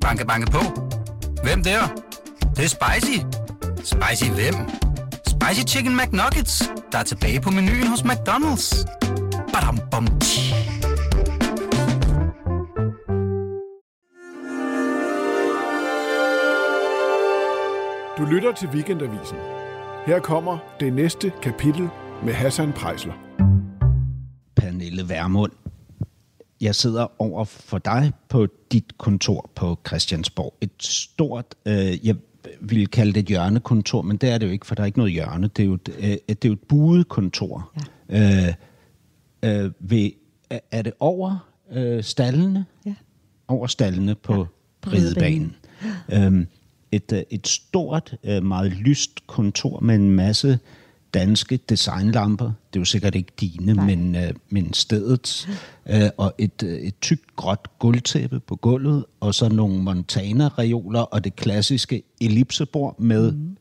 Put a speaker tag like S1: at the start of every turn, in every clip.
S1: Banke, banke på. Hvem der? Det, det er spicy. Spicy hvem? Spicy Chicken McNuggets, der er tilbage på menuen hos McDonald's. Badum, bom, tji.
S2: Du lytter til Weekendavisen. Her kommer det næste kapitel med Hassan Prejsler.
S3: Pernille Vermund. Jeg sidder over for dig på dit kontor på Christiansborg. Et stort, øh, jeg ville kalde det et hjørnekontor, men det er det jo ikke, for der er ikke noget hjørne. Det er jo et, øh, det er jo et buet kontor. Ja. Øh, øh, ved, er det over øh, stallene?
S4: Ja.
S3: Over stallene på, ja,
S4: på
S3: på ridebanen. Øhm, et, øh, et stort, øh, meget lyst kontor med en masse danske designlamper. Det er jo sikkert ikke dine,
S4: Nej.
S3: men, øh, men stedets. Øh, og et, øh, et tykt gråt gulvtæppe på gulvet, og så nogle Montana-reoler og det klassiske ellipsebord med mm.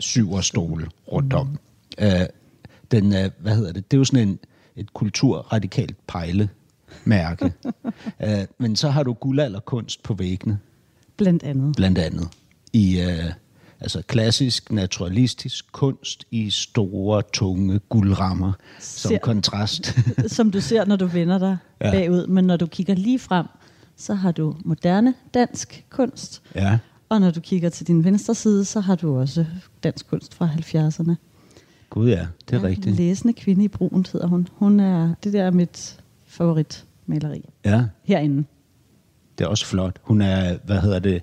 S3: syverstole rundt om. Mm. Øh, den, øh, hvad hedder det? Det er jo sådan en, et kulturradikalt pejlemærke. øh, men så har du guldalderkunst på væggene
S4: Blandt andet.
S3: blandt andet i øh, altså klassisk naturalistisk kunst i store, tunge guldrammer som
S4: Ser-
S3: kontrast.
S4: Som du ser, når du vender dig
S3: Ja.
S4: bagud. Men når du kigger lige frem, så har du moderne dansk kunst.
S3: ja.
S4: Og når du kigger til din venstre side, så har du også dansk kunst fra 70'erne.
S3: Gud ja, det er ja, rigtigt.
S4: Læsende kvinde i brunt hedder hun. Hun er, det der er mit favoritmaleri
S3: Ja,
S4: herinde.
S3: det er også flot. Hun er, hvad hedder det,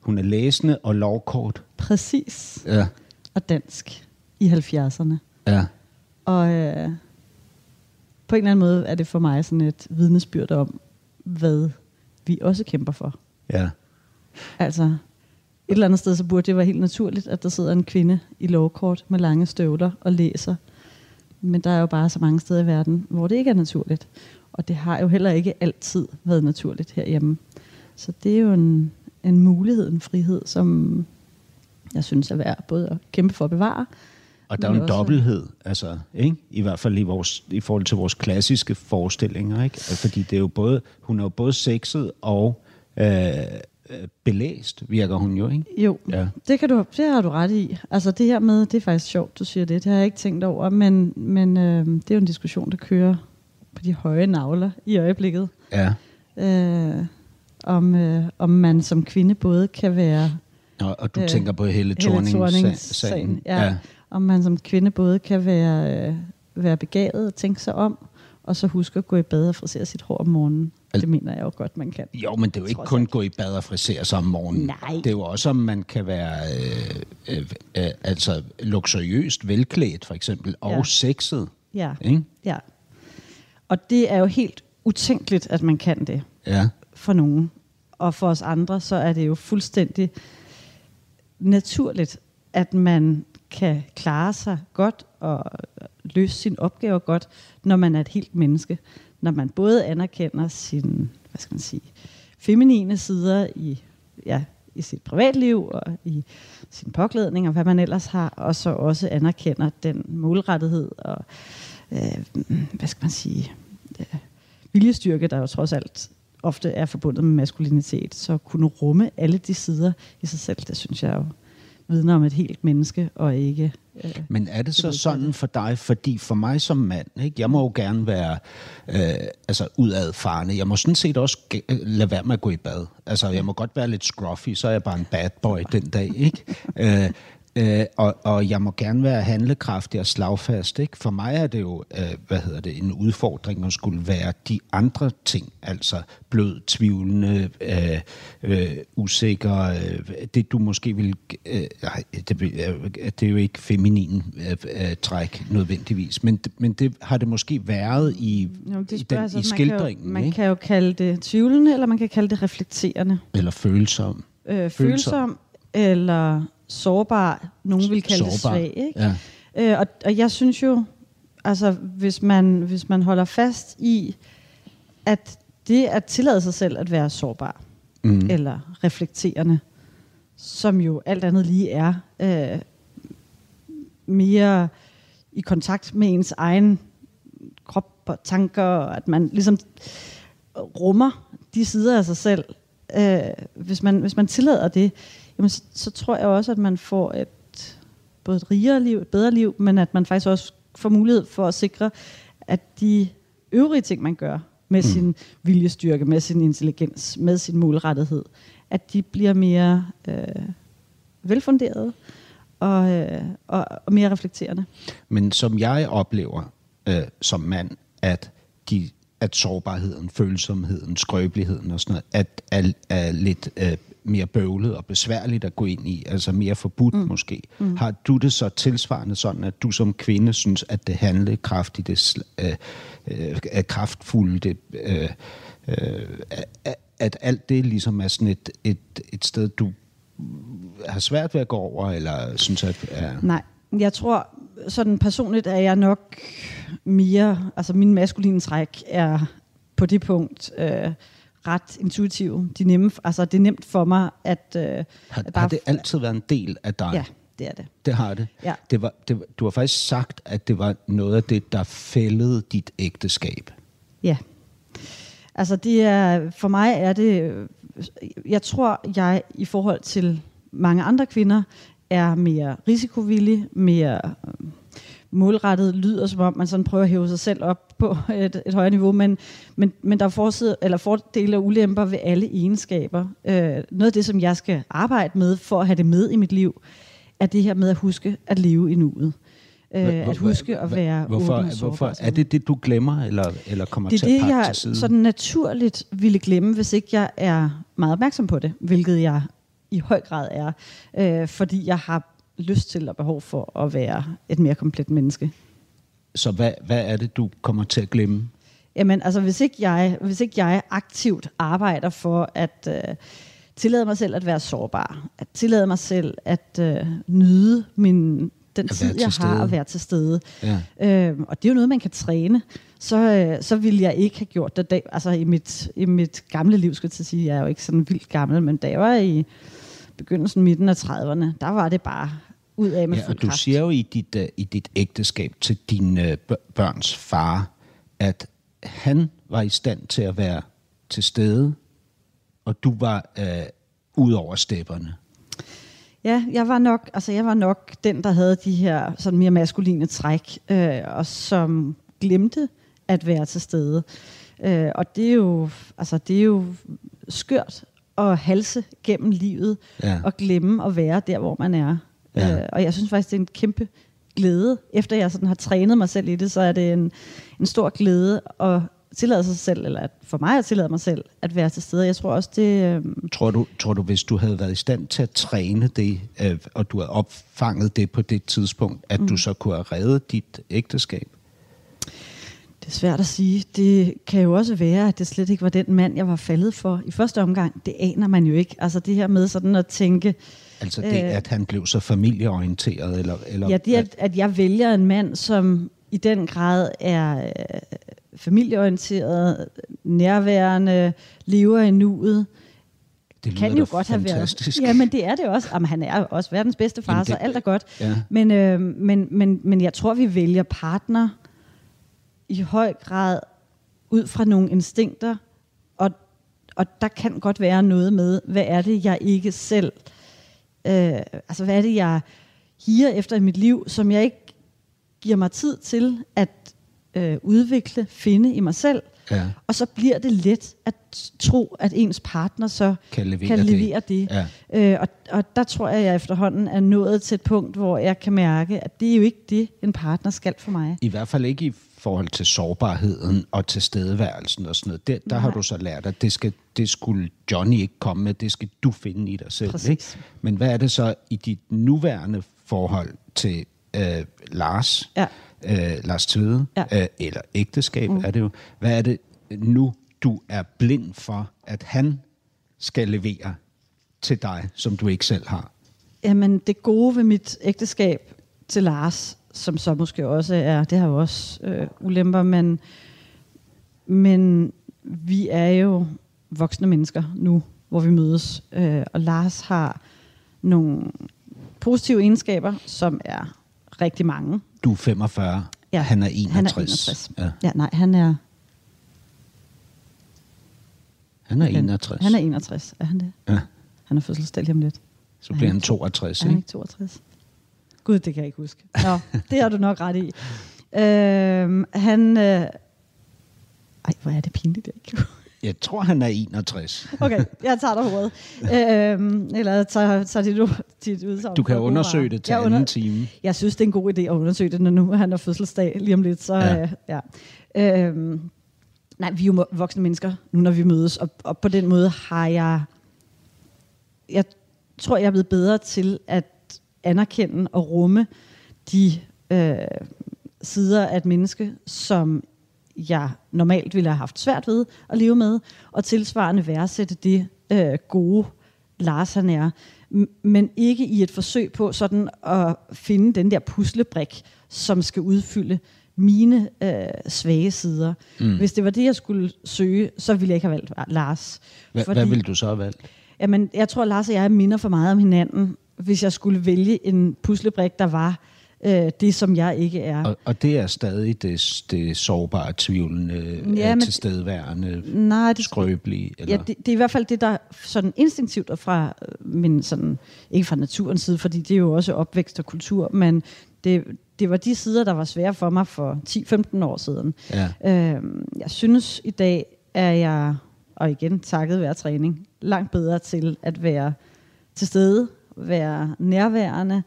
S3: hun er læsende og lovkort.
S4: Præcis.
S3: Ja,
S4: Og dansk i 70'erne.
S3: ja.
S4: Og øh, på en eller anden måde er det for mig sådan et vidnesbyrd om, hvad vi også kæmper for.
S3: Ja,
S4: Altså, et eller andet sted, så burde det være helt naturligt, at der sidder en kvinde i lovkort med lange støvler og læser. Men der er jo bare så mange steder i verden, hvor det ikke er naturligt. Og det har jo heller ikke altid været naturligt herhjemme. Så det er jo en, en mulighed, en frihed, som jeg synes er værd både at kæmpe for at bevare.
S3: og der er jo en
S4: også-
S3: dobbelthed, altså, ikke? i hvert fald i, vores, i forhold til vores klassiske forestillinger. Ikke? Fordi det er jo både, hun er jo både sexet og øh, øh, belæst, virker hun jo. Ikke?
S4: Jo,
S3: ja.
S4: det, kan du, det har du ret i. Altså det her med, det er faktisk sjovt, du siger det. Det har jeg ikke tænkt over, men, men øh, det er jo en diskussion, der kører på de høje navler i øjeblikket.
S3: Ja.
S4: Øh, om, øh, om man som kvinde både kan være
S3: Og, og du
S4: Øh,
S3: tænker på hele Thorning-sagen.
S4: Thorning-sagen, ja. om man som kvinde både kan være, øh, være begavet og tænke sig om, og så huske at gå i bad og frisere sit hår om morgenen.
S3: Al-
S4: det mener jeg jo godt, man kan.
S3: Jo, men det er jo ikke kun
S4: alt.
S3: gå i bad og frisere sig om morgenen.
S4: Nej.
S3: Det er jo også, om man kan være øh, øh, øh, altså luksuriøst velklædt, for eksempel, og
S4: Ja.
S3: sexet.
S4: Ja.
S3: Ikke?
S4: ja. Og det er jo helt utænkeligt, at man kan det.
S3: Ja.
S4: for nogen. Og for os andre, så er det jo fuldstændig naturligt, at man kan klare sig godt og løse sine opgaver godt, når man er et helt menneske. Når man både anerkender sin, hvad skal man sige, feminine sider i, ja, i sit privatliv og i sin påklædning og hvad man ellers har, og så også anerkender den målrettighed og, øh, hvad skal man sige, øh, viljestyrke, der jo trods alt ofte er forbundet med maskulinitet, så kunne rumme alle de sider i sig selv, det synes jeg jo vidner om et helt menneske, og ikke... Øh,
S3: Men er det så sådan for dig, fordi for mig som mand, ikke, jeg må jo gerne være øh, altså udadfarende. Jeg må sådan set også øh, lade være med at gå i bad. Altså, jeg må godt være lidt scruffy, så er jeg bare en bad boy den dag, ikke? øh, Øh, og, og jeg må gerne være handlekraftig og slagfast. Ikke? For mig er det jo øh, hvad hedder det, en udfordring at skulle være de andre ting. Altså blød, tvivlende, øh, øh, usikker. Øh, det du måske vil... Øh, nej, det, øh, det er jo ikke feminin øh, øh, træk nødvendigvis. Men, men det har det måske været i,
S4: Jo, det
S3: i, den,
S4: jeg så,
S3: i
S4: man
S3: skildringen.
S4: Kan jo, man
S3: ikke?
S4: kan jo kalde det tvivlende, eller man kan kalde det reflekterende.
S3: Eller følsom.
S4: Øh, følsom eller sårbar. Nogen vil kalde det
S3: Sårbar.
S4: svag. Ikke?
S3: Ja.
S4: Øh, og, og jeg synes jo, altså hvis man, hvis man holder fast i, at det at tillade sig selv at være sårbar,
S3: Mm.
S4: eller reflekterende, som jo alt andet lige er øh, mere i kontakt med ens egen krop og tanker, og at man ligesom rummer de sider af sig selv, øh, hvis, man, hvis man tillader det, jamen, så, så tror jeg også, at man får et, både et rigere liv, et bedre liv, men at man faktisk også får mulighed for at sikre, at de øvrige ting, man gør med mm. sin viljestyrke, med sin intelligens, med sin målrettighed, at de bliver mere øh, velfunderede og, øh, og, og mere reflekterende.
S3: Men som jeg oplever øh, som mand, at de at sårbarheden, følsomheden, skrøbeligheden og sådan noget, at er, er lidt øh, mere bøvlet og besværligt at gå ind i, altså mere forbudt mm. måske. Mm. Har du det så tilsvarende sådan, at du som kvinde synes, at det handlekraftigt, det øh, øh, kraftfuldt, det, øh, øh, at alt det ligesom er sådan et, et, et sted, du har svært ved at gå over, eller synes at... Er...
S4: Nej, jeg tror, sådan personligt er jeg nok mere, altså min maskuline træk er på det punkt øh, ret intuitiv. De nemme, altså det er nemt for mig at... Øh,
S3: har,
S4: at
S3: bare, har det altid været en del af dig?
S4: Ja, det er det.
S3: Det har det.
S4: Ja.
S3: det, var, det du har faktisk sagt, at det var noget af det, der fældede dit ægteskab.
S4: Ja. Altså det er, for mig er det, jeg tror, jeg i forhold til mange andre kvinder, er mere risikovillig, mere målrettet, lyder som om man sådan prøver at hæve sig selv op på et, et højere niveau, men, men, men der er forside, eller fordele og ulemper ved alle egenskaber. Øh, noget af det, som jeg skal arbejde med for at have det med i mit liv, er det her med at huske at leve i nuet. Øh, at huske at være
S3: hvorfor,
S4: åben og
S3: hvorfor? Er det det, du glemmer, eller, eller kommer
S4: det er
S3: til at
S4: det, jeg
S3: til side?
S4: sådan naturligt ville glemme, hvis ikke jeg er meget opmærksom på det, hvilket jeg i høj grad er, øh, fordi jeg har lyst til og behov for at være et mere komplet menneske.
S3: Så hvad, hvad er det, du kommer til at glemme?
S4: Jamen, altså hvis ikke jeg, hvis ikke jeg aktivt arbejder for at øh, tillade mig selv at være sårbar, at tillade mig selv at øh, nyde min, den tid, jeg har at være til stede. Ja. Øh, og det er jo noget, man kan træne. Så, øh, så ville jeg ikke have gjort det. Da, altså i mit, i mit gamle liv, skal jeg sige, jeg er jo ikke sådan vildt gammel, men da jeg var i begyndelsen, midten af 30'erne, der var det bare ud af med ja,
S3: og du
S4: kraft.
S3: siger jo i dit, uh, i dit ægteskab til dine uh, børns far, at han var i stand til at være til stede, og du var uh, ud over stepperne.
S4: Ja, jeg var nok, altså jeg var nok den, der havde de her sådan mere maskuline træk, øh, og som glemte at være til stede. Øh, og det er jo, altså det er jo skørt at halse gennem livet ja. og glemme at være der, hvor man er. Ja. Øh, og jeg synes faktisk, det er en kæmpe glæde. Efter jeg sådan har trænet mig selv i det, så er det en, en stor glæde at tillade sig selv, eller at for mig at tillade mig selv, at være til stede. Jeg tror også, det... Øh...
S3: Tror, du, tror du, hvis du havde været i stand til at træne det, øh, og du havde opfanget det på det tidspunkt, at mm. du så kunne have reddet dit ægteskab?
S4: Det er svært at sige. Det kan jo også være, at det slet ikke var den mand, jeg var faldet for i første omgang. Det aner man jo ikke. Altså det her med sådan at tænke...
S3: Altså det, øh, at han blev så familieorienteret? Eller, eller
S4: ja, det at, at jeg vælger en mand, som i den grad er øh, familieorienteret, nærværende, lever i nuet.
S3: Det
S4: kan jo godt
S3: fantastisk.
S4: have været. Ja, men det er det også. Jamen, han er også verdens bedste far, Jamen, det, så alt er godt.
S3: Ja.
S4: Men, øh, men, men, men jeg tror, vi vælger partner i høj grad ud fra nogle instinkter, og, og der kan godt være noget med, hvad er det, jeg ikke selv, øh, altså hvad er det, jeg higer efter i mit liv, som jeg ikke giver mig tid til at øh, udvikle, finde i mig selv.
S3: Ja.
S4: Og så bliver det let at tro, at ens partner så
S3: kan levere
S4: kan levere det.
S3: det.
S4: Ja. Øh, og, og der tror jeg, at jeg efterhånden er nået til et punkt, hvor jeg kan mærke, at det er jo ikke det, en partner skal for mig.
S3: I hvert fald ikke i forhold til sårbarheden og tilstedeværelsen og sådan noget. Der, der har du så lært, at det, skal, det skulle Johnny ikke komme med, det skal du finde i dig selv. Ikke? Men hvad er det så i dit nuværende forhold til øh, Lars,
S4: ja.
S3: øh, Lars Tvede,
S4: ja.
S3: øh, eller ægteskab mm. er det jo. Hvad er det nu, du er blind for, at han skal levere til dig, som du ikke selv har?
S4: Jamen, det gode ved mit ægteskab til Lars, som så måske også er, det har jo også øh, ulemper, men, men vi er jo voksne mennesker nu, hvor vi mødes. Øh, og Lars har nogle positive egenskaber, som er rigtig mange.
S3: Du er 45,
S4: ja,
S3: han er 61.
S4: Han er 61. Ja. ja, nej, han er...
S3: Han er 61.
S4: Han er 61, er han det?
S3: Ja.
S4: Han har fødselsdag lige om lidt.
S3: Så bliver han 62,
S4: Er han
S3: ikke?
S4: ikke 62? Gud, det kan jeg ikke huske. Nå, det har du nok ret i. Øhm, han... Øh... Ej, hvor er det pinligt, jeg ikke
S3: Jeg tror, han er 61.
S4: Okay, jeg tager dig råd. Øhm, eller tager, tager dit, dit udsagn.
S3: Du kan undersøge det til
S4: Jeg
S3: anden time.
S4: Jeg synes, det er en god idé at undersøge det, når nu han har fødselsdag lige om lidt. Så,
S3: Ja.
S4: Øh, ja. Øhm, nej, vi er jo voksne mennesker, nu når vi mødes, og, og på den måde har jeg... Jeg tror, jeg er blevet bedre til at anerkende og rumme de øh, sider af et menneske, som jeg normalt ville have haft svært ved at leve med, og tilsvarende værdsætte det øh, gode, Lars han er. Men ikke i et forsøg på sådan at finde den der puslebrik, som skal udfylde mine øh, svage sider. Mm. Hvis det var det, jeg skulle søge, så ville jeg ikke have valgt Lars.
S3: Hvad, hvad vil du så have valgt?
S4: Jamen, jeg tror, Lars og jeg minder for meget om hinanden, hvis jeg skulle vælge en puslebrik, der var øh, det, som jeg ikke er.
S3: Og, og det er stadig det, det sårbare, tvivlende,
S4: Ja,
S3: ja,
S4: men-
S3: tilstedeværende,
S4: Nej, det,
S3: skrøbelige. Eller?
S4: Ja, det, det er i hvert fald det, der sådan instinktivt er fra øh, min sådan, ikke fra naturens side, fordi det er jo også opvækst og kultur, men det, det var de sider, der var svære for mig for 10-15 år siden.
S3: Ja.
S4: Øhm, jeg synes i dag, er jeg, og igen takket være træning, langt bedre til at være til stede, være nærværende,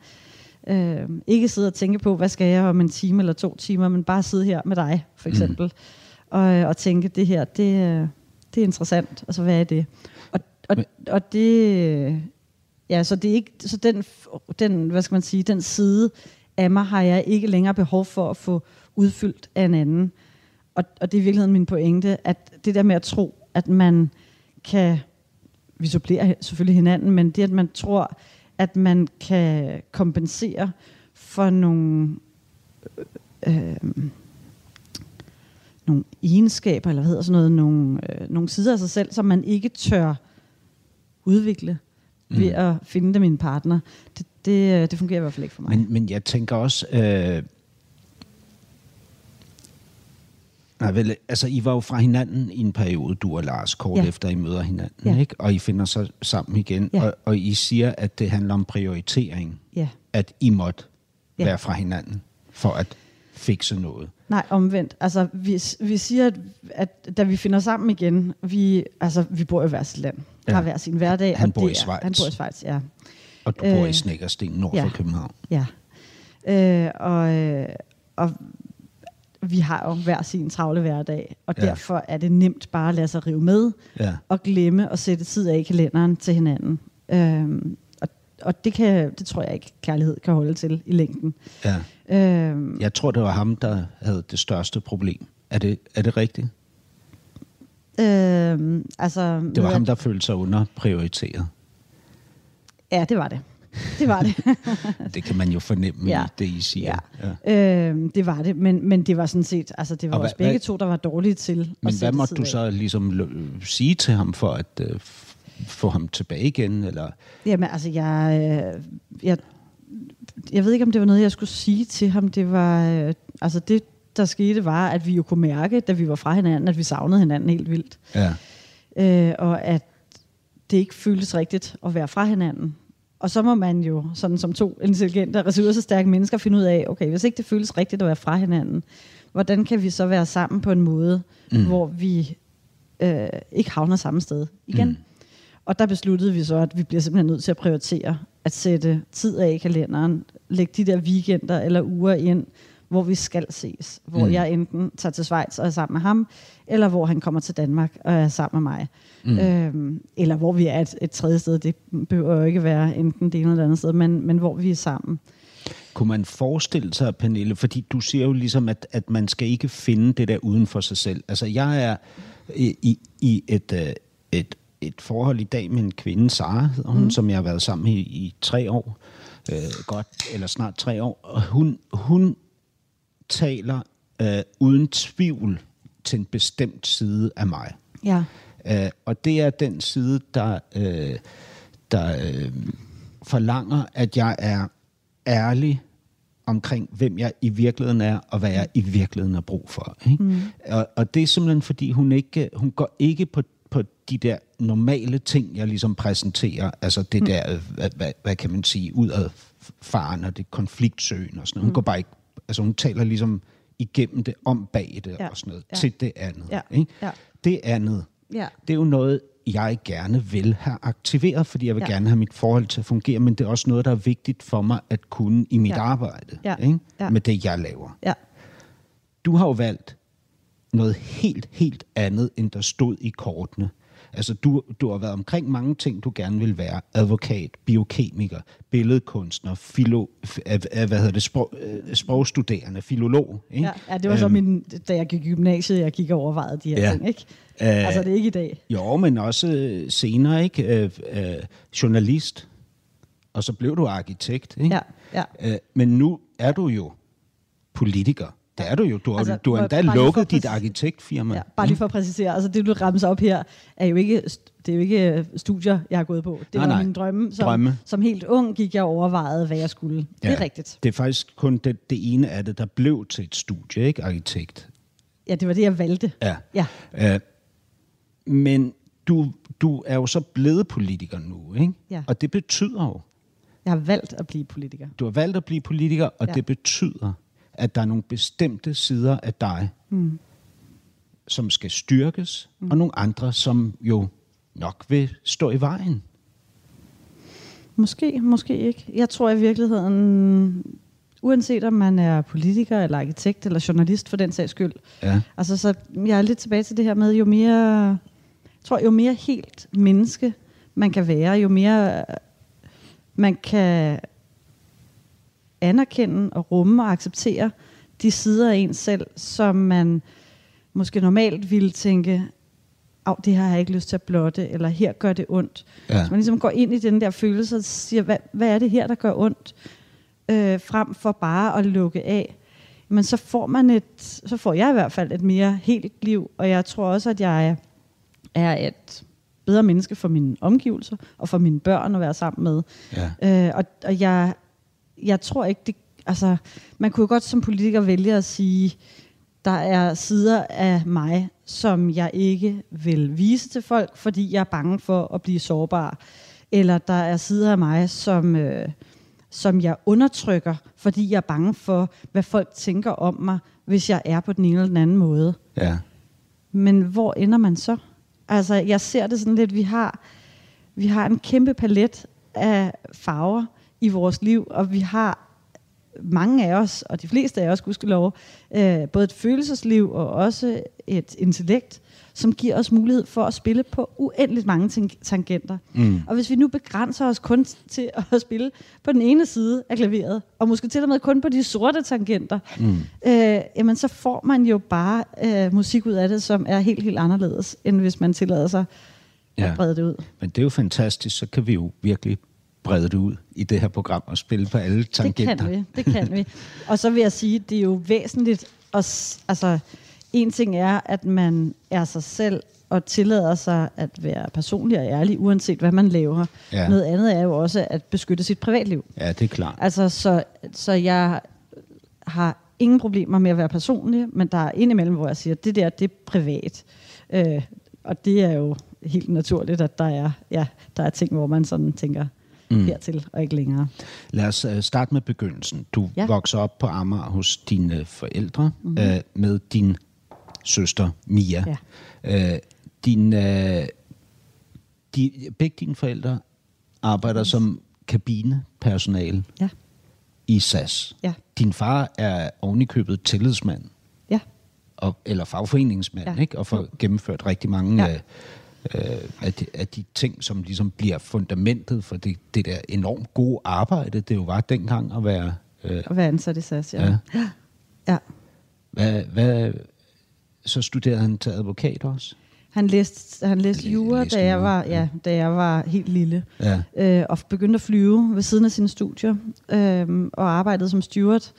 S4: øh, ikke sidde og tænke på, hvad skal jeg om en time eller to timer, men bare sidde her med dig, for eksempel, mm. og, og tænke, det her, det, øh, det er interessant, altså hvad er det? Og, og, og det, ja, så det er ikke, så den, den, hvad skal man sige, den side af mig har jeg ikke længere behov for at få udfyldt af en anden. Og, og det er i virkeligheden min pointe, at det der med at tro, at man kan, vi supplerer selvfølgelig hinanden, men det at man tror, at man kan kompensere for nogle, øh, øh, nogle egenskaber, eller hvad hedder sådan noget, nogle, øh, nogle sider af sig selv, som man ikke tør udvikle ved
S3: Mm.
S4: at finde dem i en partner. Det, det, øh, det fungerer i hvert fald ikke for mig.
S3: Men, men jeg tænker også... Øh, nej, vel, altså, I var jo fra hinanden i en periode, du og Lars, kort
S4: Ja.
S3: efter I møder hinanden,
S4: Ja.
S3: ikke? Og I finder så sammen igen,
S4: Ja.
S3: og, og I siger, at det handler om prioritering.
S4: Ja.
S3: At I måtte
S4: Ja.
S3: være fra hinanden for at fikse noget.
S4: Nej, omvendt. Altså, vi, vi siger, at, at da vi finder sammen igen, vi, altså, vi bor i hver sit land, ja. Har hver sin hverdag.
S3: Han bor i
S4: er-
S3: Schweiz.
S4: Han bor i Schweiz, ja.
S3: Og du bor
S4: Øh,
S3: i Snækkersten nord
S4: ja.
S3: for København.
S4: ja. Øh, og, øh, og vi har jo hver sin travle hverdag, og
S3: Ja.
S4: derfor er det nemt bare at lade sig rive med,
S3: Ja.
S4: og glemme at sætte tid af i kalenderen til hinanden. Øhm, og, og det, kan, det tror jeg ikke, kærlighed kan holde til i længden.
S3: ja.
S4: Øhm,
S3: Jeg tror, det var ham, der havde det største problem. Er det, er det rigtigt?
S4: øhm, altså,
S3: Det var ham, der følte sig underprioriteret.
S4: Ja, det var det. Det var det.
S3: Det kan man jo fornemme
S4: Ja.
S3: ja. det, I siger.
S4: ja. Øhm, det var det, men, men det var sådan set, altså det var
S3: Og
S4: også
S3: hvad-
S4: begge
S3: hvad-
S4: to, der var dårlige til
S3: Men hvad måtte du
S4: af.
S3: så ligesom lø- sige til ham for at øh, få ham tilbage igen? Eller?
S4: Jamen altså, jeg, øh, jeg, jeg ved ikke, om det var noget, jeg skulle sige til ham. Det var, øh, altså det, der skete, var, at vi jo kunne mærke, da vi var fra hinanden, at vi savnede hinanden helt vildt.
S3: Ja.
S4: øh, og at det ikke føltes rigtigt at være fra hinanden. Og så må man jo, sådan som to intelligente og ressourcestærke mennesker, finde ud af, okay, hvis ikke det føles rigtigt at være fra hinanden, hvordan kan vi så være sammen på en måde, mm. hvor vi øh, ikke havner samme sted igen? Mm. Og der besluttede vi så, at vi bliver simpelthen nødt til at prioritere at sætte tid af i kalenderen, lægge de der weekender eller uger ind, hvor vi skal ses. Hvor mm. jeg enten tager til Schweiz og er sammen med ham, eller hvor han kommer til Danmark og er sammen med mig. Mm. Øhm, eller hvor vi er et, et tredje sted. Det behøver jo ikke være enten det ene eller det andet sted, men, men hvor vi er sammen.
S3: Kunne man forestille sig, Pernille, fordi du siger jo ligesom, at, at man skal ikke finde det der uden for sig selv. Altså jeg er i, i, et, øh, et, et forhold i dag med en kvinde, Sara hun, mm. som jeg har været sammen med i, i tre år. Øh, godt, eller snart tre år. Og hun, hun taler øh, uden tvivl til en bestemt side af mig.
S4: Ja.
S3: Øh, og det er den side, der, øh, der øh, forlanger, at jeg er ærlig omkring, hvem jeg i virkeligheden er, og hvad jeg i virkeligheden har brug for. Ikke? Mm. Og, og det er simpelthen, fordi hun ikke hun går ikke på, på de der normale ting, jeg ligesom præsenterer, altså det
S4: Mm.
S3: der, øh, hvad, hvad, hvad kan man sige, ud af faren og det konfliktsøgen og sådan noget. Hun
S4: Mm.
S3: går bare ikke, altså hun taler ligesom igennem det, om bag det
S4: Ja.
S3: og sådan noget,
S4: Ja.
S3: til det andet.
S4: Ja.
S3: Ikke?
S4: Ja.
S3: Det andet,
S4: Ja.
S3: det er jo noget, jeg gerne vil have aktiveret, fordi jeg vil
S4: Ja.
S3: gerne have mit forhold til at fungere, men det er også noget, der er vigtigt for mig at kunne i mit
S4: Ja.
S3: arbejde,
S4: Ja.
S3: Ikke?
S4: Ja.
S3: med det, jeg laver.
S4: Ja.
S3: Du har jo valgt noget helt, helt andet, end der stod i kortene. Altså, du, du har været omkring mange ting, du gerne vil være. Advokat, biokemiker, billedkunstner, filo, hvad hedder det, sprog, øh, sprogstuderende, filolog. Ikke?
S4: Ja, ja, det var så
S3: Øhm,
S4: min, da jeg gik i gymnasiet, jeg gik og overvejede de her
S3: Ja.
S4: ting, ikke?
S3: Øh,
S4: altså, det er ikke i dag.
S3: Jo, men også øh, senere, ikke? Øh, øh, journalist. Og så blev du arkitekt, ikke?
S4: Ja, ja.
S3: Øh, men nu er du jo politiker. Det er du jo. Du har,
S4: Altså,
S3: du har endda lukket dit arkitektfirma.
S4: Ja, bare lige for at præcisere, altså det du ramser op her, er jo ikke, det er jo ikke øh, studier, jeg har gået på. Det
S3: Nej,
S4: var
S3: nej.
S4: min drømme. Som,
S3: Drømme.
S4: som helt ung gik jeg og overvejede, hvad jeg skulle. Ja. Det er rigtigt.
S3: Det er faktisk kun det, det ene af det, der blev til et studie, ikke? Arkitekt.
S4: Ja, det var det, jeg valgte.
S3: Ja.
S4: Ja.
S3: Øh, men du, du er jo så blevet politiker nu, ikke?
S4: Ja.
S3: Og det betyder jo,
S4: Jeg har valgt at blive politiker.
S3: du har valgt at blive politiker, og
S4: ja.
S3: det betyder, at der er nogle bestemte sider af dig, mm. som skal styrkes, mm. og nogle andre, som jo nok vil stå i vejen.
S4: Måske, måske ikke. Jeg tror i virkeligheden, uanset om man er politiker, eller arkitekt, eller journalist for den sags skyld,
S3: Ja.
S4: Altså, så jeg er lidt tilbage til det her med, jo mere, jeg tror, jo mere helt menneske man kan være, jo mere øh, man kan anerkende og rumme og acceptere de sider af en selv, som man måske normalt ville tænke, Au, det har jeg ikke lyst til at blotte, eller her gør det ondt.
S3: Ja.
S4: Så man ligesom går ind i den der følelse og siger, hvad, hvad er det her, der gør ondt? Øh, frem for bare at lukke af. Men så får man et, så får jeg i hvert fald et mere helt liv, og jeg tror også, at jeg er et bedre menneske for mine omgivelser, og for mine børn at være sammen med.
S3: Ja.
S4: Øh, og, og jeg, jeg tror ikke, det, altså, man kunne jo godt som politiker vælge at sige, der er sider af mig, som jeg ikke vil vise til folk, fordi jeg er bange for at blive sårbar. Eller der er sider af mig, som, øh, som jeg undertrykker, fordi jeg er bange for, hvad folk tænker om mig, hvis jeg er på den ene eller den anden måde.
S3: Ja.
S4: Men hvor ender man så? Altså, jeg ser det sådan lidt, vi har, vi har en kæmpe palet af farver i vores liv, og vi har mange af os, og de fleste af os, gudskelov, øh, både et følelsesliv og også et intellekt, som giver os mulighed for at spille på uendeligt mange tangenter. Mm. Og hvis vi nu begrænser os kun til at spille på den ene side af klaveret, og måske til og med kun på de sorte tangenter, mm. øh, jamen så får man jo bare øh, musik ud af det, som er helt, helt anderledes, end hvis man tillader sig at
S3: Ja.
S4: brede det ud.
S3: Men det er jo fantastisk, så kan vi jo virkelig brede det ud i det her program og spille på alle
S4: Det
S3: tangenter.
S4: kan vi, det kan vi. Og så vil jeg sige, det er jo væsentligt, at, altså en ting er, at man er sig selv og tillader sig at være personlig og ærlig, uanset hvad man laver.
S3: Ja.
S4: Noget andet er jo også at beskytte sit privatliv.
S3: Ja, det er klart.
S4: Altså, så, så jeg har ingen problemer med at være personlig, men der er indimellem, hvor jeg siger, det der, det er privat. Øh, og det er jo helt naturligt, at der er, ja, der er ting, hvor man sådan tænker mm. hertil og ikke længere.
S3: Lad os uh, starte med begyndelsen. Du
S4: Ja.
S3: vokser op på Amager hos dine forældre mm-hmm. uh, med din søster Mia. Ja. Uh, din, uh, de, begge dine forældre arbejder som kabinepersonale
S4: Ja,
S3: i SAS.
S4: Ja.
S3: Din far er ovenikøbet tillidsmand,
S4: ja,
S3: og, eller fagforeningsmand,
S4: ja.
S3: ikke? og får gennemført rigtig mange
S4: Ja.
S3: Øh, af, de, af de ting, som ligesom bliver fundamentet for det, det der enormt gode arbejde, det jo var dengang at være... Øh,
S4: at være ansat i SAS, ja.
S3: Ja.
S4: ja.
S3: hvad, hvad, så studerede han til advokat også?
S4: Han læste, han læste jura,
S3: læste
S4: da jeg, var, ja, da jeg var helt lille.
S3: Ja.
S4: Øh, og begyndte at flyve ved siden af sine studier. Øh, og arbejdede som steward,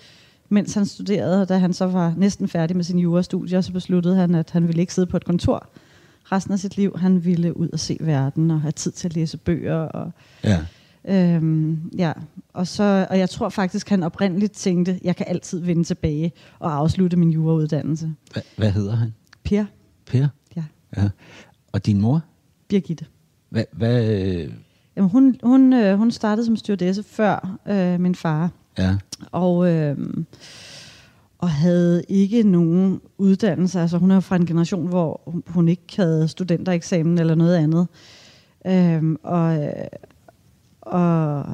S4: mens han studerede. Og da han så var næsten færdig med sine jurastudier, så besluttede han, at han ville ikke sidde på et kontor resten af sit liv. Han ville ud og se verden og have tid til at læse bøger. Og,
S3: Ja.
S4: Øhm, ja, og, så, og jeg tror faktisk, han oprindeligt tænkte, jeg kan altid vende tilbage og afslutte min jurauddannelse.
S3: Hva, hvad hedder han?
S4: Per,
S3: Per?
S4: ja.
S3: Ja. Og din mor?
S4: Birgitte.
S3: Hvad, hvad, øh,
S4: Jamen, hun, hun, øh, hun startede som stewardesse før øh, min far,
S3: ja,
S4: og, øh, og havde ikke nogen uddannelse. Altså, hun er fra en generation, hvor hun- ikke havde studentereksamen eller noget andet. Øh, og, og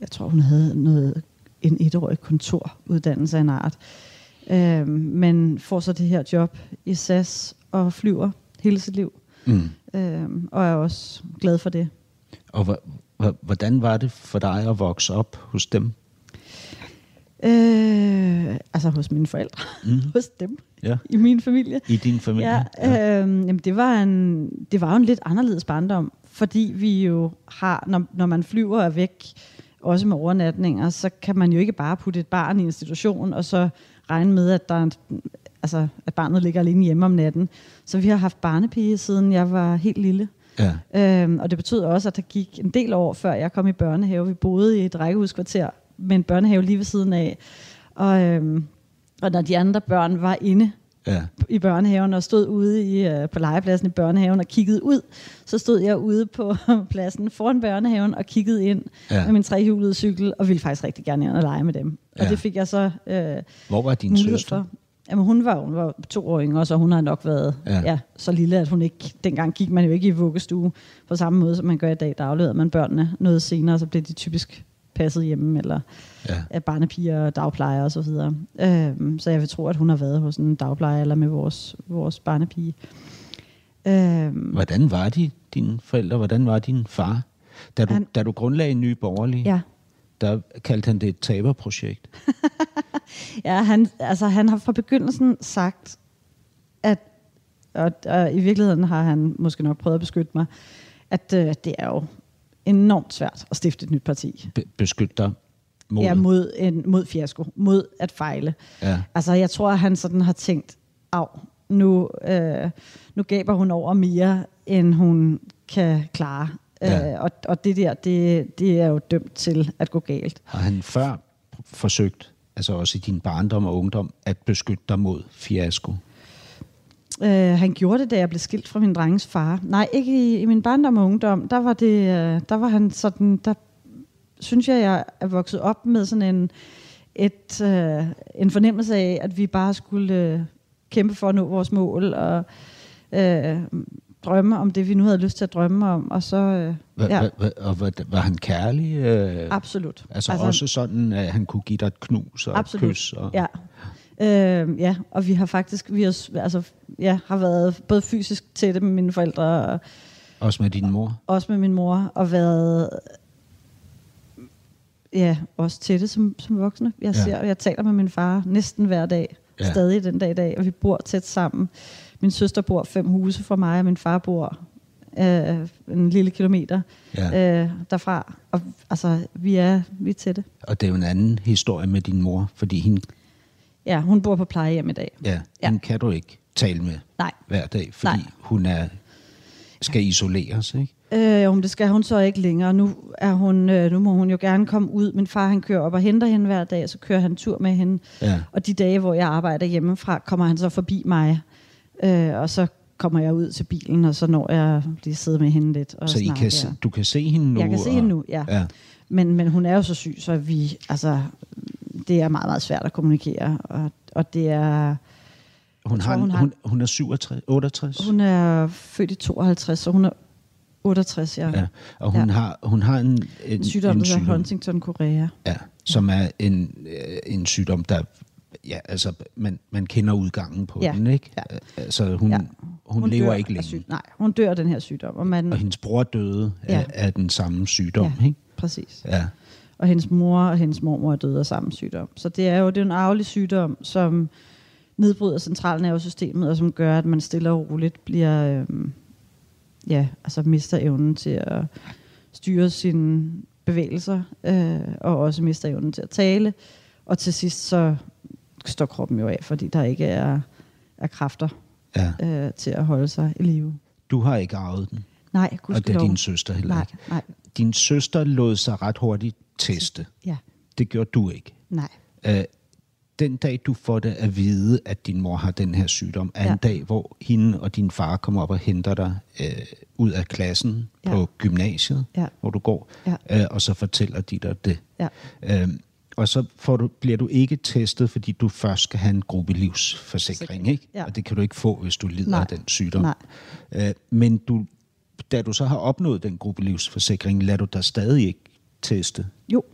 S4: jeg tror, hun havde noget, en etårig kontoruddannelse af en art. Øh, men får så det her job i SAS og flyver hele sit liv.
S3: mm.
S4: Øh, og er også glad for det.
S3: Og hvor, hvor, hvordan var det for dig at vokse op hos dem?
S4: Øh, altså hos mine forældre. Mm. hos dem.
S3: Ja.
S4: I min familie.
S3: I din familie?
S4: Ja, øh, jamen det, var en, det var jo en lidt anderledes barndom, fordi vi jo har, når, når man flyver og væk, også med overnatninger, så kan man jo ikke bare putte et barn i institution, og så regne med, at, der er en, altså, at barnet ligger alene hjemme om natten. Så vi har haft barnepige, siden jeg var helt lille.
S3: ja.
S4: Øhm, og det betød også, at der gik en del år, før jeg kom i børnehave. Vi boede i et rækkehuskvarter med en børnehave lige ved siden af. Og, øhm, og når de andre børn var inde
S3: ja.
S4: i børnehaven og stod ude i, øh, på legepladsen i børnehaven og kiggede ud, så stod jeg ude på pladsen foran børnehaven og kiggede ind
S3: Ja.
S4: med min trehjulede cykel, og ville faktisk rigtig gerne ind og lege med dem. Og
S3: Ja.
S4: det fik jeg så øh,
S3: Hvor var din søster?
S4: for. Jamen, hun var, hun var to år yngre, så hun har nok været
S3: Ja.
S4: ja. Ja, så lille, at hun ikke... Dengang gik man jo ikke i vuggestue på samme måde, som man gør i dag. Der afleverede man børnene noget senere, så blev de typisk passet hjemme, eller
S3: Ja.
S4: af barnepiger og dagplejer og så videre. Øhm, så jeg vil tro, at hun har været hos en dagplejer eller med vores, vores barnepige. Øhm,
S3: Hvordan var de, dine forældre? Hvordan var din far? Da du,
S4: Han-
S3: da du grundlagde Nye Borgerlige,
S4: ja.
S3: der kaldte han det et taberprojekt.
S4: Ja, han, altså, han har fra begyndelsen sagt, at, og, og i virkeligheden har han måske nok prøvet at beskytte mig, at øh, det er jo enormt svært at stifte et nyt parti.
S3: Be- beskytte dig mod.
S4: Ja, mod, en, mod fiasko, mod at fejle.
S3: Ja.
S4: Altså, jeg tror, at han sådan har tænkt, af, nu, øh, nu gaber hun over mere, end hun kan klare.
S3: Ja.
S4: Øh, og, og det der, det, det er jo dømt til at gå galt.
S3: Har han før forsøgt, altså også i din barndom og ungdom, at beskytte dig mod fiasko?
S4: Øh, han gjorde det, da jeg blev skilt fra min drenges far. Nej, ikke i, i min barndom og ungdom. Der var, det, øh, der var han sådan, der synes jeg, jeg er vokset op med sådan en, et, øh, en fornemmelse af, at vi bare skulle øh, kæmpe for at nå vores mål og øh, drømme om det, vi nu havde lyst til at drømme om. Og så, øh,
S3: Hva,
S4: ja,
S3: hva, og var, var han kærlig? Øh,
S4: absolut.
S3: altså, altså også sådan, at han kunne give dig et knus og
S4: Absolut.
S3: et kys? Og,
S4: Ja. Øh, ja, og vi har faktisk vi har, altså, ja, har været både fysisk tætte med mine forældre og,
S3: Også med din mor?
S4: også med min mor, og været ja, også tætte som, som voksne. Jeg,
S3: Ja.
S4: ser, jeg taler med min far næsten hver dag,
S3: ja.
S4: stadig den dag i dag, og vi bor tæt sammen. Min søster bor fem huse fra mig, og min far bor øh, en lille kilometer
S3: Ja.
S4: øh, derfra. Og altså, vi er, vi er tætte.
S3: Og det er jo en anden historie med din mor, fordi hende,
S4: Ja, hun bor på plejehjem i dag.
S3: ja, ja. Hende kan du ikke tale med
S4: Nej.
S3: hver dag, fordi
S4: Nej.
S3: hun er, skal isoleres, ikke?
S4: Øh, jo, men det skal hun så ikke længere. Nu, er hun, øh, nu må hun jo gerne komme ud. Min far han kører op og henter hende hver dag, så kører han tur med hende.
S3: Ja.
S4: Og de dage, hvor jeg arbejder hjemmefra, kommer han så forbi mig. Øh, og så kommer jeg ud til bilen, og så når jeg lige sidde med hende lidt. Og
S3: Så I kan, se, du kan se hende nu?
S4: Jeg kan se
S3: og,
S4: hende nu, ja.
S3: ja.
S4: Men, men hun er jo så syg, så vi, altså, det er meget, meget svært at kommunikere. Og, og det er,
S3: Hun, har,
S4: tror, hun har-
S3: hun, hun er 67, 68?
S4: hun er født i 52, så hun er 68, ja.
S3: Ja, og hun,
S4: Ja.
S3: har, hun har en, en,
S4: En sygdom, der hedder Huntington Korea.
S3: Ja, som er en, øh, en sygdom, der... Ja, altså, man, man kender udgangen på
S4: Ja,
S3: den, ikke?
S4: ja.
S3: Altså, hun,
S4: Ja.
S3: hun, hun lever
S4: dør
S3: ikke længe.
S4: syg- Nej, hun dør af den her sygdom. Og, man,
S3: Og hendes bror døde ja.
S4: Ja.
S3: af, af den samme sygdom,
S4: ja,
S3: ikke?
S4: præcis.
S3: Ja.
S4: Og hendes mor og hendes mormor er døde af samme sygdom. Så det er jo det er en arvelig sygdom, som nedbryder centralnervesystemet, og som gør, at man stille og roligt bliver, øhm, ja, altså mister evnen til at styre sine bevægelser, øh, og også mister evnen til at tale. Og til sidst så står kroppen jo af, fordi der ikke er, er kræfter
S3: ja.
S4: øh, til at holde sig i live.
S3: Du har ikke arvet den,
S4: Nej,
S3: og det er
S4: gudskelov.
S3: din søster heller
S4: Nej,
S3: ikke.
S4: nej,
S3: Din søster lod sig ret hurtigt teste.
S4: ja,
S3: Det gjorde du ikke.
S4: nej.
S3: Øh, den dag, du får det at vide, at din mor har den her sygdom, er
S4: Ja.
S3: en dag, hvor hende og din far kommer op og henter dig øh, ud af klassen
S4: Ja.
S3: på gymnasiet,
S4: Ja.
S3: hvor du går,
S4: Ja.
S3: øh, og så fortæller de dig det.
S4: Ja.
S3: Øhm, og så får du, bliver du ikke testet, fordi du først skal have en gruppelivsforsikring,
S4: Forsikring,
S3: ikke?
S4: ja.
S3: Og det kan du ikke få, hvis du lider
S4: Nej.
S3: af den sygdom.
S4: Nej.
S3: Øh, men du, da du så har opnået den gruppelivsforsikring, lader du dig stadig ikke teste.
S4: Jo,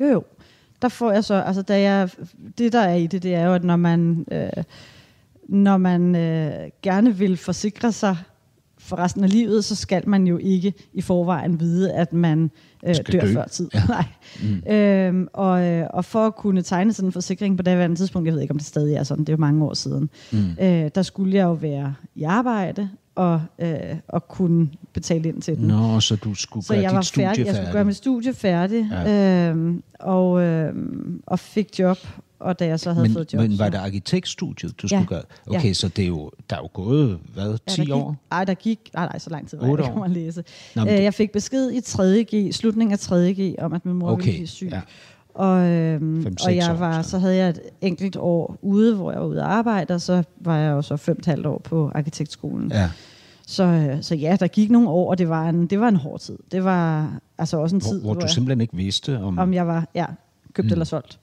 S4: jo, jo. Der får jeg så, altså da jeg, det der er i det, det er jo, at når man, øh, når man øh, gerne vil forsikre sig for resten af livet, så skal man jo ikke i forvejen vide, at man øh, dør
S3: dø.
S4: før tid.
S3: Ja.
S4: Nej. Mm. Øhm, og, øh, og for at kunne tegne sådan en forsikring på daværende tidspunkt, jeg ved ikke, om det stadig er sådan, det er jo mange år siden, mm. øh, der skulle jeg jo være i arbejde og, øh, og kunne betale ind til den.
S3: Nå, så du skulle
S4: Så
S3: gøre
S4: jeg
S3: dit
S4: var
S3: studie
S4: færdig. Jeg skulle gøre mit studie færdig, ja. øhm, og, øhm, og fik job. Og da jeg så havde
S3: men,
S4: fået job...
S3: men var det arkitektstudiet, du
S4: Ja.
S3: skulle gøre? Okay,
S4: Ja.
S3: så det er jo, der er jo gået, hvad, 10
S4: der gik,
S3: år?
S4: Nej, der gik... Nej, nej, så lang tid var jeg ikke at læse.
S3: Nå, men
S4: øh, jeg fik besked i 3.G, slutningen af 3.G, om at min mor
S3: Okay,
S4: ville blive syg.
S3: ja.
S4: Og, øhm,
S3: Fem,
S4: og jeg
S3: år,
S4: var,
S3: så.
S4: så havde jeg et enkelt år ude, hvor jeg var ude at arbejde, og så var jeg jo så fem og et halvt år på arkitektskolen.
S3: Ja.
S4: Så, så ja, der gik nogle år, og det var en, det var en hård tid. Det var altså også en
S3: Hvor,
S4: tid,
S3: hvor du
S4: jeg-
S3: simpelthen ikke vidste, om...
S4: om jeg var ja, købt mm. eller solgt.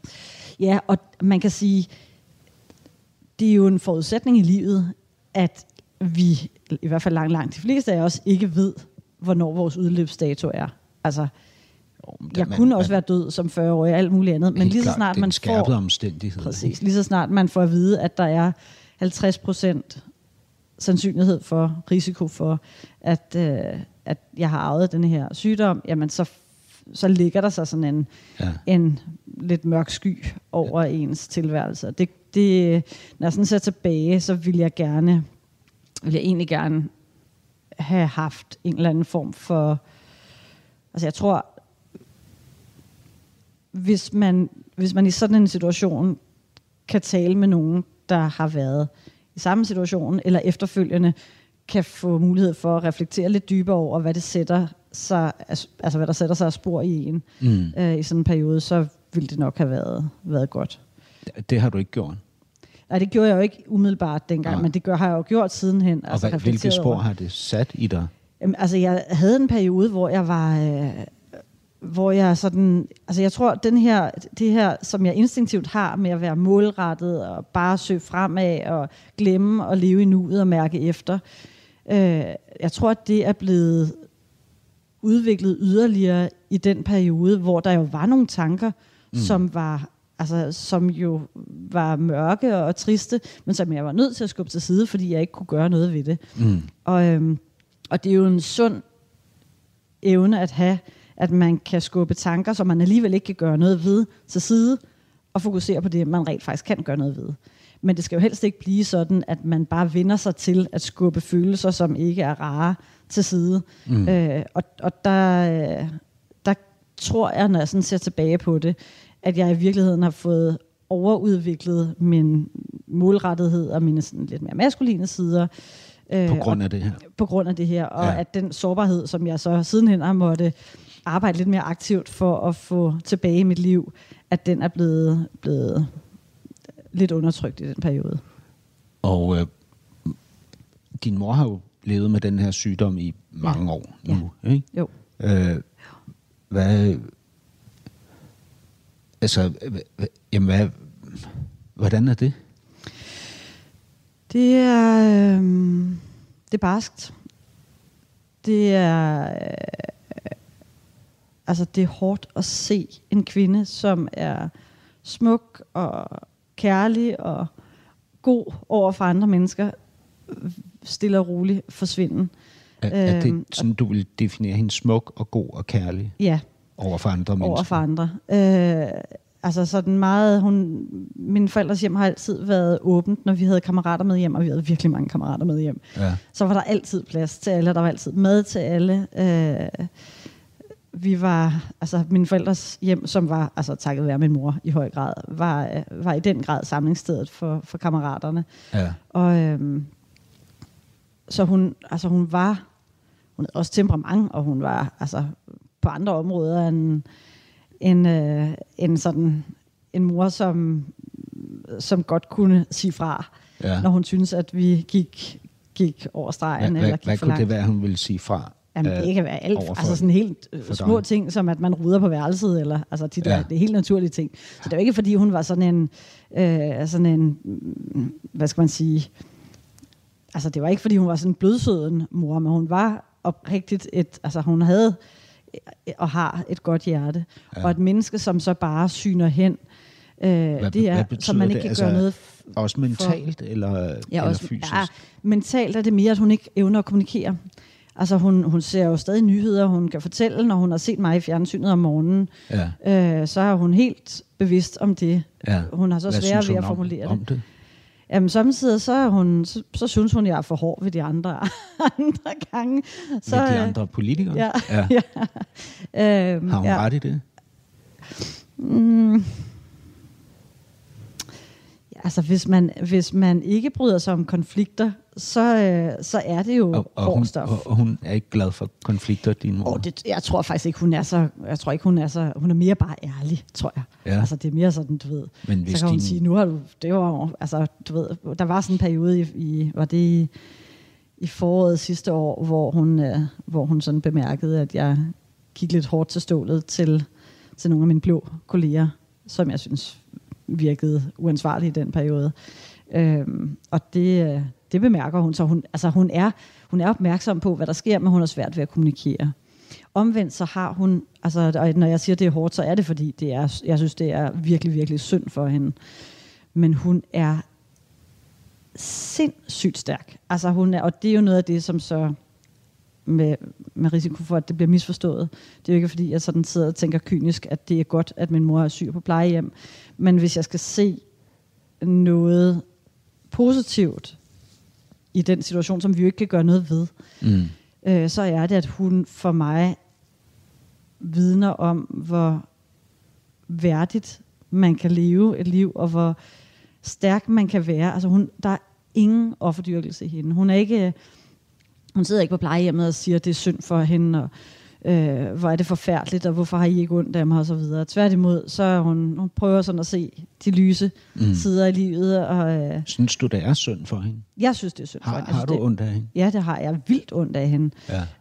S4: Ja, og man kan sige, det er jo en forudsætning i livet, at vi, i hvert fald langt, langt de fleste af os, ikke ved, hvornår vores udløbsdato er. Altså,
S3: Men
S4: jeg
S3: man-
S4: kunne også
S3: man-
S4: være død som 40-årig og alt muligt andet, men lige så snart man får...
S3: omstændighed.
S4: Præcis. Lige så snart man får at vide, at der er 50 procent sandsynlighed for, risiko for, at, øh, at jeg har arvet den her sygdom, jamen så, så ligger der sig sådan en,
S3: Ja.
S4: en lidt mørk sky over ja. ens tilværelse. Det, det, når jeg sådan ser tilbage, så vil jeg gerne, vil jeg egentlig gerne have haft en eller anden form for, altså jeg tror, hvis man, hvis man i sådan en situation kan tale med nogen, der har været i samme situation, eller efterfølgende kan få mulighed for at reflektere lidt dybere over, hvad det sætter sig, altså hvad der sætter sig af spor i en
S3: Mm.
S4: øh, i sådan en periode, så ville det nok have været, været godt.
S3: Det har du ikke gjort.
S4: Nej, det gjorde jeg jo ikke umiddelbart dengang,
S3: Nej.
S4: men det gør, har jeg jo gjort sidenhen.
S3: Og altså, hvad, hvilke spor
S4: over.
S3: har det sat i dig?
S4: Jamen, altså, jeg havde en periode, hvor jeg var... Øh, hvor jeg sådan... Altså, jeg tror, den her, det her, som jeg instinktivt har med at være målrettet og bare søge fremad og glemme og leve i nuet og mærke efter, øh, jeg tror, at det er blevet udviklet yderligere i den periode, hvor der jo var nogle tanker, mm. som var altså, som jo var mørke og triste, men som jeg var nødt til at skubbe til side, fordi jeg ikke kunne gøre noget ved det.
S3: Mm.
S4: Og, øhm, og det er jo en sund evne at have, at man kan skubbe tanker, som man alligevel ikke kan gøre noget ved, til side, og fokusere på det, man rent faktisk kan gøre noget ved. Men det skal jo helst ikke blive sådan, at man bare vender sig til at skubbe følelser, som ikke er rare, til side. Mm. Øh, og og der, der tror jeg, når jeg sådan ser tilbage på det, at jeg i virkeligheden har fået overudviklet min målrettighed og mine sådan lidt mere maskuline sider. Øh,
S3: På grund af det her.
S4: på grund af det her, og
S3: ja.
S4: at den sårbarhed, som jeg så sidenhen har måtte arbejde lidt mere aktivt for at få tilbage i mit liv, at den er blevet, blevet lidt undertrykt i den periode.
S3: Og øh, din mor har jo levet med den her sygdom i mange år nu, ikke?
S4: Jo.
S3: Øh, hvad... Altså, jamen, hvad, hvordan er det?
S4: Det er, øh, det er barskt. Det er, øh, altså det er hårdt at se en kvinde, som er smuk og kærlig og god over for andre mennesker, stille og roligt forsvinde.
S3: Er, er det
S4: Øhm,
S3: sådan, du vil definere hende smuk og god og kærlig
S4: Ja,
S3: over for andre mennesker?
S4: over for andre. Øh, altså sådan meget, hun, mine forældres hjem har altid været åbent, når vi havde kammerater med hjem, og vi havde virkelig mange kammerater med hjem.
S3: Ja.
S4: Så var der altid plads til alle, og der var altid mad til alle. Øh, vi var, altså mine forældres hjem, som var, altså takket være min mor i høj grad, var, var i den grad samlingsstedet for, for kammeraterne.
S3: ja.
S4: Og øhm, så hun, altså hun var, hun havde også temperament, og hun var altså på andre områder en, en, øh, en sådan en mor, som som godt kunne sige fra,
S3: Ja.
S4: når hun synes, at vi gik, gik over stregen
S3: Hvad,
S4: eller
S3: hvad,
S4: gik
S3: hvad
S4: for
S3: kunne
S4: langt.
S3: det være, hun ville sige fra?
S4: Jamen,
S3: øh,
S4: det kan være alt. Altså sådan helt øh,
S3: for
S4: små ting, som at man ruder på værelset, eller altså de der,
S3: Ja.
S4: det er helt naturlige ting. Så det er jo ikke, fordi hun var sådan en, øh, sådan en, mm, hvad skal man sige, altså det var ikke, fordi hun var sådan en blødsøden mor, men hun var oprigtigt et, altså hun havde øh, og har et godt hjerte.
S3: Ja.
S4: Og et menneske, som så bare syner hen, øh,
S3: Hvad,
S4: det er,
S3: hvad
S4: som man
S3: det?
S4: ikke kan
S3: Altså,
S4: gøre noget
S3: Også mentalt eller,
S4: Ja,
S3: eller
S4: også,
S3: fysisk?
S4: Ja, mentalt er det mere, at hun ikke evner at kommunikere. Altså hun, hun ser jo stadig nyheder, hun kan fortælle, når hun har set mig i fjernsynet om morgenen,
S3: Ja.
S4: øh, så er hun helt bevidst om det.
S3: Ja.
S4: Hun har så svært ved at
S3: om-
S4: formulere
S3: om
S4: det.
S3: det.
S4: Jamen samtidig så, er hun, så, så synes hun, jeg er for hård ved de andre, andre gange. Så,
S3: Med de
S4: øh,
S3: andre politikere?
S4: Ja,
S3: ja.
S4: ja. Øhm,
S3: Har hun
S4: ja.
S3: ret i det?
S4: Altså hvis man, hvis man ikke bryder sig om konflikter, så, øh, så er det jo
S3: Og, og, hun,
S4: stof.
S3: og, og hun er ikke glad for konflikter, din mor?
S4: Og det, jeg tror faktisk ikke, hun er så... Jeg tror ikke, hun er så... Hun er mere bare ærlig, tror jeg.
S3: Ja.
S4: Altså, det er mere sådan, du ved...
S3: Men hvis
S4: så kan hun
S3: din-
S4: sige, nu har du... Det var altså, du ved... Der var sådan en periode i... i var det i, i foråret sidste år, hvor hun, øh, hvor hun sådan bemærkede, at jeg gik lidt hårdt til stålet til, til nogle af mine blå kolleger, som jeg synes virkede uansvarlig i den periode. Øhm, og det, øh, det bemærker hun. Så hun, altså hun, er, hun er opmærksom på, hvad der sker, men hun har svært ved at kommunikere. Omvendt så har hun, altså, og når jeg siger, det er hårdt, så er det, fordi det er, jeg synes, det er virkelig, virkelig synd for hende. Men hun er sindssygt stærk. Altså hun er, og det er jo noget af det, som så med, med risiko for, at det bliver misforstået. Det er jo ikke, fordi jeg sådan sidder og tænker kynisk, at det er godt, at min mor er syg på plejehjem. Men hvis jeg skal se noget positivt i den situation, som vi jo ikke kan gøre noget ved,
S3: Mm.
S4: øh, så er det, at hun for mig vidner om, hvor værdigt man kan leve et liv, og hvor stærk man kan være. Altså hun, der er ingen offerdyrkelse i hende. Hun er ikke, hun sidder ikke på plejehjemmet og siger, at det er synd for hende, og øh, hvor er det forfærdeligt, og hvorfor har I ikke ondt af mig, og så videre. Tværtimod, så hun, hun prøver sådan at se de lyse
S3: Mm.
S4: sider i livet, og øh,
S3: Synes du, det er synd for hende?
S4: jeg synes, det er synd for
S3: Har,
S4: hende. Jeg
S3: har
S4: synes,
S3: du
S4: det,
S3: ondt af hende?
S4: Ja, det har jeg. Vildt ondt af hende.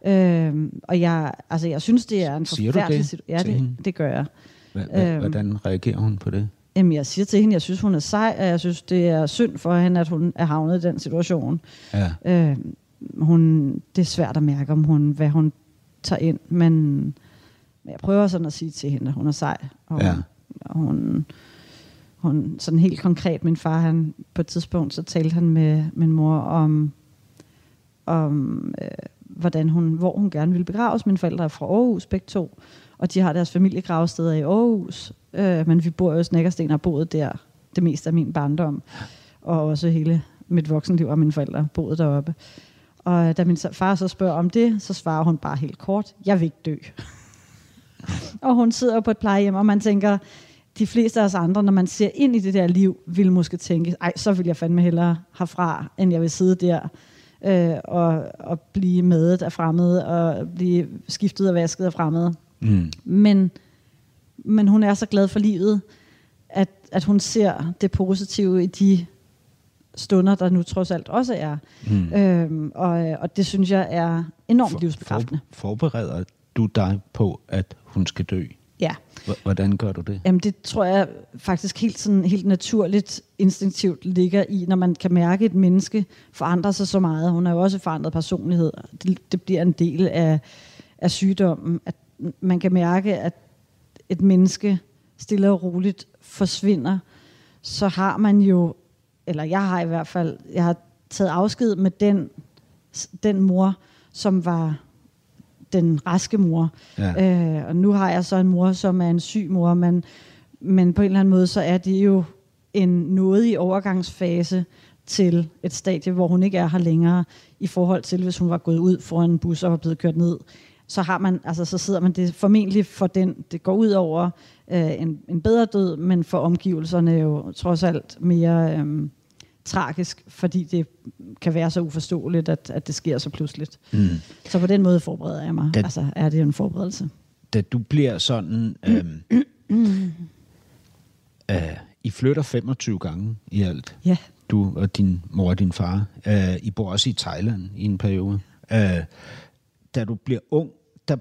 S3: Ja.
S4: Øhm, og jeg, altså, jeg synes, det er en forfærdelig situation. Ja,
S3: hende?
S4: det, det gør jeg. Øhm.
S3: hvordan reagerer hun på det?
S4: Jamen, jeg siger til hende, jeg synes, hun er sej, og jeg synes, det er synd for hende, at hun er havnet i den situation.
S3: Ja.
S4: Øhm, hun, det er svært at mærke, om hun, hvad hun tager ind, men, men jeg prøver sådan at sige til hende, at hun er sej. Og,
S3: Ja.
S4: og hun, hun, sådan helt konkret, min far, han, på et tidspunkt, så talte han med min mor om, om øh, hvordan hun, hvor hun gerne ville begraves. Mine forældre er fra Aarhus, begge to, og de har deres familiegravsteder i Aarhus, øh, men vi bor jo i Snækkersten og har boet der det meste af min barndom, og også hele mit voksenliv og mine forældre boede deroppe. Og da min far så spørger om det, så svarer hun bare helt kort, jeg vil ikke dø. og hun sidder på et plejehjem, og man tænker, de fleste af os andre, når man ser ind i det der liv, vil måske tænke, ej, så vil jeg fandme hellere herfra, end jeg vil sidde der øh, og, og blive madet af fremmede, og blive skiftet og vasket af fremmede.
S3: Mm.
S4: Men, men hun er så glad for livet, at, at hun ser det positive i de stunder, der nu trods alt også er.
S3: Mm.
S4: Øhm, og, og det synes jeg er enormt livsbekræftende.
S3: for, forbereder du dig på, at hun skal dø?
S4: Ja.
S3: Hvordan gør du det?
S4: Jamen det tror jeg faktisk helt, sådan, helt naturligt, instinktivt ligger i, når man kan mærke, at et menneske forandrer sig så meget. Hun har jo også forandret personlighed. Det, det bliver en del af, af sygdommen. At man kan mærke, at et menneske stille og roligt forsvinder. Så har man jo, eller jeg har i hvert fald, jeg har taget afsked med den, den mor, som var den raske mor.
S3: Ja.
S4: Øh, og nu har jeg så en mor, som er en syg mor, men, men på en eller anden måde, så er det jo en nådig overgangsfase til et stadie, hvor hun ikke er her længere, i forhold til, hvis hun var gået ud foran en bus og var blevet kørt ned. Så har man, altså så sidder man det formentlig for den, det går ud over øh, en, en bedre død, men for omgivelserne jo trods alt mere øh, tragisk, fordi det kan være så uforståeligt, at, at det sker så pludseligt.
S3: Mm.
S4: Så på den måde forbereder jeg mig.
S3: Den-
S4: Altså er det jo en forberedelse.
S3: Da du bliver sådan øh, øh, I flytter 25 gange i alt.
S4: Ja.
S3: Du og din mor og din far. Uh, I bor også i Thailand i en periode. Uh, da du bliver ung, der,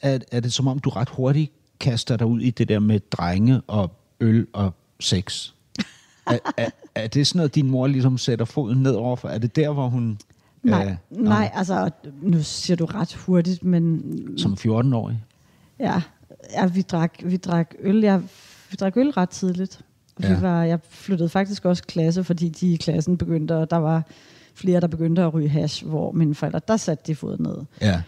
S3: er, er det som om, du ret hurtigt kaster dig ud i det der med drenge og øl og sex. er, er, er det sådan noget, din mor ligesom sætter foden ned overfor? Er det der, hvor hun...
S4: Nej,
S3: øh,
S4: nej, altså, nu siger du ret hurtigt, men
S3: Som 14-årig?
S4: ja, ja vi, drak, vi drak øl. Jeg, vi drak øl ret tidligt. Vi
S3: Ja.
S4: var, jeg flyttede faktisk også klasse, fordi de i klassen begyndte, og der var flere, der begyndte at ryge hash, hvor mine forældre, der satte de foden ned.
S3: Ja.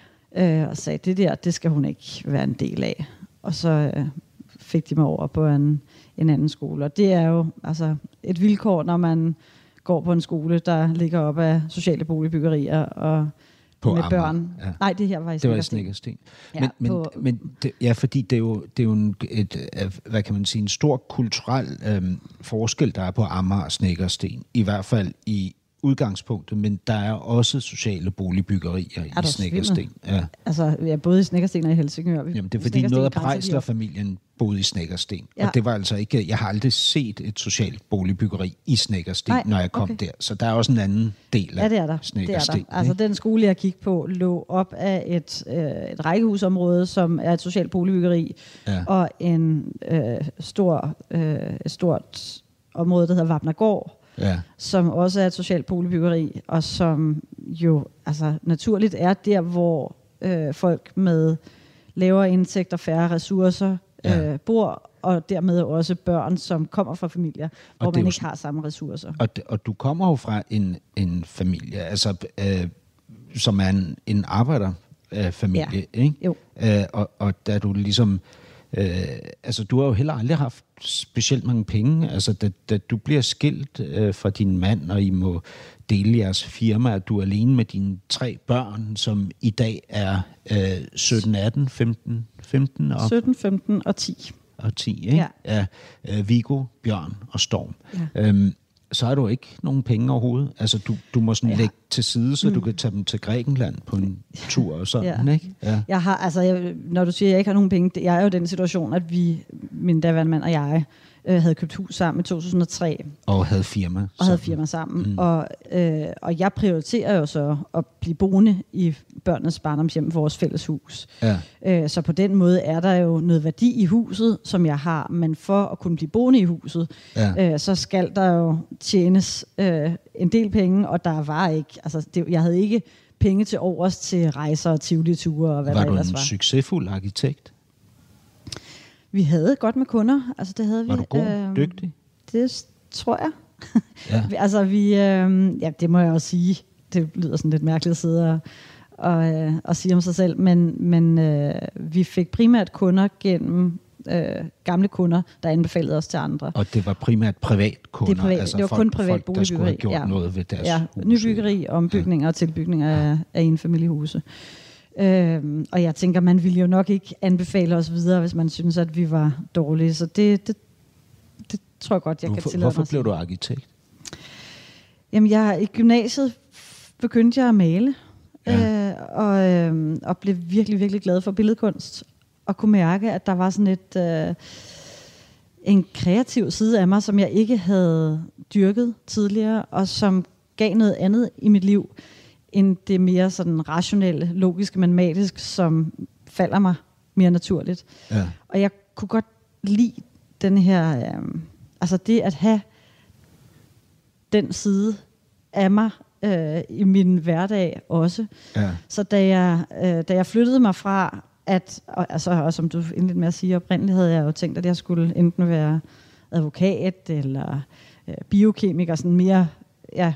S4: øh, og sagde, det der, det skal hun ikke være en del af. Og så øh, fik de mig over på en, en anden skole. Og det er jo altså, et vilkår, når man går på en skole, der ligger op af sociale boligbyggerier og
S3: På
S4: med
S3: Amager,
S4: børn.
S3: ja.
S4: Nej, det her var i
S3: Det var i. Snækkersten.
S4: Ja,
S3: men, men,
S4: på-
S3: men det, ja, fordi det er jo, det er jo en, et, hvad kan man sige, en stor kulturel øhm, forskel, der er på Amager og Snækkersten. I hvert fald i udgangspunktet, men der er også sociale boligbyggerier i Snækkersten. Ja.
S4: Altså, ja, både i Snekkersten og i Helsingør.
S3: Jamen, det er fordi noget af. Prejsler-familien boede i Snækkersten. Ja. Og det var altså ikke, jeg har aldrig set et socialt boligbyggeri i Snækkersten,
S4: Nej,
S3: når jeg kom
S4: okay.
S3: der. Så der er også en anden del af
S4: Ja, det er der. Det er
S3: Snækkersten.
S4: der. Altså, den skole, jeg gik på, lå op af et, øh, et rækkehusområde, som er et socialt boligbyggeri,
S3: Ja.
S4: og en øh, stor, øh, et stort område, der hedder Vapnergård,
S3: Ja.
S4: som også er et socialt boligbyggeri, og som jo altså, naturligt er der, hvor øh, folk med lavere indtægter, færre ressourcer
S3: Ja.
S4: øh, bor, og dermed også børn, som kommer fra familier, hvor
S3: det er
S4: man ikke har samme ressourcer.
S3: Og, d- og du kommer jo fra en, en familie, altså, øh, som er en, en arbejderfamilie, øh, familie,
S4: Ja.
S3: ikke?
S4: Jo.
S3: Øh, og, og da du ligesom... Øh, altså, du har jo heller aldrig haft specielt mange penge. Altså, da, da du bliver skilt øh, fra din mand, og I må dele jeres firma, og du er alene med dine tre børn, som i dag er øh, 17, 18, 15, 15 og
S4: 17, 15 og 10.
S3: og 10, ikke?
S4: Ja.
S3: ja øh, Vigo, Bjørn og Storm.
S4: Ja.
S3: Øhm, så har du ikke nogen penge overhovedet. Altså, du, du må sådan
S4: Ja.
S3: lægge til side, så mm. du kan tage dem til Grækenland på en tur og sådan,
S4: Ja.
S3: ikke? Ja.
S4: Jeg har, altså, jeg, når du siger, at jeg ikke har nogen penge, jeg er jo i den situation, at vi, min daværende mand og jeg, øh, havde købt hus sammen i 2003,
S3: Og havde firma.
S4: og havde
S3: sammen.
S4: firma sammen. Mm. Og, øh, og jeg prioriterer jo så at blive boende i børnenes barndomshjem, vores fælles hus.
S3: Ja.
S4: Øh, så på den måde er der jo noget værdi i huset, som jeg har, men for at kunne blive boende i huset,
S3: Ja.
S4: øh, så skal der jo tjenes øh, en del penge, og der var ikke, altså det, jeg havde ikke penge til overs til rejser og tivoli-ture og hvad
S3: Var
S4: der
S3: du
S4: ellers
S3: en
S4: var.
S3: succesfuld arkitekt?
S4: Vi havde godt med kunder, altså det havde
S3: Var
S4: vi.
S3: du god? Dygtig?
S4: Det tror jeg.
S3: Ja.
S4: Altså vi, øh, ja det må jeg også sige, det lyder sådan lidt mærkeligt at sidde og, og, øh, og sige om sig selv, men, men øh, vi fik primært kunder gennem øh, gamle kunder, der anbefalede os til andre.
S3: Og det var primært privatkunder?
S4: Det, privat,
S3: altså
S4: det var
S3: folk,
S4: kun privat
S3: folk, der skulle have gjort noget ved deres
S4: ja,
S3: hus.
S4: nybyggeri, ombygninger og tilbygninger af, af enfamiliehuse. Øhm, og jeg tænker, man ville jo nok ikke anbefale os videre, hvis man synes, at vi var dårlige. Så det, det, det tror jeg godt, jeg kan
S3: Hvorfor,
S4: tillade
S3: hvorfor
S4: mig at
S3: blev du arkitekt?
S4: Jamen, jeg, i gymnasiet begyndte jeg at male,
S3: ja.
S4: øh, og, øh, og blev virkelig, virkelig glad for billedkunst, og kunne mærke, at der var sådan et, øh, en kreativ side af mig, som jeg ikke havde dyrket tidligere, og som gav noget andet i mit liv, end det mere sådan rationelle, logiske, matematiske, som falder mig mere naturligt.
S3: Ja.
S4: Og jeg kunne godt lide den her, øh, altså det at have den side af mig øh, i min hverdag også.
S3: Ja.
S4: Så da jeg, øh, da jeg flyttede mig fra, at, og, altså, og som du indledte med at sige, oprindeligt havde jeg jo tænkt, at jeg skulle enten være advokat eller øh, biokemiker, sådan mere, ja,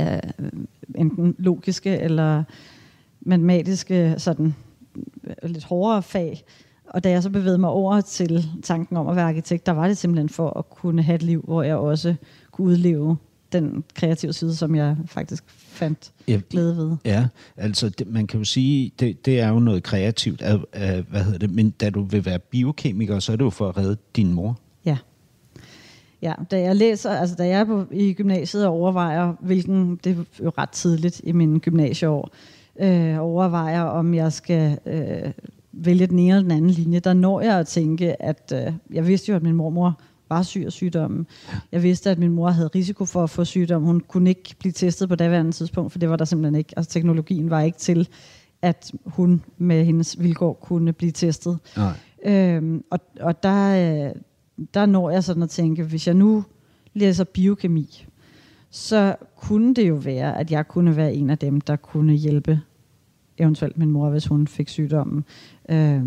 S4: øh, enten logiske eller matematiske, sådan øh, lidt hårdere fag. Og da jeg så bevægede mig over til tanken om at være arkitekt, der var det simpelthen for at kunne have et liv, hvor jeg også kunne udleve den kreative side, som jeg faktisk fandt
S3: Ja,
S4: glæde ved.
S3: Ja, altså det, man kan jo sige, det, det er jo noget kreativt, af, af, hvad hedder det, men da du vil være biokemiker, så er det jo for at redde din mor.
S4: Ja. Da jeg læser, altså da jeg er på, i gymnasiet og overvejer, hvilken, det er jo ret tidligt i mine gymnasieår, øh, overvejer, om jeg skal øh, vælge den ene eller den anden linje, der når jeg at tænke, at øh, jeg vidste jo, at min mormor var syg af sygdommen. Jeg vidste, at min mor havde risiko for at få sygdom. Hun kunne ikke blive testet på daværende tidspunkt, for det var der simpelthen ikke. Altså teknologien var ikke til, at hun med hendes vilkår kunne blive testet.
S3: Nej.
S4: Øhm, og, og der, øh, der når jeg sådan at tænke, hvis jeg nu læser biokemi, så kunne det jo være, at jeg kunne være en af dem, der kunne hjælpe eventuelt min mor, hvis hun fik sygdommen, øh,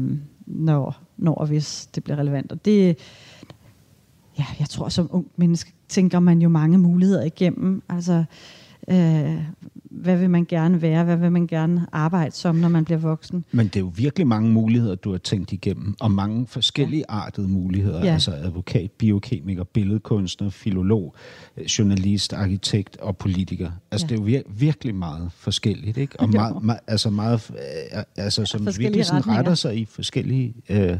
S4: når, når og hvis det bliver relevant. Og det, ja, jeg tror, som ung menneske tænker man jo mange muligheder igennem. Altså, øh, hvad vil man gerne være? Hvad vil man gerne arbejde som, når man bliver voksen?
S3: Men det er jo virkelig mange muligheder, du har tænkt igennem, og mange forskellige ja. artede muligheder.
S4: Ja.
S3: Altså advokat, biokemiker, billedkunstner, filolog, øh, journalist, arkitekt og politiker. Altså
S4: Ja.
S3: det er jo vir- virkelig meget forskelligt, ikke? Og meget, meget, altså meget, øh, altså som virkelig sådan
S4: retninger.
S3: retter sig i forskellige, øh,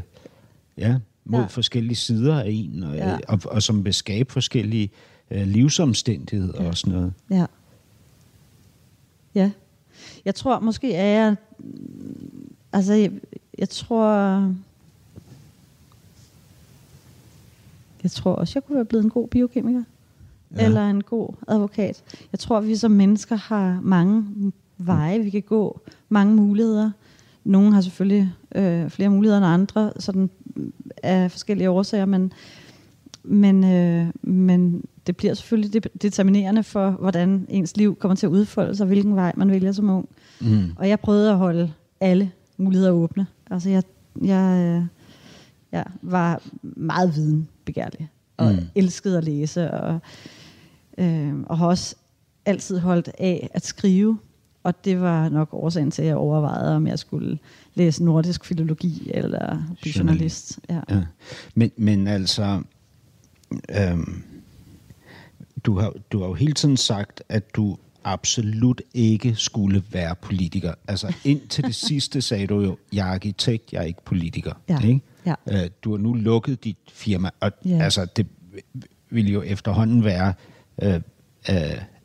S3: ja, mod
S4: Ja.
S3: forskellige sider af en, og,
S4: Ja.
S3: ja. og, og som vil skabe forskellige øh, livsomstændigheder ja. og sådan noget.
S4: Ja. Ja. Jeg tror, måske er jeg... mm, Altså, jeg, jeg tror... Jeg tror også, jeg kunne være blevet en god biokemiker. Ja. Eller en god advokat. Jeg tror, vi som mennesker har mange veje, vi kan gå. Mange muligheder. Nogle har selvfølgelig øh, flere muligheder end andre, sådan mm, af forskellige årsager, men, men, øh, men det bliver selvfølgelig det- determinerende for, hvordan ens liv kommer til at udfolde sig, hvilken vej man vælger som ung.
S3: Mm.
S4: Og jeg prøvede at holde alle muligheder åbne. Altså jeg, jeg, øh, jeg var meget videnbegærlig, og mm. Elskede at læse, og, øh, og har også altid holdt af at skrive. Og det var nok årsagen til, at jeg overvejede, om jeg skulle læse nordisk filologi eller blive journalist. Ja.
S3: Ja. Men, men altså, øhm, du, har, du har jo hele tiden sagt, at du absolut ikke skulle være politiker. Altså indtil det sidste sagde du jo, jeg er arkitekt, jeg er ikke politiker.
S4: Ja.
S3: Ikke?
S4: Ja.
S3: Øh, du har nu lukket dit firma, og
S4: Ja.
S3: altså, det ville jo efterhånden være øh, øh,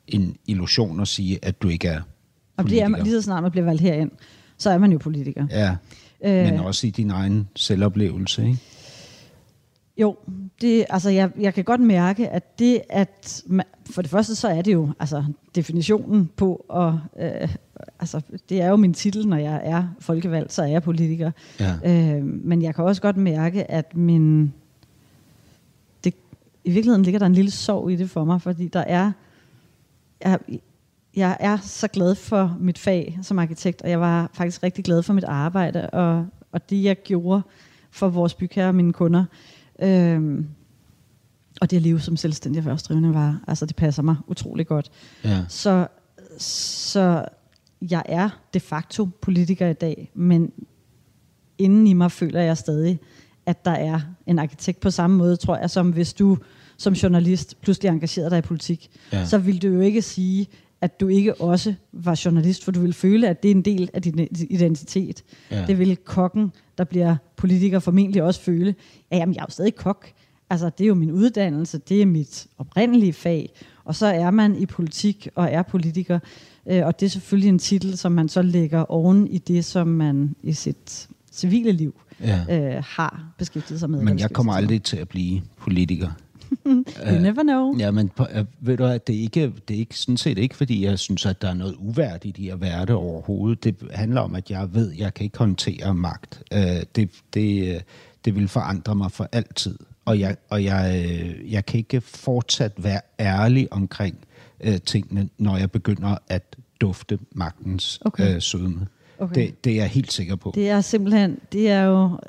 S3: en illusion at sige, at du ikke er
S4: Og det er,
S3: politiker.
S4: lige så snart man bliver valgt herind, så er man jo politiker.
S3: Ja,
S4: Øh.
S3: men også i din egen selvoplevelse, ikke?
S4: Jo, det, altså jeg, jeg kan godt mærke, at det at, man, for det første så er det jo altså definitionen på, og øh, altså det er jo min titel, når jeg er folkevalgt, så er jeg politiker.
S3: Ja.
S4: Øh, men jeg kan også godt mærke, at min, det, i virkeligheden ligger der en lille sorg i det for mig, fordi der er, jeg, jeg er så glad for mit fag som arkitekt, og jeg var faktisk rigtig glad for mit arbejde, og, og det jeg gjorde for vores bygherrer og mine kunder. Øhm, og det at leve som selvstændig erhvervsdrivende var, altså det passer mig utrolig godt.
S3: Ja.
S4: Så, så jeg er de facto politiker i dag, men inden i mig føler jeg stadig, at der er en arkitekt på samme måde, tror jeg, som hvis du som journalist pludselig engagerede dig i politik.
S3: Ja.
S4: Så vil du jo ikke sige, at du ikke også var journalist, for du vil føle, at det er en del af din identitet.
S3: Ja.
S4: Det vil kokken, der bliver politiker, formentlig også føle. Ja, jamen, jeg er jo stadig kok. Altså, det er jo min uddannelse, det er mit oprindelige fag. Og så er man i politik og er politiker. Øh, og det er selvfølgelig en titel, som man så lægger oven i det, som man i sit civile liv
S3: Ja.
S4: øh, har beskæftiget sig med.
S3: Men jeg kommer aldrig til at blive politiker.
S4: You never know.
S3: Ja, men øh, ved du hvad, det er, ikke, det er ikke sådan set ikke, fordi jeg synes, at der er noget uværdigt i at være det overhovedet. Det handler om, at jeg ved, at jeg kan ikke håndtere magt. Øh, det, det, øh, det vil forandre mig for altid. Og jeg, og jeg, jeg kan ikke fortsat være ærlig omkring øh, tingene, når jeg begynder at dufte magtens
S4: Okay.
S3: øh, sødme.
S4: Okay.
S3: Det, det er jeg helt sikker på.
S4: Det er simpelthen, det er jo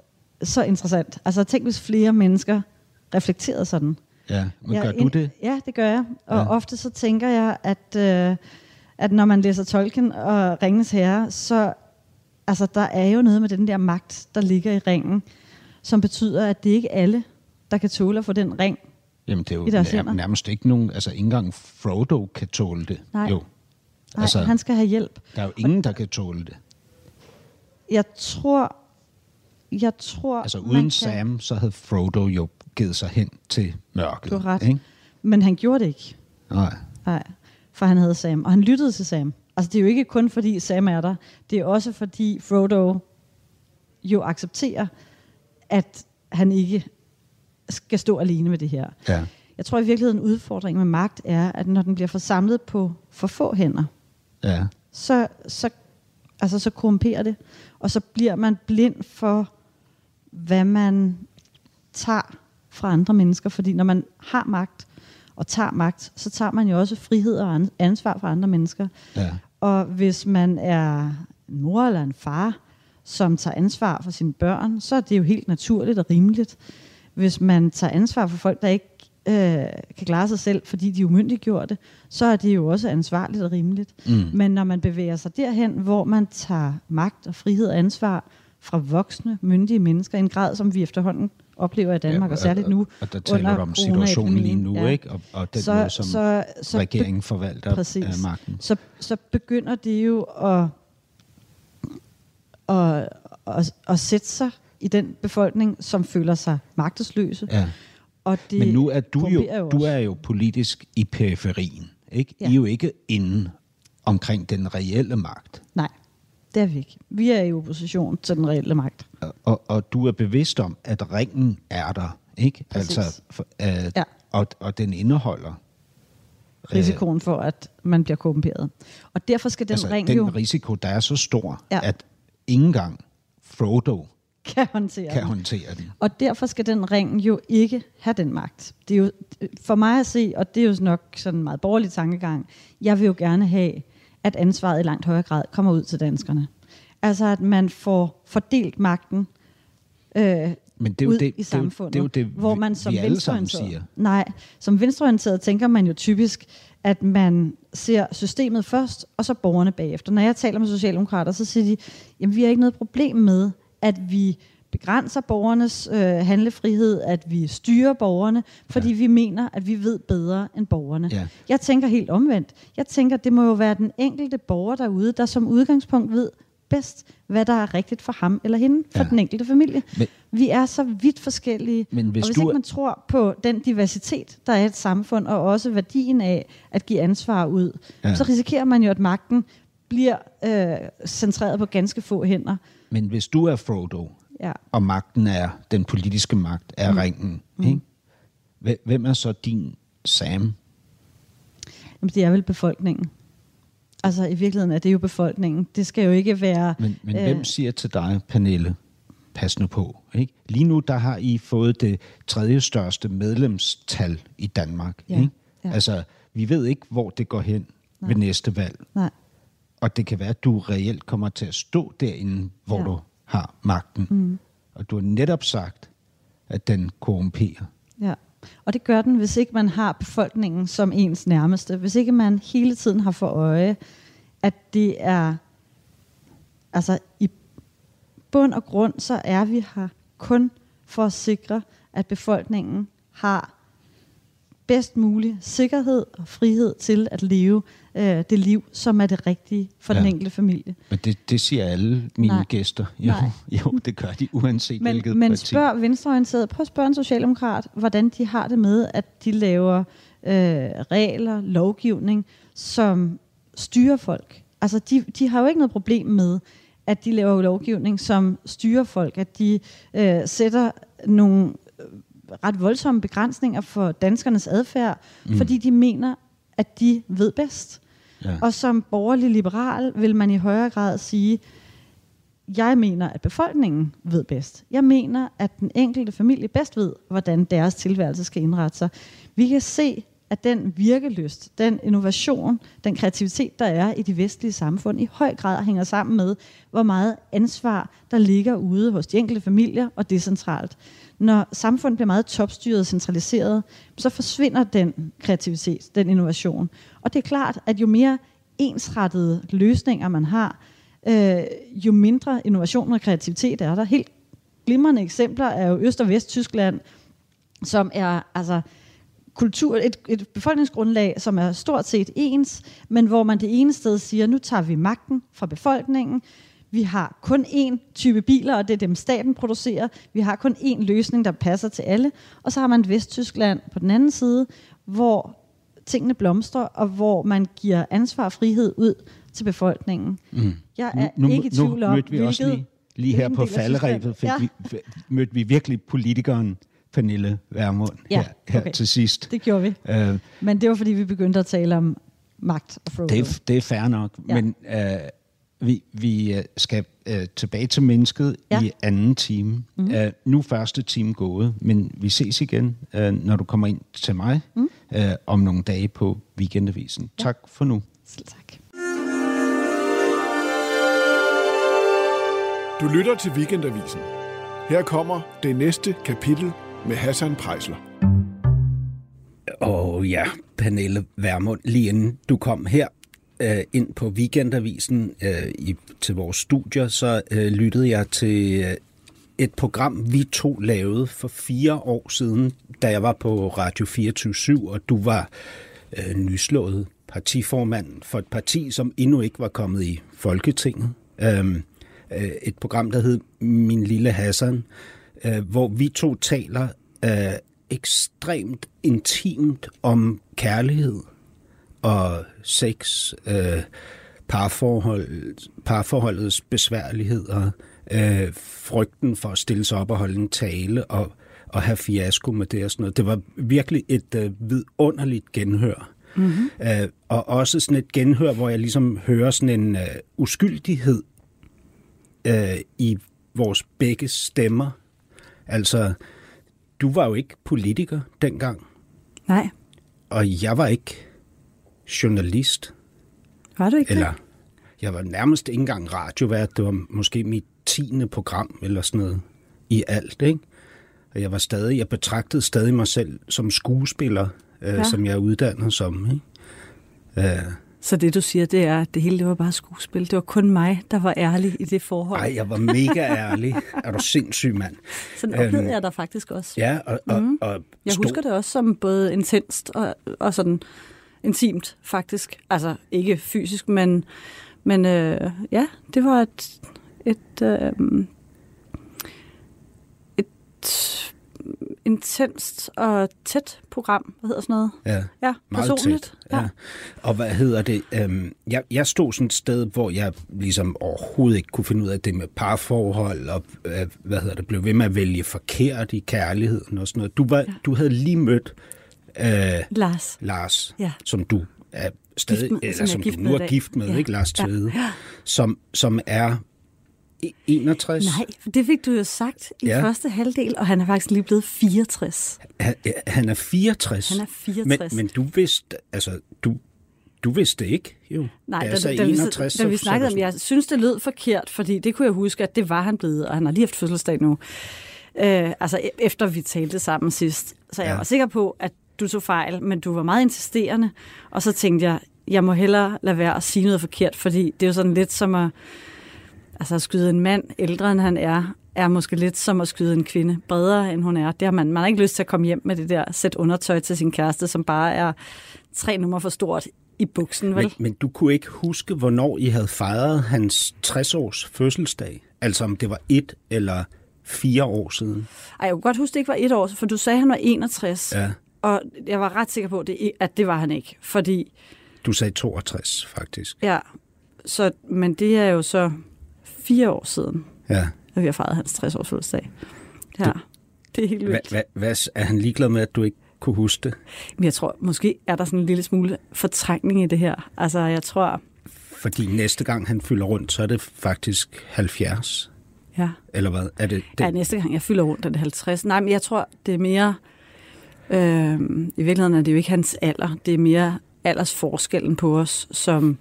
S4: så interessant. Altså tænk, hvis flere mennesker reflekterede sådan.
S3: Ja, men
S4: Jeg
S3: gør du det?
S4: Ja, det gør jeg. Og
S3: Ja.
S4: ofte så tænker jeg, at, øh, at når man læser Tolkien og Ringens Herre, så altså, der er jo noget med den der magt, der ligger i ringen, som betyder, at det ikke er alle, der kan tåle at få den ring.
S3: Jamen, det er jo
S4: i deres
S3: nær, nærmest ikke nogen... Altså, ikke engang Frodo kan tåle det.
S4: Nej.
S3: Jo.
S4: Nej,
S3: Altså-
S4: han skal have hjælp.
S3: Der er jo ingen, der kan tåle det.
S4: Jeg tror, jeg tror,
S3: Altså, uden
S4: kan,
S3: Sam, så havde Frodo jo givet sig hen til mørket.
S4: Du har ret.
S3: Ikke?
S4: Men han gjorde det ikke.
S3: Nej.
S4: Nej, for han havde Sam, og han lyttede til Sam. Altså det er jo ikke kun fordi Sam er der, det er også fordi Frodo jo accepterer, at han ikke skal stå alene med det her.
S3: Ja.
S4: Jeg tror i virkeligheden, udfordringen med magt er, at når den bliver forsamlet på for få hænder,
S3: Ja.
S4: så, så, altså, så korrumperer det. Og så bliver man blind for, hvad man tager fra andre mennesker. Fordi når man har magt og tager magt, så tager man jo også frihed og an- ansvar fra andre mennesker.
S3: Ja.
S4: Og hvis man er en mor eller en far, som tager ansvar for sine børn, så er det jo helt naturligt og rimeligt. Hvis man tager ansvar for folk, der ikke øh, kan klare sig selv, fordi de er umyndiggjorte, så er det jo også ansvarligt og rimeligt.
S3: Mm.
S4: Men når man bevæger sig derhen, hvor man tager magt og frihed og ansvar fra voksne, myndige mennesker, i en grad, som vi efterhånden oplever i Danmark,
S3: Ja,
S4: og særligt nu
S3: Og der taler du om situationen lige nu,
S4: coronaepidemien.
S3: ikke? Og, og den
S4: Så-
S3: måde, som
S4: så- så
S3: regeringen forvalter
S4: Præcis.
S3: af magten.
S4: Så, så begynder det jo at, at, at, at sætte sig i den befolkning, som føler sig magtesløse.
S3: Ja.
S4: Og det
S3: Men nu er du jo,
S4: korrumperer
S3: du er jo politisk i periferien. Ikke?
S4: Ja.
S3: I er jo ikke inde omkring den reelle magt.
S4: Nej, det er vi ikke. Vi er i opposition til den reelle magt.
S3: Og, og du er bevidst om, at ringen er der. Ikke?
S4: Præcis.
S3: Altså, for, at,
S4: Ja.
S3: og, og den indeholder
S4: Risikoen for, at man bliver korrumperet. Og derfor skal den
S3: altså,
S4: ring
S3: den
S4: jo
S3: risiko, der er så stor,
S4: Ja.
S3: at ingen engang Frodo
S4: kan håndtere
S3: kan
S4: den.
S3: håndtere den.
S4: Og derfor skal den ring jo ikke have den magt. Det er jo for mig at se, og det er jo nok sådan en meget borgerlig tankegang, jeg vil jo gerne have, at ansvaret i langt højere grad kommer ud til danskerne. Altså at man får fordelt magten øh,
S3: Men det er jo
S4: ud
S3: det-
S4: i
S3: det er jo-
S4: samfundet,
S3: det er jo det,
S4: hvor man som
S3: vi alle sammen siger.
S4: Nej, som venstreorienteret tænker man jo typisk, at man ser systemet først, og så borgerne bagefter. Når jeg taler med socialdemokrater, så siger de, jamen vi har ikke noget problem med, at vi begrænser borgernes øh, handlefrihed, at vi styrer borgerne, fordi ja. vi mener, at vi ved bedre end borgerne.
S3: Ja.
S4: Jeg tænker helt omvendt. Jeg tænker, det må jo være den enkelte borger derude, der som udgangspunkt ved bedst, hvad der er rigtigt for ham eller hende, for
S3: Ja.
S4: den enkelte familie.
S3: Men-
S4: vi er så vidt forskellige,
S3: Men hvis
S4: og hvis
S3: du
S4: ikke man tror på den diversitet, der er i et samfund, og også værdien af at give ansvar ud,
S3: ja.
S4: så risikerer man jo, at magten bliver øh, centreret på ganske få hænder.
S3: Men hvis du er Frodo,
S4: Ja.
S3: og magten er, den politiske magt er mm. ringen, ikke? Hve- Hvem er så din Sam?
S4: Jamen, det er vel befolkningen. Altså i virkeligheden er det jo befolkningen. Det skal jo ikke være...
S3: Men, men øh. hvem siger til dig, Pernille, pas nu på? Ikke? Lige nu der har I fået det tredje største medlemstal i Danmark.
S4: Ja,
S3: Ikke?
S4: ja.
S3: Altså, vi ved ikke, hvor det går hen Nej. ved næste valg.
S4: Nej.
S3: Og det kan være, at du reelt kommer til at stå derinde, hvor. Ja. du har magten. Mm. Og du har netop sagt, at den korrumperer.
S4: Ja, og det gør den, hvis ikke man har befolkningen som ens nærmeste. Hvis ikke man hele tiden har for øje, at det er, altså i bund og grund, så er vi her kun for at sikre, at befolkningen har bedst mulig sikkerhed og frihed til at leve øh, det liv, som er det rigtige for ja. Den enkelte familie.
S3: Men det, det siger alle mine
S4: Nej.
S3: gæster. Jo,
S4: Nej.
S3: jo, det gør de, uanset
S4: Men,
S3: hvilket
S4: men
S3: parti.
S4: spørg venstreorienteret, prøv at spørge en socialdemokrat, hvordan de har det med, at de laver øh, regler, lovgivning, som styrer folk. Altså, de, de har jo ikke noget problem med, at de laver lovgivning, som styrer folk, at de øh, sætter nogle øh, ret voldsomme begrænsninger for danskernes adfærd, mm. fordi de mener, at de ved bedst.
S3: Ja.
S4: Og som borgerlig liberal vil man i højere grad sige, jeg mener, at befolkningen ved bedst. Jeg mener, at den enkelte familie bedst ved, hvordan deres tilværelse skal indrette sig. Vi kan se, at den virkelyst, den innovation, den kreativitet, der er i de vestlige samfund, i høj grad hænger sammen med, hvor meget ansvar, der ligger ude hos de enkelte familier og decentralt. Når samfundet bliver meget topstyret og centraliseret, så forsvinder den kreativitet, den innovation. Og det er klart, at jo mere ensrettede løsninger man har, øh, jo mindre innovation og kreativitet er der. Helt glimrende eksempler er jo Øst- og Vest-Tyskland, som er altså kultur, et, et befolkningsgrundlag, som er stort set ens, men hvor man det ene sted siger, nu tager vi magten fra befolkningen, vi har kun én type biler, og det er dem staten producerer. Vi har kun én løsning, der passer til alle. Og så har man Vesttyskland på den anden side, hvor tingene blomstrer, og hvor man giver ansvar og frihed ud til befolkningen. Mm. Jeg er
S3: nu,
S4: ikke i tvivl om,
S3: vi også lige, lige her på falderæbet, fik
S4: Ja.
S3: vi, mødte vi virkelig politikeren, Pernille Vermund,
S4: Ja,
S3: her, her
S4: okay.
S3: til sidst.
S4: Det gjorde vi.
S3: Øh,
S4: Men det var, fordi vi begyndte at tale om magt og Frodo.
S3: det, er, det er fair nok,
S4: ja.
S3: men øh, vi, vi øh, skal øh, tilbage til mennesket
S4: Ja.
S3: i anden time. Mm. Øh, nu er første time gået, men vi ses igen, øh, når du kommer ind til mig mm. øh, om nogle dage på Weekendavisen. Ja. Tak for nu.
S4: Selv tak.
S2: Du lytter til Weekendavisen. Her kommer det næste kapitel med Hassan Prejsler.
S3: Og ja, Pernille Vermund, lige inden du kom her øh, ind på Weekendavisen øh, i, til vores studier, så øh, lyttede jeg til øh, et program, vi to lavede for fire år siden, da jeg var på Radio 24 og du var øh, nyslået partiformand for et parti, som endnu ikke var kommet i Folketinget. Øhm, øh, et program, der hed Min Lille Hassan, øh, hvor vi to taler øh, ekstremt intimt om kærlighed og sex, øh, parforhold, parforholdets besværligheder, øh, frygten for at stille sig op og holde en tale og, og have fiasko med det og sådan noget. Det var virkelig et øh, vidunderligt genhør. Mm-hmm. Øh, og også sådan et genhør, hvor jeg ligesom hører sådan en øh, uskyldighed øh, i vores begge stemmer. Altså, du var jo ikke politiker dengang,
S4: Nej,
S3: og jeg var ikke journalist.
S4: var du ikke
S3: Eller, jeg var nærmest ikke engang radiovært. Det var måske mit tiende program eller sådan noget i alt, ikke? Og jeg var stadig, jeg betragtede stadig mig selv som skuespiller, øh,
S4: Ja.
S3: som jeg er uddannet som, ikke? Øh,
S4: Så det, du siger, det er, at det hele det var bare skuespil. Det var kun mig, der var ærlig i det forhold.
S3: ej, jeg var mega ærlig. Er du sindssyg, mand?
S4: Sådan oplevede
S3: Øhm,
S4: jeg dig faktisk også.
S3: Ja, og, og,
S4: Mhm.
S3: og
S4: Jeg
S3: stor-
S4: husker det også som både intenst og, og sådan intimt, faktisk. Altså ikke fysisk, men, men øh, ja, det var et, et, øh, et intenst og tæt program. Hvad hedder sådan noget?
S3: Ja.
S4: Ja,
S3: Meget
S4: personligt.
S3: tæt. Ja. Og hvad hedder det? Øhm, jeg, jeg stod sådan et sted, hvor jeg ligesom overhovedet ikke kunne finde ud af det med parforhold, og øh, hvad hedder det, blev ved med at vælge forkert i kærligheden og sådan noget. Du, var, ja. du havde lige mødt øh,
S4: Lars.
S3: Lars,
S4: Ja.
S3: som du er stadig,
S4: Gift med-
S3: eller
S4: som
S3: som
S4: gift
S3: du nu er gift med,
S4: Ja.
S3: ja. ikke Lars
S4: Ja.
S3: Tvede, som, som er e- 61.
S4: Nej, for det fik du jo sagt i
S3: Ja.
S4: første halvdel, og han er faktisk lige blevet 64.
S3: Han, han er 64.
S4: Han er 64.
S3: Men, men du vidste, altså, du, du vidste ikke, jo.
S4: Nej,
S3: Da
S4: da, da,
S3: 61,
S4: da, da vi
S3: så- så
S4: snakkede om, jeg synes, det lød forkert, fordi det kunne jeg huske, at det var han blevet, og han har lige haft fødselsdag nu. Øh, altså e- efter vi talte sammen sidst. Så jeg
S3: Ja.
S4: var sikker på, at du tog fejl, men du var meget insisterende. Og så tænkte jeg, jeg må hellere lade være at sige noget forkert, fordi det er jo sådan lidt som at, altså at skyde en mand ældre, end han er, er måske lidt som at skyde en kvinde bredere, end hun er. Det har man, man har ikke lyst til at komme hjem med det der sæt undertøj til sin kæreste, som bare er tre numre for stort i buksen, vel?
S3: Men, men du kunne ikke huske, hvornår I havde fejret hans 60-års fødselsdag? Altså om det var et eller fire år siden?
S4: Ej, jeg kunne godt huske, det ikke var et år, for du sagde, at han var 61.
S3: Ja.
S4: Og jeg var ret sikker på, det, at det var han ikke. Fordi,
S3: Du sagde 62, faktisk.
S4: ja, så, men det er jo så fire år siden,
S3: Ja.
S4: at vi har fejret hans 60-års fødselsdag. Ja, det er helt vildt.
S3: hva, hvad, er han ligeglad med, at du ikke kunne huske det?
S4: Men jeg tror, måske er der sådan en lille smule fortrængning i det her. Altså, jeg tror,
S3: Fordi næste gang han fylder rundt, så er det faktisk 70.
S4: ja,
S3: Eller hvad? Er det, det?
S4: ja næste gang jeg fylder rundt, er det 50. Nej, men jeg tror, det er mere... Øh, I virkeligheden er det jo ikke hans alder. Det er mere aldersforskellen på os, som,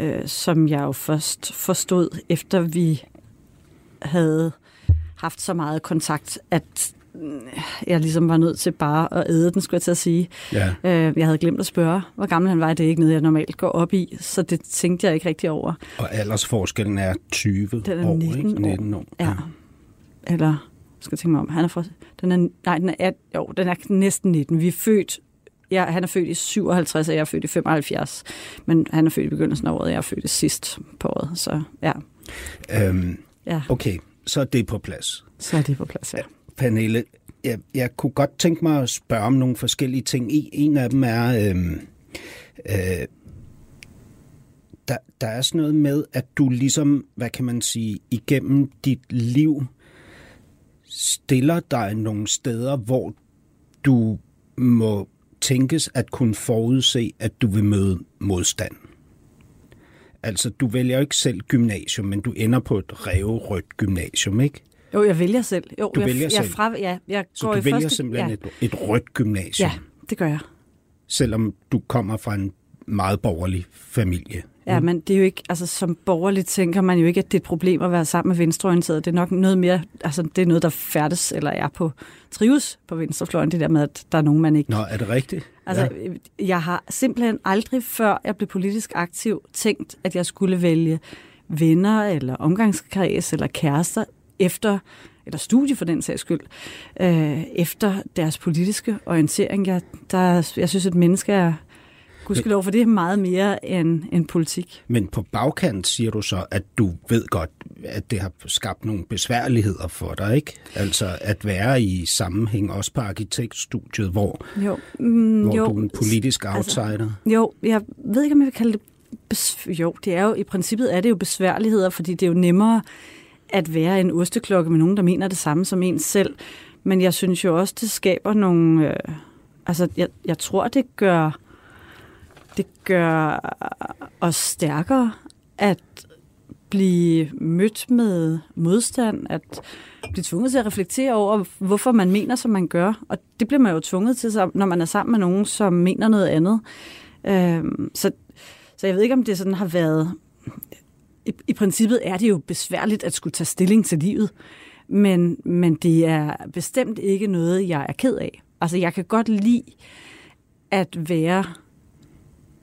S4: øh, som jeg jo først forstod, efter vi havde haft så meget kontakt, at øh, jeg ligesom var nødt til bare at æde den, skulle jeg til at sige.
S3: Ja.
S4: Øh, jeg havde glemt at spørge, hvor gammel han var. Det er ikke noget, jeg normalt går op i, så det tænkte jeg ikke rigtig over.
S3: Og aldersforskellen er 20
S4: Den er
S3: år,
S4: 19
S3: ikke?
S4: år.
S3: 19 år.
S4: Ja. Eller, skal jeg tænke mig om, han er fra, den er, nej, den er, jo, den er næsten 19. Vi er født, ja, han er født i 57, og jeg er født i 75. Men han er født i begyndelsen af året, og jeg er født sidst på året. Så ja,
S3: Øhm,
S4: ja
S3: okay, så er det på plads.
S4: så er det på plads, ja.
S3: Pernille, jeg, jeg kunne godt tænke mig at spørge om nogle forskellige ting. En- En af dem er, øhm, øh, der, der er sådan noget med, at du ligesom, hvad kan man sige, igennem dit liv stiller dig nogle steder, hvor du må tænkes at kunne forudse, at du vil møde modstand. Altså, du vælger ikke selv gymnasium, men du ender på et revrødt gymnasium, ikke?
S4: Jo, jeg vælger selv. Jo,
S3: Du
S4: jeg,
S3: vælger
S4: jeg,
S3: selv.
S4: Fra, ja, jeg
S3: Så
S4: går
S3: du
S4: i
S3: vælger
S4: første,
S3: simpelthen
S4: ja,
S3: et, et rødt gymnasium,
S4: Ja, det gør jeg.
S3: selvom du kommer fra en meget borgerlig familie.
S4: Ja, men det er jo ikke, altså som borgerligt tænker man jo ikke, at det er et problem at være sammen med venstreorienteret. Det er nok noget mere, altså det er noget, der færdes eller er på, trives på venstrefløjen, det der med, at der er nogen, man ikke...
S3: Nå, er det rigtigt?
S4: Altså, ja. jeg har simpelthen aldrig før jeg blev politisk aktiv tænkt, at jeg skulle vælge venner eller omgangskreds eller kærester efter, eller studie for den sags skyld, øh, efter deres politiske orientering. Jeg, der, jeg synes, at mennesker er, gudskelov for det, er meget mere end, end politik.
S3: Men på bagkant siger du så, at du ved godt, at det har skabt nogle besværligheder for dig, ikke? Altså at være i sammenhæng, også på arkitektstudiet, hvor,
S4: Jo, mm,
S3: hvor
S4: jo,
S3: du er en politisk
S4: altså-
S3: outsider.
S4: Jo, jeg ved ikke, om jeg vil kalde det... Jo, det er jo, i princippet er det jo besværligheder, fordi det er jo nemmere at være en osteklokke med nogen, der mener det samme som en selv. Men jeg synes jo også, det skaber nogle... Øh, altså, jeg, jeg tror, det gør, det gør os stærkere at blive mødt med modstand, at blive tvunget til at reflektere over, hvorfor man mener, som man gør. Og det bliver man jo tvunget til, når man er sammen med nogen, som mener noget andet. Øhm, så, så jeg ved ikke, om det sådan har været... I, I princippet er det jo besværligt at skulle tage stilling til livet, men, men det er bestemt ikke noget, jeg er ked af. Altså, jeg kan godt lide at være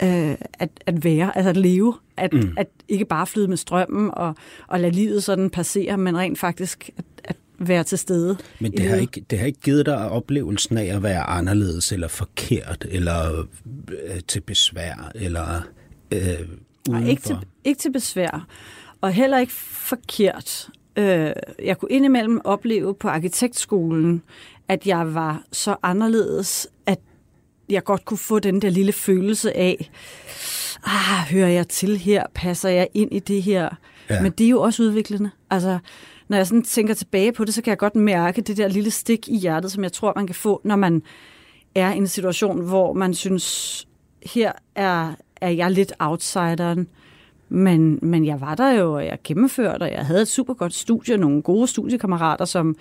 S4: øh, at, at være, altså at leve, at, mm. at ikke bare flyde med strømmen og, og lade livet sådan passere, men rent faktisk at, at være til stede.
S3: Men det har,
S4: livet.
S3: ikke, det har ikke givet dig oplevelsen af at være anderledes, eller forkert, eller øh, til besvær, eller øh, udenfor.
S4: Nej, ikke til, ikke til besvær, og heller ikke forkert. Øh, jeg kunne indimellem opleve på arkitektskolen, at jeg var så anderledes, at jeg godt kunne få den der lille følelse af, ah, hører jeg til her? Passer jeg ind i det her?
S3: Ja.
S4: Men det er jo også udviklende. Altså, når jeg sådan tænker tilbage på det, så kan jeg godt mærke det der lille stik i hjertet, som jeg tror, man kan få, når man er i en situation, hvor man synes, her er, er jeg lidt outsideren. Men, men jeg var der jo, og jeg gennemførte, og jeg havde et super godt studie, nogle gode studiekammerater, som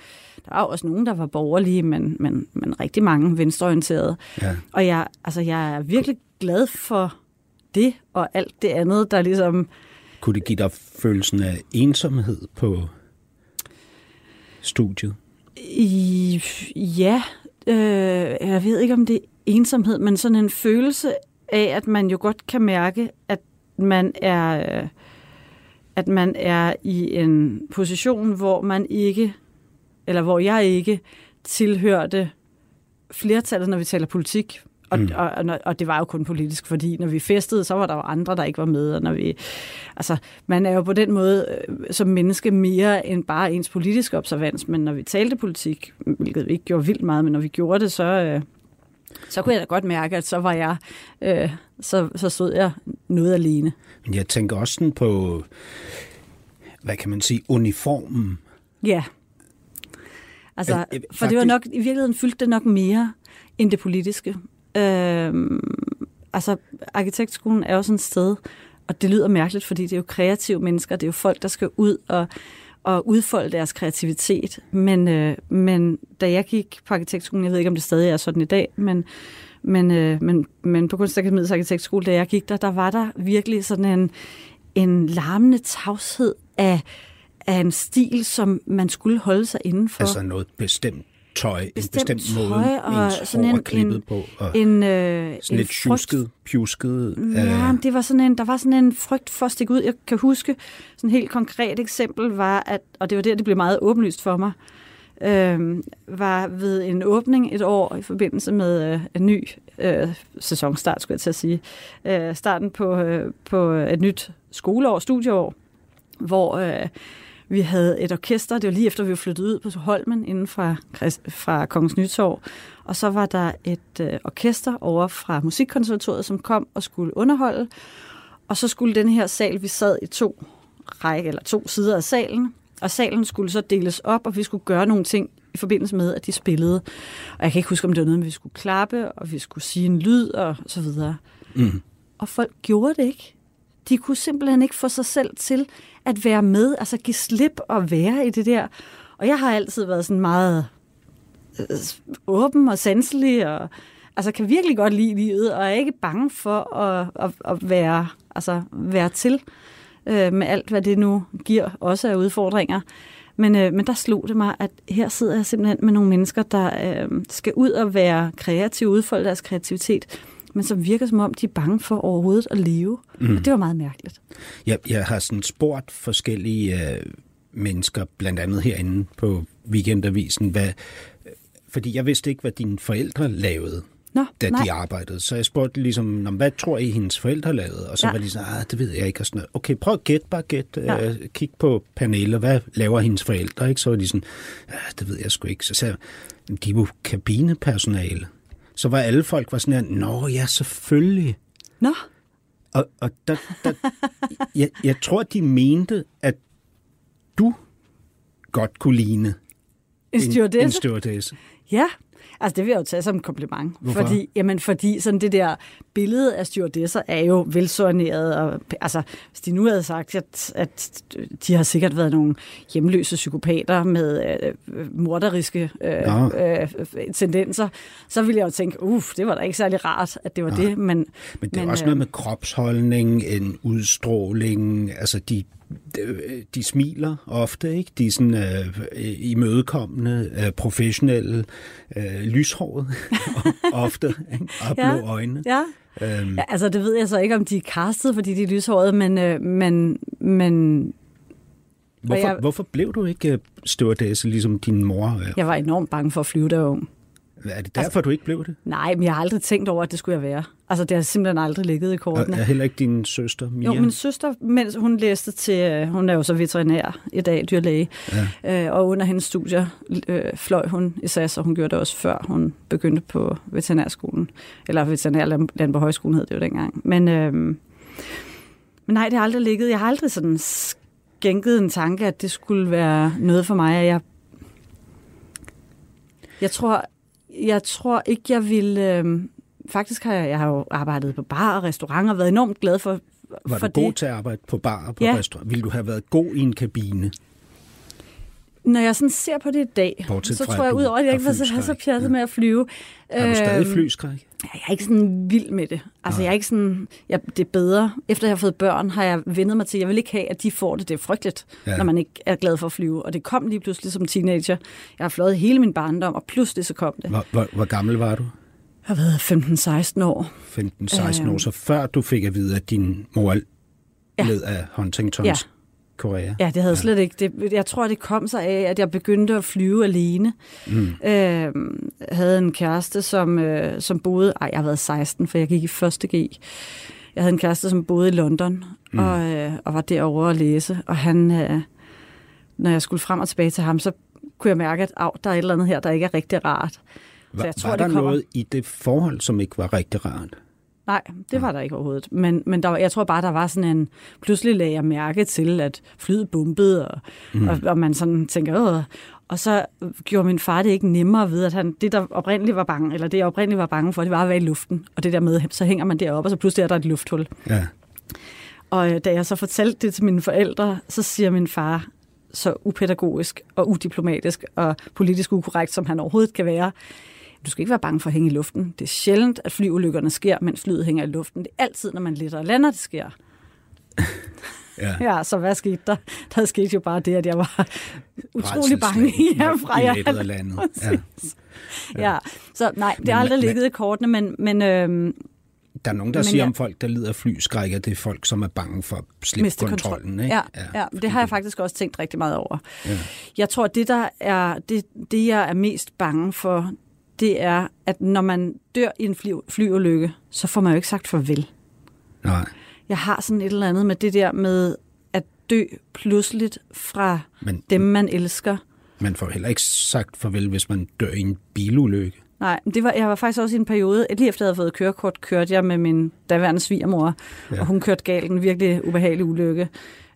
S4: der var også nogen, der var borgerlige, men, men, men rigtig mange venstreorienterede.
S3: Ja.
S4: Og jeg, altså, jeg er virkelig glad for det, og alt det andet, der ligesom...
S3: Kunne det give dig følelsen af ensomhed på studiet?
S4: I, ja, øh, jeg ved ikke, om det er ensomhed, men sådan en følelse af, at man jo godt kan mærke, at man er, øh, at man er i en position, hvor man ikke, eller hvor jeg ikke tilhørte flertallet, når vi taler politik. Og, mm. og, og, og det var jo kun politisk, fordi når vi festede, så var der jo andre, der ikke var med. Og når vi, altså, man er jo på den måde øh, som menneske mere end bare ens politiske observans, men når vi talte politik, hvilket vi ikke gjorde vildt meget, men når vi gjorde det, så, øh, så kunne jeg da godt mærke, at så var jeg, øh, så, så stod jeg noget alene.
S3: Men jeg tænker også sådan på, hvad kan man sige, uniformen.
S4: Ja. Altså,
S3: Øh, øh,
S4: for det var nok, i virkeligheden fyldte det nok mere end det politiske. Øhm, altså, arkitektskolen er jo sådan et sted, og det lyder mærkeligt, fordi det er jo kreative mennesker, det er jo folk, der skal ud og, og udfolde deres kreativitet. Men, øh, men da jeg gik på arkitektskolen, jeg ved ikke, om det stadig er sådan i dag, men, men, øh, men, men på Kunstakademiets arkitektskole, da jeg gik der, der var der virkelig sådan en, en larmende tavshed af, af en stil, som man skulle holde sig indenfor.
S3: Altså noget bestemt tøj,
S4: Bestemt
S3: en bestemt måde,
S4: tøj og
S3: ens
S4: sådan en-
S3: klippet
S4: en-
S3: på. Og
S4: en, øh,
S3: sådan
S4: en
S3: lidt tjusket, pjusket.
S4: Ja,
S3: øh,
S4: det var sådan en, der var sådan en frygt for at stikke ud. Jeg kan huske, sådan et helt konkret eksempel var, at, og det var der, det blev meget åbenlyst for mig, øh, var ved en åbning et år i forbindelse med øh, en ny øh, sæsonstart, skulle jeg til at sige. Øh, starten på, øh, på et nyt skoleår, studieår, hvor øh, vi havde et orkester, det var lige efter, vi var flyttet ud på Holmen inden fra, fra Kongens Nytorv, og så var der et øh, orkester over fra Musikkonservatoriet, som kom og skulle underholde, og så skulle den her sal, vi sad i to række, eller to sider af salen, og salen skulle så deles op, og vi skulle gøre nogle ting i forbindelse med, at de spillede. Og jeg kan ikke huske, om det var noget, med, vi skulle klappe, og vi skulle sige en lyd, og så videre.
S3: Mm.
S4: Og folk gjorde det ikke. De kunne simpelthen ikke få sig selv til at være med, altså give slip og være i det der. Og jeg har altid været sådan meget øh, åben og sanselig, og altså kan virkelig godt lide livet, og er ikke bange for at, at, at være, altså, være til øh, med alt, hvad det nu giver, også af udfordringer. Men, øh, men der slog det mig, at her sidder jeg simpelthen med nogle mennesker, der øh, skal ud og være kreative, udfolde deres kreativitet, men som virker som om, de er bange for overhovedet at leve. Mm. Og det var meget mærkeligt.
S3: Jeg, jeg har sådan spurgt forskellige øh, mennesker, blandt andet herinde på Weekendavisen, hvad, fordi jeg vidste ikke, hvad dine forældre lavede.
S4: Nå,
S3: da
S4: nej.
S3: de arbejdede. Så jeg spurgte ligesom, "Nå, hvad tror I, hendes forældre lavede? Og så
S4: Ja.
S3: var de sådan, ah, det ved jeg ikke. Og sådan noget. Okay, prøv at gætte, bare gæt.
S4: Ja.
S3: Ja. kig på Pernille, hvad laver hendes forældre? Ikke? Så var de sådan, ja, det ved jeg sgu ikke. Så sagde jeg, de er jo kabinepersonale. Så var alle folk var sådan her, nå ja, selvfølgelig.
S4: Nå,
S3: Og, og der, der, jeg, jeg tror, de mente, at du godt kunne ligne
S4: en
S3: en
S4: stewardesse?
S3: stewardesse.
S4: Ja, altså det vil jeg jo tage som en kompliment.
S3: Hvorfor?
S4: Fordi, jamen, fordi sådan det der billede af stewardesser er jo velsorneret. Og, altså, hvis de nu havde sagt, at, at de har sikkert været nogle hjemløse psykopater med øh, morderiske øh,
S3: Nå.
S4: øh, tendenser, så ville jeg jo tænke, uff, det var da ikke særlig rart, at det var det. Men,
S3: Men det er
S4: men,
S3: også
S4: øh,
S3: noget med kropsholdning, en udstråling, altså de, de, de smiler ofte, ikke? De er sådan øh, imødekommende, øh, professionelle, øh, lyshåret ofte, ikke? Og blå
S4: Ja.
S3: øjne.
S4: Ja.
S3: Øhm,
S4: ja, altså det ved jeg så ikke, om de er castet, fordi de er lyshårede, men, øh, men, men
S3: hvorfor,
S4: jeg-
S3: hvorfor blev du ikke øh, stewardesse, ligesom din mor? Øh,
S4: jeg var enormt bange for at flyve, ung.
S3: Er det derfor, du ikke blev det?
S4: Nej, men jeg har aldrig tænkt over, at det skulle jeg være. Altså, det har simpelthen aldrig ligget i
S3: Og
S4: kortene.
S3: er heller ikke din søster, Mia?
S4: Jo, min søster, mens hun læste til, øh, hun er jo så veterinær i dag, dyrlæge, ja. øh, og under hendes studier øh, fløj hun i SAS, og hun gjorde det også før hun begyndte på veterinærskolen, eller veterinærland på højskolen hed det jo dengang. Men, øh, men nej, det har aldrig ligget. Jeg har aldrig sådan skænket en tanke, at det skulle være noget for mig, at jeg jeg tror, jeg tror ikke, jeg ville... Øh, faktisk har jeg, jeg har jo arbejdet på bar og restauranter og været enormt glad for,
S3: Var
S4: for
S3: du god
S4: det.
S3: til at arbejde på bar og på
S4: Ja.
S3: restaurant? Ville du have været god i en kabine?
S4: Når jeg sådan ser på det i dag,
S3: Bortset
S4: så tror jeg ud over, at jeg ikke var så, så pjattet
S3: Ja.
S4: med at flyve.
S3: Har du stadig
S4: Øhm,
S3: flyskræk?
S4: Jeg er ikke sådan vild med det. Altså, jeg er ikke sådan, jeg, det er bedre. Efter jeg har fået børn, har jeg vendet mig til, jeg vil ikke have, at de får det. Det er frygteligt, ja. Når man ikke er glad for at flyve. Og det kom lige pludselig som teenager. Jeg har fløjet hele min barndom, og pludselig så kom det.
S3: Hvor, hvor, hvor gammel var du?
S4: Jeg har været 15-16 år.
S3: 15-16
S4: Øhm.
S3: år, så før du fik at vide, at din mor
S4: Ja.
S3: led af Huntingtons
S4: Ja.
S3: Korea.
S4: Ja, det havde ja. slet ikke. Det, jeg tror, det kom sig af, at jeg begyndte at flyve alene. Mm. Øh, havde en kæreste, som, øh, som boede... Ej, jeg har været 16, for jeg gik i første G. Jeg havde en kæreste, som boede i London, mm. og, øh, og var derovre at læse. Og han, øh, når jeg skulle frem og tilbage til ham, så kunne jeg mærke, at Au, der er et eller andet her, der ikke er rigtig rart.
S3: Var,
S4: jeg tror,
S3: var
S4: det
S3: der
S4: kommer.
S3: noget i det forhold, som ikke var rigtig rart?
S4: Nej, det var der ikke overhovedet. Men, men der, var- jeg tror bare, der var sådan en... Pludselig lagde jeg mærke til, at flyet bumpede, og, mm. og, og man sådan tænker... Åh. Og så gjorde min far det ikke nemmere vide, at han, det, der oprindeligt var bange, eller det, jeg oprindeligt var bange for, det var at være i luften. Og det der med, så hænger man deroppe, og så pludselig er der et lufthul.
S3: Ja.
S4: Og øh, da jeg så fortalte det til mine forældre, så siger min far, så upædagogisk og udiplomatisk og politisk ukorrekt, som han overhovedet kan være, du skal ikke være bange for at hænge i luften. Det er sjældent, at flyulykkerne sker, mens flyet hænger i luften. Det er altid, når man letter og lander, det sker.
S3: ja.
S4: Ja, så hvad skete der? Der skete jo bare det, at jeg var utrolig bange hjemmefra.
S3: når
S4: Jeg,
S3: billedet er landet. Ja.
S4: ja. Så nej, det har aldrig ligget i kortene, men, men øhm,
S3: Der er nogen, der
S4: Men
S3: siger
S4: jeg-
S3: om folk, der lider af flyskræk, at det er folk, som er bange for at slippe
S4: miste
S3: kontrollen.
S4: kontrollen.
S3: Ikke?
S4: Ja, ja, ja, det har jeg faktisk også tænkt rigtig meget over.
S3: Ja.
S4: Jeg tror, det der er det, det, jeg er mest bange for, det er, at når man dør i en fly, flyulykke, så får man jo ikke sagt farvel.
S3: Nej.
S4: Jeg har sådan et eller andet med det der med at dø pludseligt fra
S3: Men
S4: dem, man elsker.
S3: man får heller ikke sagt farvel, hvis man dør i en bilulykke.
S4: Nej, det var, jeg var faktisk også i en periode, lige efter jeg havde fået kørekort, kørte jeg med min daværende svigermor, ja. og hun kørte galt en virkelig ubehagelig ulykke.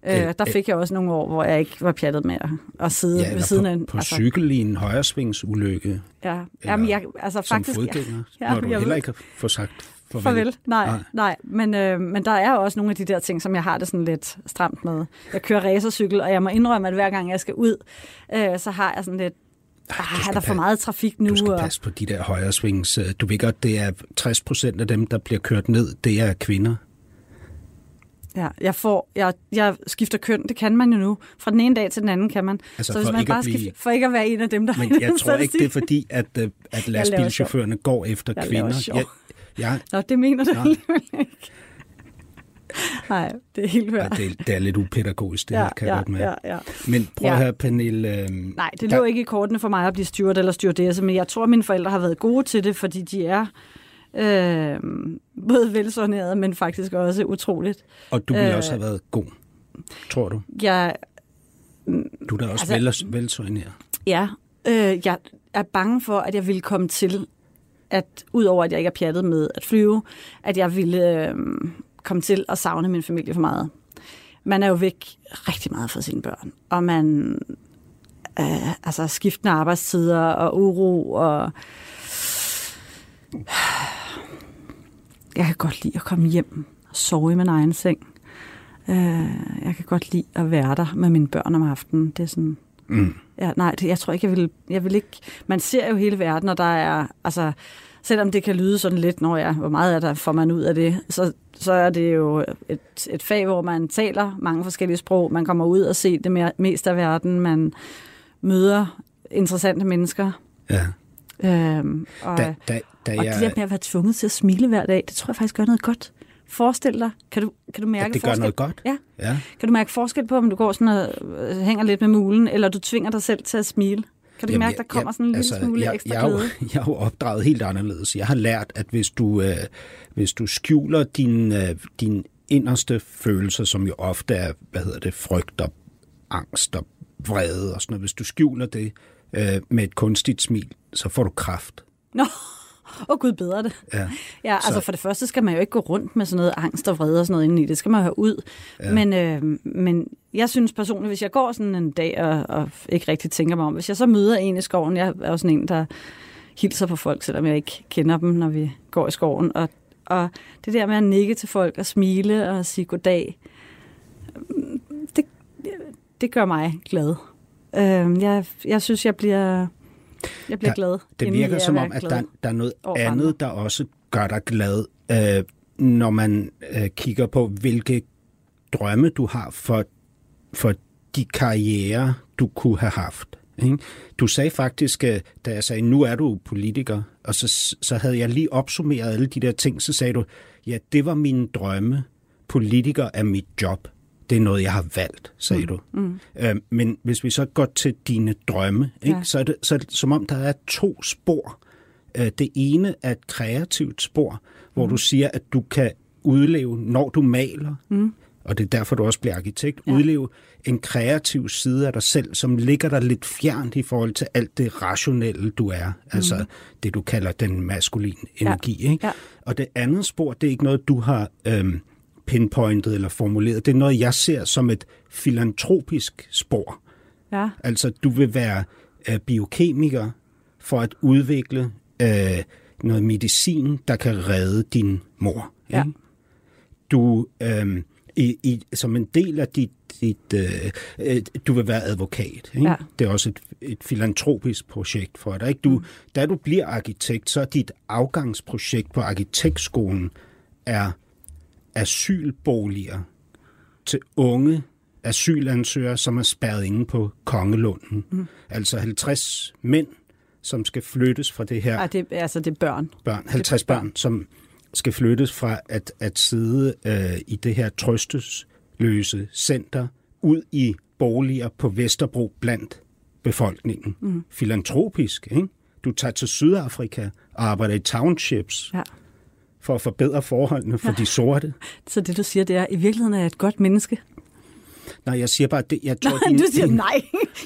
S4: Øh,
S3: Øh,
S4: der fik jeg også nogle år, hvor jeg ikke var pjattet med at, at sidde
S3: Ja,
S4: ved siden
S3: på,
S4: af
S3: på altså, cykel i en højresvingsulykke
S4: ja, jamen, jeg, altså
S3: som
S4: faktisk...
S3: fodgænger,
S4: Ja,
S3: når du
S4: jeg
S3: heller ikke har fået sagt farvel.
S4: Farvel. Nej,
S3: Nej.
S4: nej. Men, øh, men der er også nogle af de der ting, som jeg har det sådan lidt stramt med. Jeg kører racercykel, og jeg må indrømme, at hver gang jeg skal ud, øh, så har jeg sådan lidt, ah, er
S3: skal
S4: der for meget trafik nu?
S3: Du skal
S4: og,
S3: passe på de der højre øh, Du ved godt, det er 60 procent af dem, der bliver kørt ned, det er kvinder.
S4: Ja, jeg, får, jeg, jeg skifter køn, det kan man jo nu. Fra den ene dag til den anden kan man.
S3: Altså,
S4: så hvis man bare
S3: blive-
S4: skifter, for ikke at være en af dem, der
S3: Men jeg tror ikke, det er fordi, at, øh, at lastbilchaufførerne går efter
S4: Jeg
S3: kvinder. Jeg, jeg,
S4: Nå, det mener du alligevel ikke. Nej, det er helt
S3: ja,
S4: værd.
S3: det, det er lidt upædagogisk, det her, kan jeg
S4: ja,
S3: godt med.
S4: ja, ja.
S3: Men prøv
S4: Ja.
S3: at høre, Pernille. Øh,
S4: Nej, det
S3: der-
S4: lå ikke i kortene for mig at blive steward eller stewardesse, men jeg tror, at mine forældre har været gode til det, fordi de er øh, både velsoneret, men faktisk også utroligt.
S3: Og du ville
S4: øh,
S3: også have været god, tror du?
S4: Jeg,
S3: Du er da også
S4: altså-
S3: vel, velsøgneret.
S4: ja, øh, jeg er bange for, at jeg ville komme til, at udover at jeg ikke er pjattet med at flyve, at jeg ville øh, komme til at savne min familie for meget. Man er jo væk rigtig meget fra sine børn, og man øh, altså skiftende arbejdstider og uro og jeg kan godt lide at komme hjem og sove i min egen seng. Øh, jeg kan godt lide at være der med mine børn om aftenen. Det er sådan,
S3: Mm.
S4: Ja, nej, det, jeg tror ikke, jeg vil, jeg vil ikke... Man ser jo hele verden, og der er... Altså, selvom det kan lyde sådan lidt, når jeg, hvor meget er der får man ud af det, så, så er det jo et, et fag, hvor man taler mange forskellige sprog. Man kommer ud og ser det mere, mest af verden. Man møder interessante mennesker.
S3: Ja.
S4: Øhm, og,
S3: Da, da, da
S4: og
S3: jeg,
S4: det der med at være tvunget til at smile hver dag, det tror jeg faktisk gør noget godt. Forestil dig, kan du, kan du mærke
S3: at det gør
S4: forskel?
S3: noget godt.
S4: Ja.
S3: ja.
S4: Kan du mærke forskel på, om du går sådan og øh, hænger lidt med mulen, eller du tvinger dig selv til at smile? Kan du
S3: Jamen,
S4: mærke, der kommer sådan en lille
S3: altså,
S4: smule
S3: jeg,
S4: ekstra
S3: jeg,
S4: glæde?
S3: Jeg er jo opdraget helt anderledes. Jeg har lært, at hvis du, øh, hvis du skjuler din, øh, din inderste følelser, som jo ofte er, hvad hedder det, frygt og angst og vrede og sådan noget, hvis du skjuler det øh, med et kunstigt smil, så får du kraft.
S4: Nå, åh oh, gud bedre det.
S3: Ja.
S4: Ja, altså
S3: Så-
S4: for det første skal man jo ikke gå rundt med sådan noget angst og vrede og sådan noget indeni. Det skal man jo have ud. Ja. Men, øh, men jeg synes personligt, hvis jeg går sådan en dag og, og ikke rigtig tænker mig om, hvis jeg så møder en i skoven, jeg er jo sådan en, der hilser på folk, selvom jeg ikke kender dem, når vi går i skoven. Og, og det der med at nikke til folk og smile og sige goddag, øh, det, det gør mig glad. Øh, jeg, jeg synes, jeg bliver, jeg bliver
S3: Ja,
S4: glad.
S3: Det virker som om, at der, der er noget andet, der også gør dig glad, øh, når man øh, kigger på, hvilke drømme du har for, for de karriere, du kunne have haft. Ikke? Du sagde faktisk, øh, da jeg sagde, nu er du politiker, og så, så havde jeg lige opsummeret alle de der ting, så sagde du, ja, det var mine drømme. Politiker er mit job. Det er noget, jeg har valgt, sagde mm. du. Mm. Øh, men hvis vi så går til dine drømme, ikke,
S4: Ja.
S3: så, er det, så er det som om, der er to spor. Øh, Det ene er et kreativt spor, hvor mm. du siger, at du kan udleve, når du maler, mm. og det er derfor, du også bliver arkitekt, ja. udleve en kreativ side af dig selv, som ligger der lidt fjernt i forhold til alt det rationelle, du er. Mm. Altså det, du kalder den maskuline energi. Ikke?
S4: Ja.
S3: Og det andet spor, det er ikke noget, du har øhm, pinpointet eller formuleret. Det er noget, jeg ser som et filantropisk spor.
S4: Ja.
S3: Altså, du vil være øh, biokemiker for at udvikle øh, noget medicin, der kan redde din mor.
S4: Ja.
S3: Ikke? Du, øh, i, i, som en del af dit, dit øh, øh, du vil være advokat. Ikke?
S4: Ja.
S3: Det er også et, et filantropisk projekt for dig. Ikke? Du, mm. Da du bliver arkitekt, så er dit afgangsprojekt på arkitektskolen er asylboliger til unge asylansøgere, som er spærret inde på Kongelunden. Mm. Altså 50 mænd, som skal flyttes fra det her
S4: Ej, det, altså, det er børn.
S3: børn, 50 børn, som skal flyttes fra at, at sidde øh, i det her trøstesløse center ud i boliger på Vesterbro blandt befolkningen. Mm. Filantropisk, ikke? Du tager til Sydafrika og arbejder i townships
S4: Ja.
S3: For at forbedre forholdene for de sorte.
S4: Så det, du siger, det er, i virkeligheden er jeg et godt menneske.
S3: Nej, jeg siger bare, det, jeg tror,
S4: Nej, du siger nej.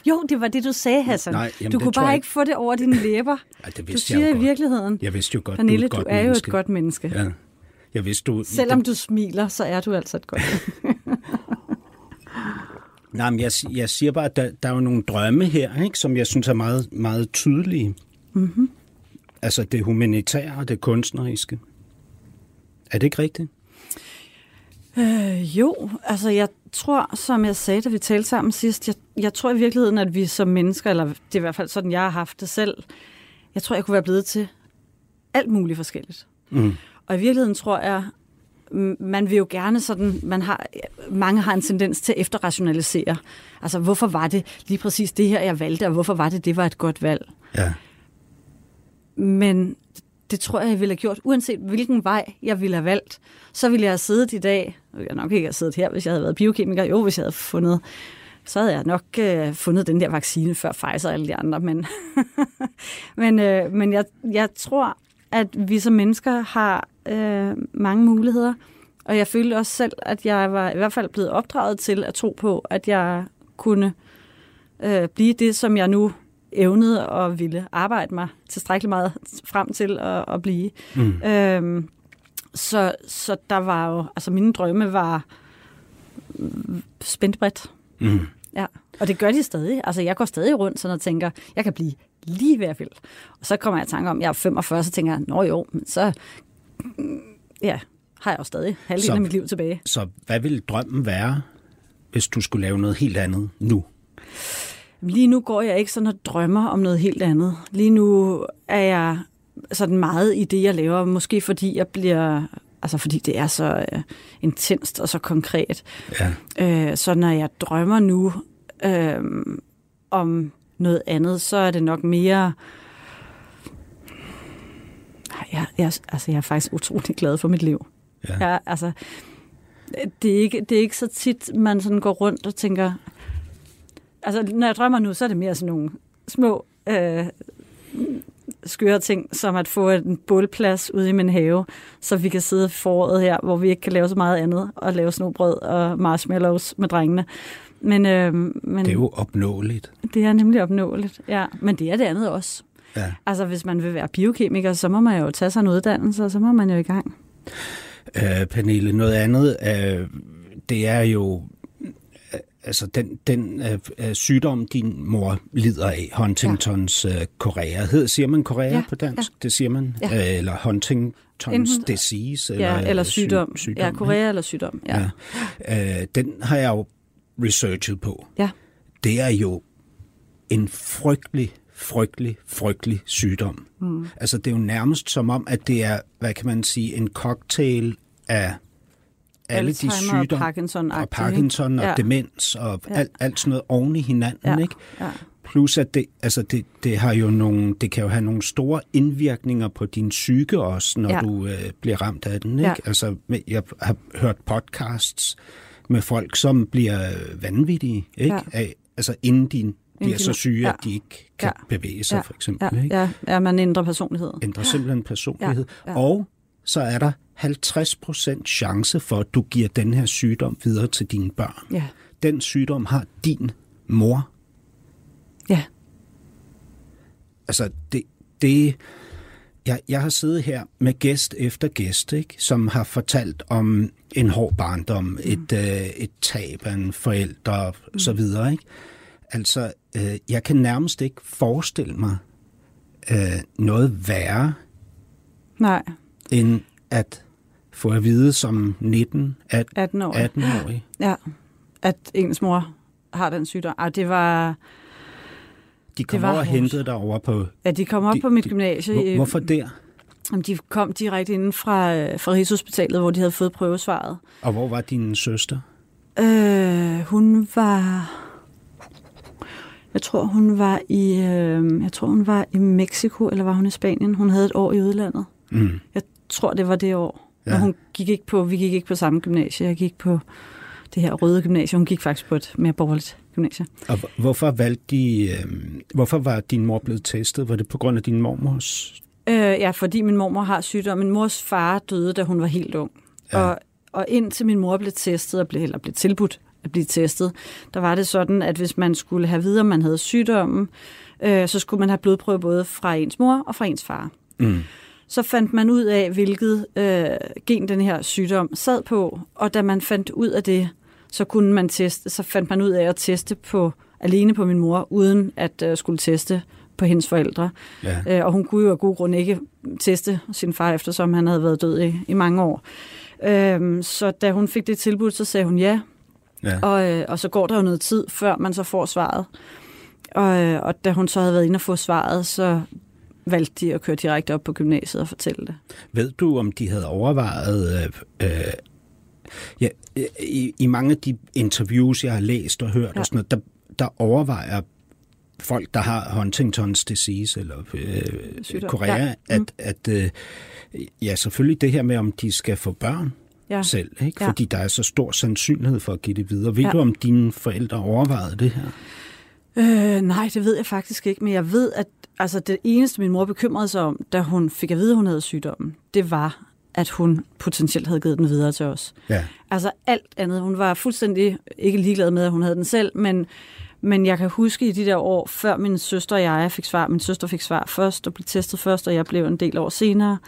S4: Jo, det var det, du sagde, Hassan.
S3: Nej, jamen,
S4: du kunne bare
S3: jeg
S4: ikke få det over dine læber.
S3: Ja, det
S4: Du siger
S3: jeg jo
S4: i
S3: godt.
S4: virkeligheden,
S3: Jeg vidste jo godt,
S4: Pernille,
S3: du er,
S4: du
S3: et godt
S4: er jo
S3: menneske.
S4: et godt menneske.
S3: Ja. Jeg vidste, du...
S4: Selvom du smiler, så er du altså et godt.
S3: Nej, men jeg, jeg siger bare, at der, der er jo nogle drømme her, ikke, som jeg synes er meget, meget tydelige. Mm-hmm. Altså det humanitære og det kunstneriske. Er det ikke rigtigt?
S4: Øh, jo, altså jeg tror, som jeg sagde, da vi talte sammen sidst, jeg, jeg tror i virkeligheden, at vi som mennesker, eller det er i hvert fald sådan, jeg har haft det selv, jeg tror, jeg kunne være blevet til alt muligt forskelligt. Mm. Og i virkeligheden tror jeg, man vil jo gerne sådan, man har, mange har en tendens til at efterrationalisere. Altså, hvorfor var det lige præcis det her, jeg valgte, og hvorfor var det, det var et godt valg?
S3: Ja.
S4: Men det tror jeg, jeg ville have gjort, uanset hvilken vej jeg ville have valgt. Så ville jeg have siddet i dag, jeg jeg nok ikke have siddet her, hvis jeg havde været biokemiker, jo, hvis jeg havde fundet, så havde jeg nok øh, fundet den der vaccine før Pfizer og alle de andre, men, men, øh, men jeg, jeg tror, at vi som mennesker har øh, mange muligheder, og jeg følte også selv, at jeg var i hvert fald blevet opdraget til at tro på, at jeg kunne øh, blive det, som jeg nu evnede og ville arbejde mig tilstrækkeligt meget frem til at, at blive. Mm. Øhm, så, så der var jo, altså mine drømme var spændt bredt. Mm. Ja, og det gør de stadig. Altså jeg går stadig rundt sådan og tænker, jeg kan blive lige ved at vil. Og så kommer jeg i tanke om, at jeg er 45, så tænker jeg, nå jo, men så ja, har jeg jo stadig halvdelen af mit liv tilbage.
S3: Så hvad ville drømmen være, hvis du skulle lave noget helt andet nu?
S4: Lige nu går jeg ikke sådan og drømmer om noget helt andet. Lige nu er jeg sådan meget i det, jeg laver. Måske fordi jeg bliver... Altså fordi det er så uh, intenst og så konkret. Ja. Uh, så når jeg drømmer nu uh, om noget andet, så er det nok mere... Jeg, jeg, altså jeg er faktisk utrolig glad for mit liv. Ja. Jeg, altså, det, er ikke, det er ikke så tit, man sådan går rundt og tænker, altså, når jeg drømmer nu, så er det mere sådan nogle små øh, skøre ting, som at få en bålplads ude i min have, så vi kan sidde foråret her, hvor vi ikke kan lave så meget andet, og lave snobrød og marshmallows med drengene. Men, øh, men,
S3: det er jo opnåeligt.
S4: Det er nemlig opnåeligt, ja. Men det er det andet også.
S3: Ja.
S4: Altså, hvis man vil være biokemiker, så må man jo tage sig en uddannelse, og så må man jo i gang.
S3: Øh, Pernille, noget andet, øh, det er jo altså den, den uh, sygdom, din mor lider af, Huntingtons ja. uh, Korea. Hed, siger man Korea ja, på dansk? Ja. Det siger man? Ja. Uh, eller Huntingtons Enten, disease?
S4: Eller, ja, eller sygdom. sygdom. Ja, Korea eller sygdom. Ja.
S3: ja. Uh, den har jeg jo researchet på.
S4: Ja.
S3: Det er jo en frygtelig, frygtelig, frygtelig sygdom. Mm. Altså det er jo nærmest som om, at det er, hvad kan man sige, en cocktail af alle de sygdomme,
S4: og Parkinson,
S3: og, Parkinson og ja. demens og ja. alt, alt sådan noget oven i hinanden,
S4: ja.
S3: ikke?
S4: Ja.
S3: Plus at det, altså det, det, har jo nogle, det kan jo have nogle store indvirkninger på din psyke også, når ja. du øh, bliver ramt af den. Ikke? Ja. Altså, jeg har hørt podcasts med folk, som bliver vanvittige, ikke? Ja. Af, altså inden de bliver så syge, ja. at de ikke kan ja. bevæge sig,
S4: ja.
S3: for eksempel.
S4: Ja.
S3: Ikke?
S4: Ja. ja, man ændrer personlighed.
S3: Ændrer simpelthen personlighed. Ja. Ja. Og så er der 50% chance for, at du giver den her sygdom videre til dine børn.
S4: Ja.
S3: Den sygdom har din mor.
S4: Ja.
S3: Altså, det, det jeg, jeg har siddet her med gæst efter gæst, ikke, som har fortalt om en hård barndom, mm. et, øh, et tab af en forælder mm. så videre. Ikke? Altså, øh, jeg kan nærmest ikke forestille mig øh, noget værre,
S4: Nej.
S3: End at få at vide som 19, 18, 18-årig. 18
S4: ja, at ens mor har den sygdom. Ej, det var...
S3: De kom over og hentede dig over på...
S4: Ja, de kom op de, på mit gymnasie.
S3: Hvor, hvorfor der?
S4: Jamen, de kom direkte inden fra, fra Rigshospitalet, hvor de havde fået prøvesvaret.
S3: Og hvor var din søster?
S4: Øh, hun var... Jeg tror, hun var i, øh, jeg tror, hun var i Mexico, eller var hun i Spanien? Hun havde et år i udlandet.
S3: Mm.
S4: Jeg tror, det var det år. Ja. Men hun gik ikke på, vi gik ikke på samme gymnasie. Jeg gik på det her røde gymnasie. Hun gik faktisk på et mere borgerligt gymnasie.
S3: Og hvorfor valgte de, øh, hvorfor var din mor blevet testet? Var det på grund af din mormors?
S4: Øh, ja, fordi min mormor har sygdom. Min mors far døde, da hun var helt ung. Ja. Og, og indtil min mor blev testet, og blev, eller blev tilbudt at blive testet, der var det sådan, at hvis man skulle have videre, man havde sygdommen, øh, så skulle man have blodprøve både fra ens mor og fra ens far.
S3: Mm
S4: så fandt man ud af, hvilket øh, gen den her sygdom sad på, og da man fandt ud af det, så kunne man teste, så fandt man ud af at teste på alene på min mor, uden at uh, skulle teste på hendes forældre. Ja. Uh, og hun kunne jo af god grund ikke teste sin far, eftersom han havde været død i, i mange år. Uh, så da hun fik det tilbud, så sagde hun ja. ja. Og, uh, og så går der jo noget tid, før man så får svaret. Og, uh, og da hun så havde været inde og få svaret, så valgte de at køre direkte op på gymnasiet og fortælle det.
S3: Ved du, om de havde overvejet... Øh, øh, ja, i, I mange af de interviews, jeg har læst og hørt, ja. og sådan noget, der, der overvejer folk, der har Huntingtons disease eller øh, Korea, ja. at, mm. at øh, ja, selvfølgelig det her med, om de skal få børn ja. selv, ikke? fordi ja. der er så stor sandsynlighed for at give det videre. Ved ja. du, om dine forældre overvejede det her?
S4: Øh, nej, det ved jeg faktisk ikke, men jeg ved, at altså, det eneste, min mor bekymrede sig om, da hun fik at vide, at hun havde sygdommen, det var, at hun potentielt havde givet den videre til os. Ja. Altså alt andet. Hun var fuldstændig ikke ligeglad med, at hun havde den selv, men, men jeg kan huske i de der år, før min søster og jeg fik svar, min søster fik svar først og blev testet først, og jeg blev en del år senere.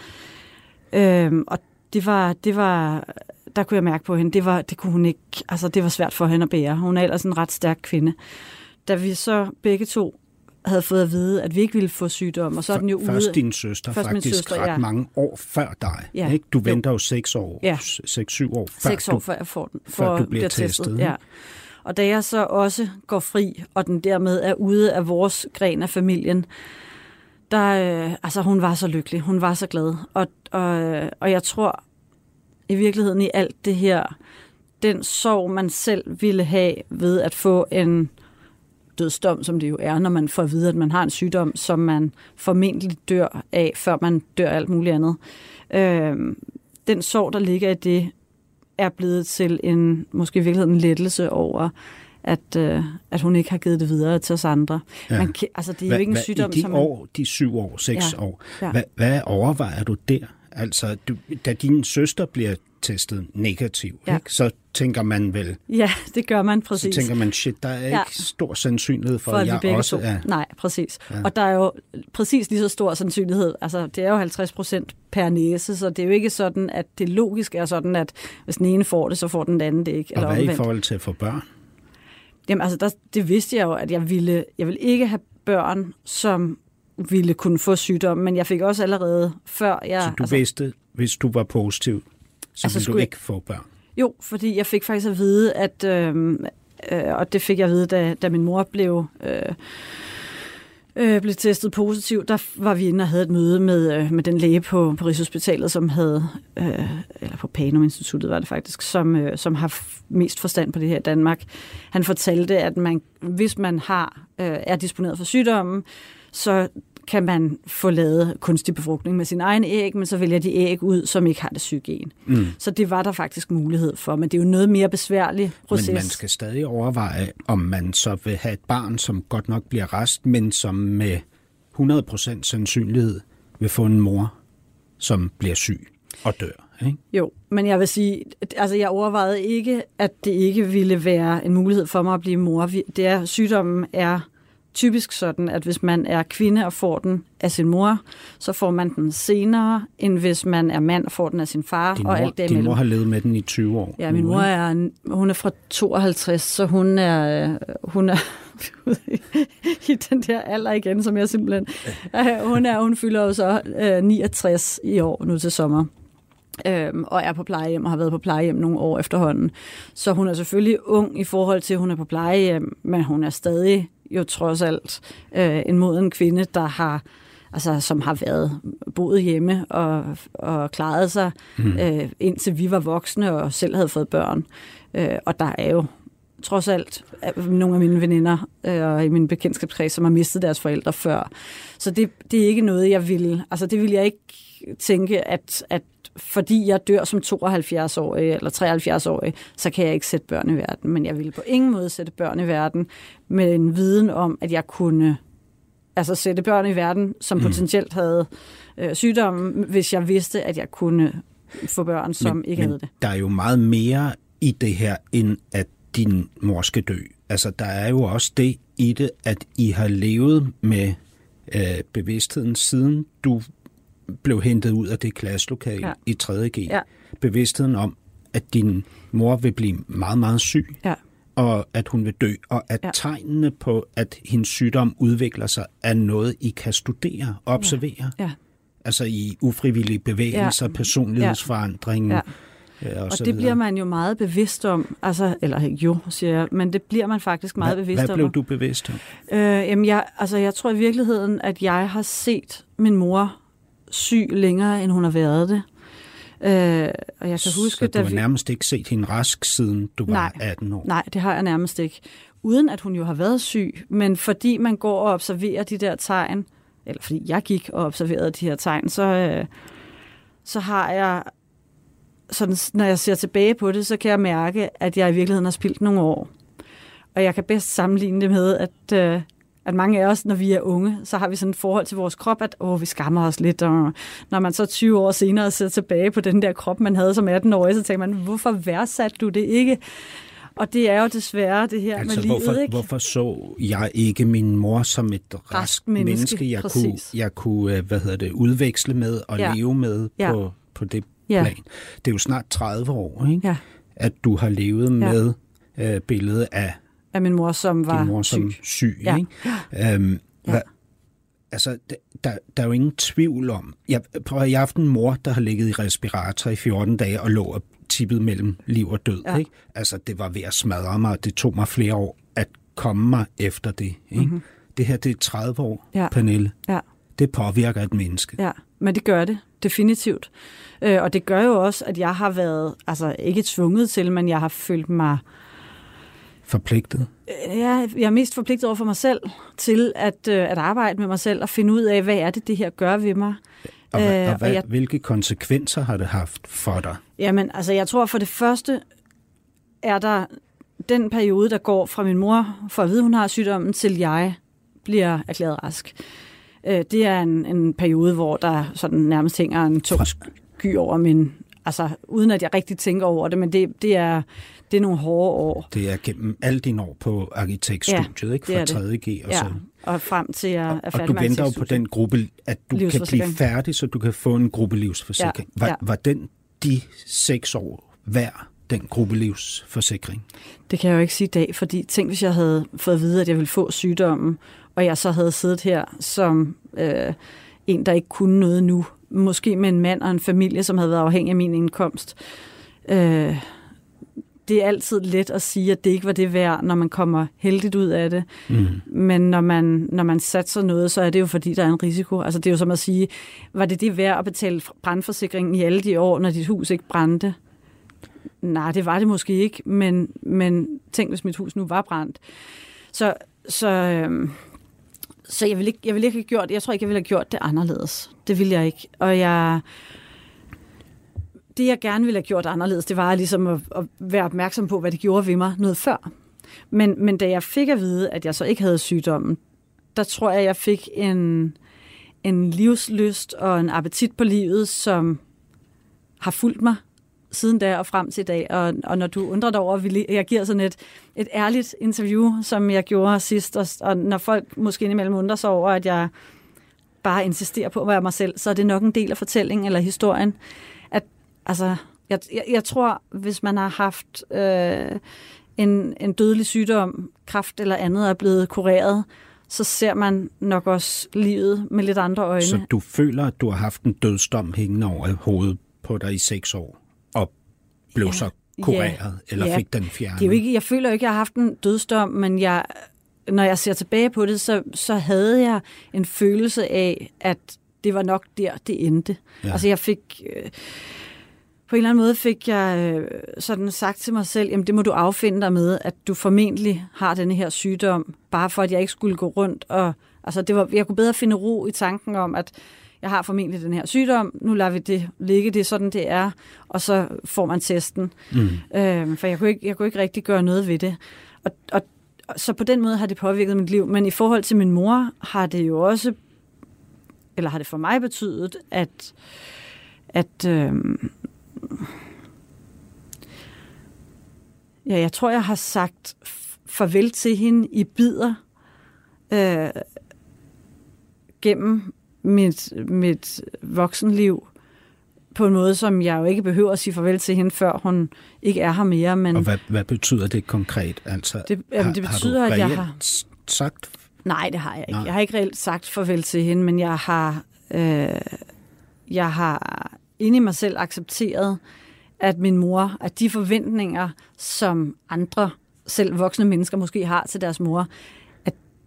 S4: Øhm, og det var, det var, der kunne jeg mærke på hende, det, var, det kunne hun ikke, altså det var svært for hende at bære. Hun er ellers en ret stærk kvinde. Da vi så begge to havde fået at vide, at vi ikke ville få sygdom, og så er den jo
S3: ude... Først din søster, først faktisk søster, ret ja. mange år før dig. Ja. Ikke? Du venter jo, seks år, ja. seks, syv år før,
S4: seks år du, før jeg får den,
S3: for før du bliver, bliver testet. testet.
S4: Ja. Og da jeg så også går fri, og den dermed er ude af vores gren af familien, der, øh, altså hun var så lykkelig, hun var så glad. Og, og, og jeg tror i virkeligheden i alt det her, den sorg, man selv ville have ved at få en dødsdom, som det jo er, når man får at vide, at man har en sygdom, som man formentlig dør af, før man dør alt muligt andet. Øh, den sorg, der ligger i det, er blevet til en, måske i virkeligheden en lettelse over, at, øh, at hun ikke har givet det videre til os andre. Ja. Man, altså, det er hva, jo ikke en sygdom,
S3: i de som man... år, de syv år, seks ja. år, ja. Hvad, hvad overvejer du der? Altså, du, da din søster bliver testet negativ, ja. ikke? så tænker man vel...
S4: Ja, det gør man præcis.
S3: Så tænker man, shit, der er ja. ikke stor sandsynlighed for, for at, jeg også to. er...
S4: Nej, præcis. Ja. Og der er jo præcis lige så stor sandsynlighed. Altså, det er jo 50 procent per næse, så det er jo ikke sådan, at det logisk er sådan, at hvis den ene får det, så får den anden det ikke.
S3: Og eller hvad omvendt. i forhold til at få børn?
S4: Jamen, altså, der, det vidste jeg jo, at jeg ville, jeg ville ikke have børn, som ville kunne få sygdom, men jeg fik også allerede før jeg...
S3: Så du altså, vidste, hvis du var positiv, så altså, ville du ikke få børn?
S4: Jo, fordi jeg fik faktisk at vide, at, øh, øh, og det fik jeg at vide, da, da min mor blev, øh, øh, blev testet positiv, der var vi inde og havde et møde med, øh, med den læge på, på Rigshospitalet, som havde, øh, eller på Panum Instituttet var det faktisk, som, øh, som har mest forstand på det her i Danmark. Han fortalte, at man, hvis man har øh, er disponeret for sygdommen, så kan man få lavet kunstig befrugtning med sin egen æg, men så vælger de æg ud, som ikke har det psyken. Mm. Så det var der faktisk mulighed for, men det er jo noget mere besværlig proces.
S3: Men man skal stadig overveje, om man så vil have et barn, som godt nok bliver rest, men som med 100% sandsynlighed vil få en mor, som bliver syg og dør. Ikke?
S4: Jo, men jeg vil sige, altså jeg overvejede ikke, at det ikke ville være en mulighed for mig at blive mor. Det er, sygdommen er typisk sådan, at hvis man er kvinde og får den af sin mor, så får man den senere, end hvis man er mand og får den af sin far.
S3: Din
S4: mor,
S3: og alt det din mor har levet med den i 20 år.
S4: Ja, min mor er, hun er fra 52, så hun er, hun er i den der alder igen, som jeg simpelthen... hun, er, hun fylder jo så øh, 69 i år nu til sommer øhm, og er på plejehjem og har været på plejehjem nogle år efterhånden. Så hun er selvfølgelig ung i forhold til, at hun er på plejehjem, men hun er stadig jo trods alt øh, en moden kvinde, der har altså, som har været boet hjemme og, og klaret sig, mm. øh, indtil vi var voksne og selv havde fået børn. Øh, og der er jo trods alt nogle af mine veninder øh, og i min bekendtskabskreds, som har mistet deres forældre før. Så det, det er ikke noget, jeg vil... Altså, det vil jeg ikke tænke, at, at fordi jeg dør som 72-årig eller 73-årig, så kan jeg ikke sætte børn i verden. Men jeg ville på ingen måde sætte børn i verden med en viden om, at jeg kunne altså sætte børn i verden, som mm. potentielt havde øh, sygdommen, hvis jeg vidste, at jeg kunne få børn, som men, ikke men havde det.
S3: der er jo meget mere i det her, end at din mor skal dø. Altså, der er jo også det i det, at I har levet med øh, bevidstheden siden du blev hentet ud af det klasselokale ja. i 3.G. Ja. Bevidstheden om, at din mor vil blive meget, meget syg,
S4: Ja.
S3: og at hun vil dø, og at
S4: Ja.
S3: ja. tegnene på, at hendes sygdom udvikler sig, er noget, I kan studere og observere.
S4: Ja.
S3: Altså i ufrivillige bevægelser, ja. personlighedsforandring.
S4: Ja.
S3: Ja. Og,
S4: Og det
S3: videre.
S4: bliver man jo meget bevidst om, altså, eller jo, siger jeg, men det bliver man faktisk meget
S3: hvad,
S4: bevidst
S3: hvad
S4: om.
S3: blev du bevidst om?
S4: Øh, jamen, jeg, altså, jeg tror i virkeligheden, at jeg har set min mor syg længere, end hun har været det. Øh, og jeg kan huske,
S3: så du har
S4: vi...
S3: nærmest ikke set hende rask, siden du var
S4: Nej.
S3: 18 år?
S4: Nej, det har jeg nærmest ikke. Uden at hun jo har været syg, men fordi man går og observerer de der tegn, eller fordi jeg gik og observerede de her tegn, så, øh, så har jeg, sådan, når jeg ser tilbage på det, så kan jeg mærke, at jeg i virkeligheden har spildt nogle år. Og jeg kan bedst sammenligne det med, at, øh, at mange af os, når vi er unge, så har vi sådan et forhold til vores krop, at åh, vi skammer os lidt. Og når man så 20 år senere ser tilbage på den der krop, man havde som 18-årig, så tænker man, hvorfor værdsatte du det ikke? Og det er jo desværre det her
S3: Altså,
S4: med livet,
S3: hvorfor,
S4: ikke?
S3: hvorfor så jeg ikke min mor som et rask, rask
S4: menneske,
S3: menneske, jeg kunne, jeg kunne øh, hvad hedder det, udveksle med og
S4: ja.
S3: leve med
S4: Ja.
S3: på, på det
S4: Ja.
S3: plan? Det er jo snart 30 år, ikke?
S4: Ja,
S3: at du har levet
S4: Ja.
S3: med øh, billedet af
S4: af min mor, som var
S3: din mor som
S4: syg.
S3: syg.
S4: Ja.
S3: Ikke? Øhm,
S4: Ja.
S3: hvad, altså, der, der, er jo ingen tvivl om... Jeg, prøv, at- jeg har haft en mor, der har ligget i respirator i 14 dage og lå og tippet mellem liv og død.
S4: Ja.
S3: Ikke? Altså, det var ved at smadre mig, og det tog mig flere år at komme mig efter det. Ikke? Mm-hmm. Det her, det er 30 år.
S4: Ja.
S3: Pernille.
S4: Ja.
S3: Det påvirker et menneske.
S4: Ja, men det gør det, definitivt. Øh, og det gør jo også, at jeg har været, altså ikke tvunget til, men jeg har følt mig,
S3: Forpligtet.
S4: øh, jeg, jeg er mest forpligtet over for mig selv til at, øh, at arbejde med mig selv og finde ud af, hvad er det, det her gør ved mig.
S3: Og, hvad,
S4: Øh,
S3: og
S4: og
S3: hvad,
S4: jeg-
S3: hvilke konsekvenser har det haft for dig?
S4: Jamen, altså jeg tror for det første, er der den periode, der går fra min mor for at vide, hun har sygdommen, til jeg bliver erklæret rask. Øh, Det er en, en periode, hvor der sådan nærmest hænger en tung sky over min... Altså, uden at jeg rigtig tænker over det, men det, det, er, det er nogle hårde år.
S3: Det er gennem alle dine år på arkitektstudiet, ikke?
S4: det er
S3: Fra
S4: det.
S3: 3.G og
S4: Ja,
S3: så
S4: og frem til er
S3: Og,
S4: færdig
S3: og du venter jo på den gruppe, at du kan blive færdig, så du kan få en gruppelivsforsikring.
S4: Ja,
S3: Var,
S4: ja.
S3: var den de seks år værd, den gruppelivsforsikring?
S4: Det kan jeg jo ikke sige i dag, fordi tænk, hvis jeg havde fået at vide, at jeg ville få sygdommen, og jeg så havde siddet her som øh, en, der ikke kunne noget nu. Måske med en mand og en familie, som havde været afhængig af min indkomst. Øh, det er altid let at sige, at det ikke var det værd, når man kommer heldigt ud af det.
S3: Mm.
S4: Men når man, når man satser noget, så er det jo fordi, der er en risiko. Altså det er jo som at sige, var det det værd at betale brandforsikringen i alle de år, når dit hus ikke brændte? Nej, det var det måske ikke, men, men tænk, hvis mit hus nu var brændt. Så, så, øhm, så jeg, ville, ikke, jeg ville ikke have gjort, jeg tror ikke, jeg ville have gjort det anderledes. Det ville jeg ikke. Og jeg, det, jeg gerne ville have gjort anderledes, det var ligesom at, at være opmærksom på, hvad det gjorde ved mig noget før. Men, men da jeg fik at vide, at jeg så ikke havde sygdommen, der tror jeg, jeg fik en, en livslyst og en appetit på livet, som har fulgt mig siden da og frem til i dag. Og, og når du undrer dig over, at vi- jeg giver sådan et, et ærligt interview, som jeg gjorde sidst, og, og når folk måske indimellem undrer sig over, at jeg bare insisterer på at være mig selv, så er det nok en del af fortællingen eller historien. At, altså, jeg, jeg, jeg tror, hvis man har haft øh, en, en dødelig sygdom, kræft eller andet, er blevet kureret, så ser man nok også livet med lidt andre øjne.
S3: Så du føler, at du har haft en dødsdom hængende over hovedet på dig i seks år, blev
S4: Ja.
S3: så kureret, eller
S4: Ja.
S3: fik den fjernet?
S4: Det er jo ikke, jeg føler ikke, jeg har haft en dødsdom, men jeg, når jeg ser tilbage på det, så, så havde jeg en følelse af, at det var nok der, det endte.
S3: Ja.
S4: Ja. Altså jeg fik... Øh, på en eller anden måde fik jeg øh, sådan sagt til mig selv, jamen det må du affinde dig med, at du formentlig har denne her sygdom, bare for at jeg ikke skulle gå rundt og... Altså det var, jeg kunne bedre finde ro i tanken om, at jeg har formentlig den her sygdom, nu lader vi det ligge, det er sådan, det er, og så får man testen.
S3: Mm.
S4: Øh, for jeg kunne, ikke, jeg kunne ikke rigtig gøre noget ved det. Og, og, så på den måde har det påvirket mit liv. Men i forhold til min mor har det jo også, eller har det for mig betydet, at, at øh, ja, jeg tror, jeg har sagt farvel til hende i bidder øh, gennem mit, mit voksenliv på en måde, som jeg jo ikke behøver at sige farvel til hende, før hun ikke er her mere. Men
S3: Og hvad, hvad betyder det konkret? Altså,
S4: Det- jamen, det betyder,
S3: har du
S4: at jeg har-
S3: sagt...
S4: Nej, det har jeg ikke.
S3: Nej.
S4: Jeg har ikke reelt sagt farvel til hende, men jeg har, øh, jeg har inde i mig selv accepteret, at min mor, at de forventninger, som andre, selv voksne mennesker måske har til deres mor,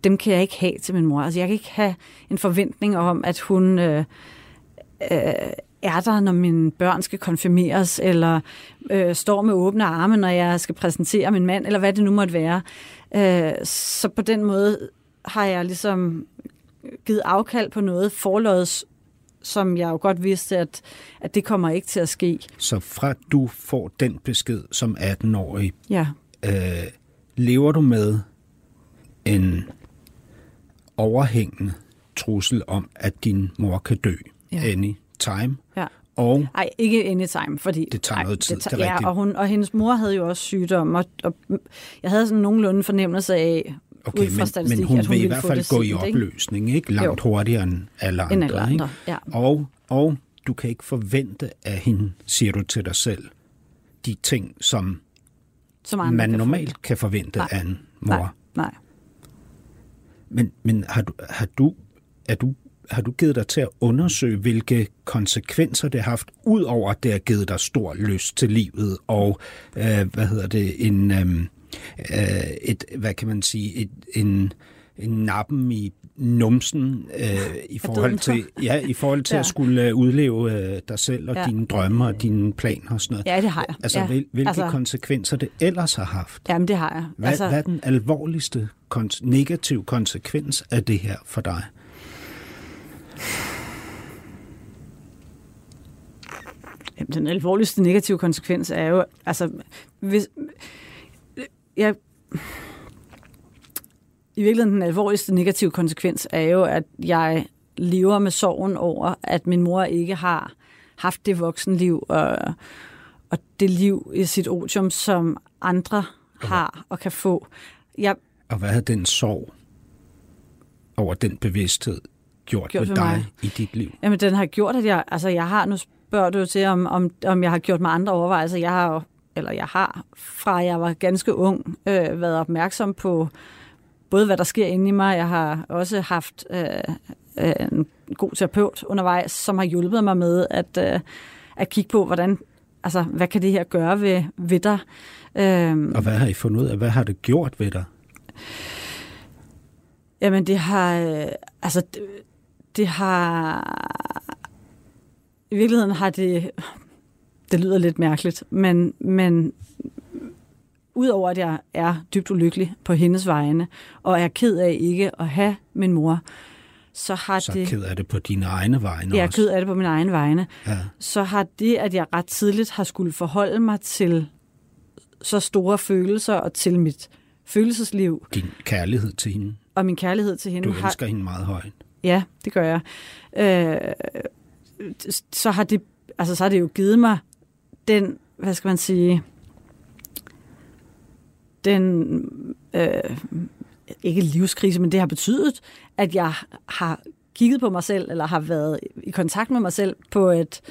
S4: dem kan jeg ikke have til min mor. Altså jeg kan ikke have en forventning om, at hun øh, øh, er der, når mine børn skal konfirmeres, eller øh, står med åbne arme, når jeg skal præsentere min mand, eller hvad det nu måtte være. Øh, så på den måde har jeg ligesom givet afkald på noget forlods, som jeg jo godt vidste, at, at det kommer ikke til at ske.
S3: Så fra du får den besked som 18-årig,
S4: Ja,
S3: øh, lever du med en overhængende trussel om, at din mor kan dø
S4: Ja.
S3: any time,
S4: ja.
S3: og
S4: Nej, ikke anytime, fordi...
S3: Det tager
S4: ej,
S3: noget tid,
S4: Det
S3: det er
S4: tager,
S3: rigtigt.
S4: ja, og, hun, og hendes mor havde jo også sygdom, og, og jeg havde sådan nogenlunde fornemmelse af,
S3: okay,
S4: ud fra
S3: men,
S4: statistik,
S3: men hun,
S4: at hun
S3: vil i hvert fald gå i
S4: ikke?
S3: opløsning, ikke? Langt hurtigere end alle andre.
S4: End alle andre,
S3: ikke?
S4: ja.
S3: Og, og du kan ikke forvente af hende, siger du til dig selv, de ting, som
S4: som
S3: man
S4: kan få.
S3: normalt kan forvente
S4: Nej.
S3: af en mor.
S4: Nej, nej.
S3: Men, men har, du, har, du, er du, har du givet dig til at undersøge, hvilke konsekvenser det har haft, ud over at det har givet dig stor lyst til livet, og øh, hvad hedder det, en, øhm, øh, et, hvad kan man sige, et, en, en nappen i numsen øh, i forhold til, ja, i forhold til
S4: Ja.
S3: at skulle øh, udleve øh, dig selv og
S4: Ja.
S3: dine drømme og dine planer og sådan noget.
S4: Ja, det har jeg.
S3: Altså,
S4: ja.
S3: hvil, hvilke
S4: altså,
S3: konsekvenser det ellers har haft?
S4: Jamen, det har jeg.
S3: Hvad, altså, hvad er den alvorligste kon- negativ konsekvens af det her for dig?
S4: Jamen, den alvorligste negative konsekvens er jo, altså, hvis, jeg, i virkeligheden den alvorligste negative konsekvens er jo, at jeg lever med sorgen over, at min mor ikke har haft det voksenliv og, og det liv i sit otium, som andre har og kan få. Jeg,
S3: Og hvad har den sorg over den bevidsthed gjort,
S4: Gjort
S3: ved
S4: ved
S3: dig
S4: mig?
S3: i dit liv?
S4: Jamen, den har gjort, at jeg, altså jeg har, nu spørger du til, om, om, om jeg har gjort mig andre overvejelser. Jeg har jo, eller jeg har, fra jeg var ganske ung, øh, været opmærksom på både, hvad der sker inde i mig. Jeg har også haft øh, øh, en god terapeut undervejs, som har hjulpet mig med at, øh, at kigge på, hvordan, altså, hvad kan det her gøre ved, ved dig? Øh,
S3: Og hvad har I fundet ud af? Hvad har det gjort ved dig?
S4: Jamen, det har... øh, Altså, det, det har... I virkeligheden har det... Det lyder lidt mærkeligt, men, men udover at jeg er dybt ulykkelig på hendes vegne, og er ked af ikke at have min mor, så har
S3: Så
S4: det...
S3: ked af det på dine egne vegne
S4: Jeg er ked af det på min egen vegne.
S3: Ja.
S4: Så har det, at jeg ret tidligt har skulle forholde mig til så store følelser og til mit følelsesliv
S3: Din kærlighed til hende.
S4: og min kærlighed til hende
S3: Du
S4: har,
S3: elsker hende meget højt.
S4: Ja, det gør jeg. Øh, så har det, altså så har det jo givet mig den, hvad skal man sige, den, øh, ikke livskrise, men det har betydet, at jeg har kigget på mig selv, eller har været i kontakt med mig selv på et,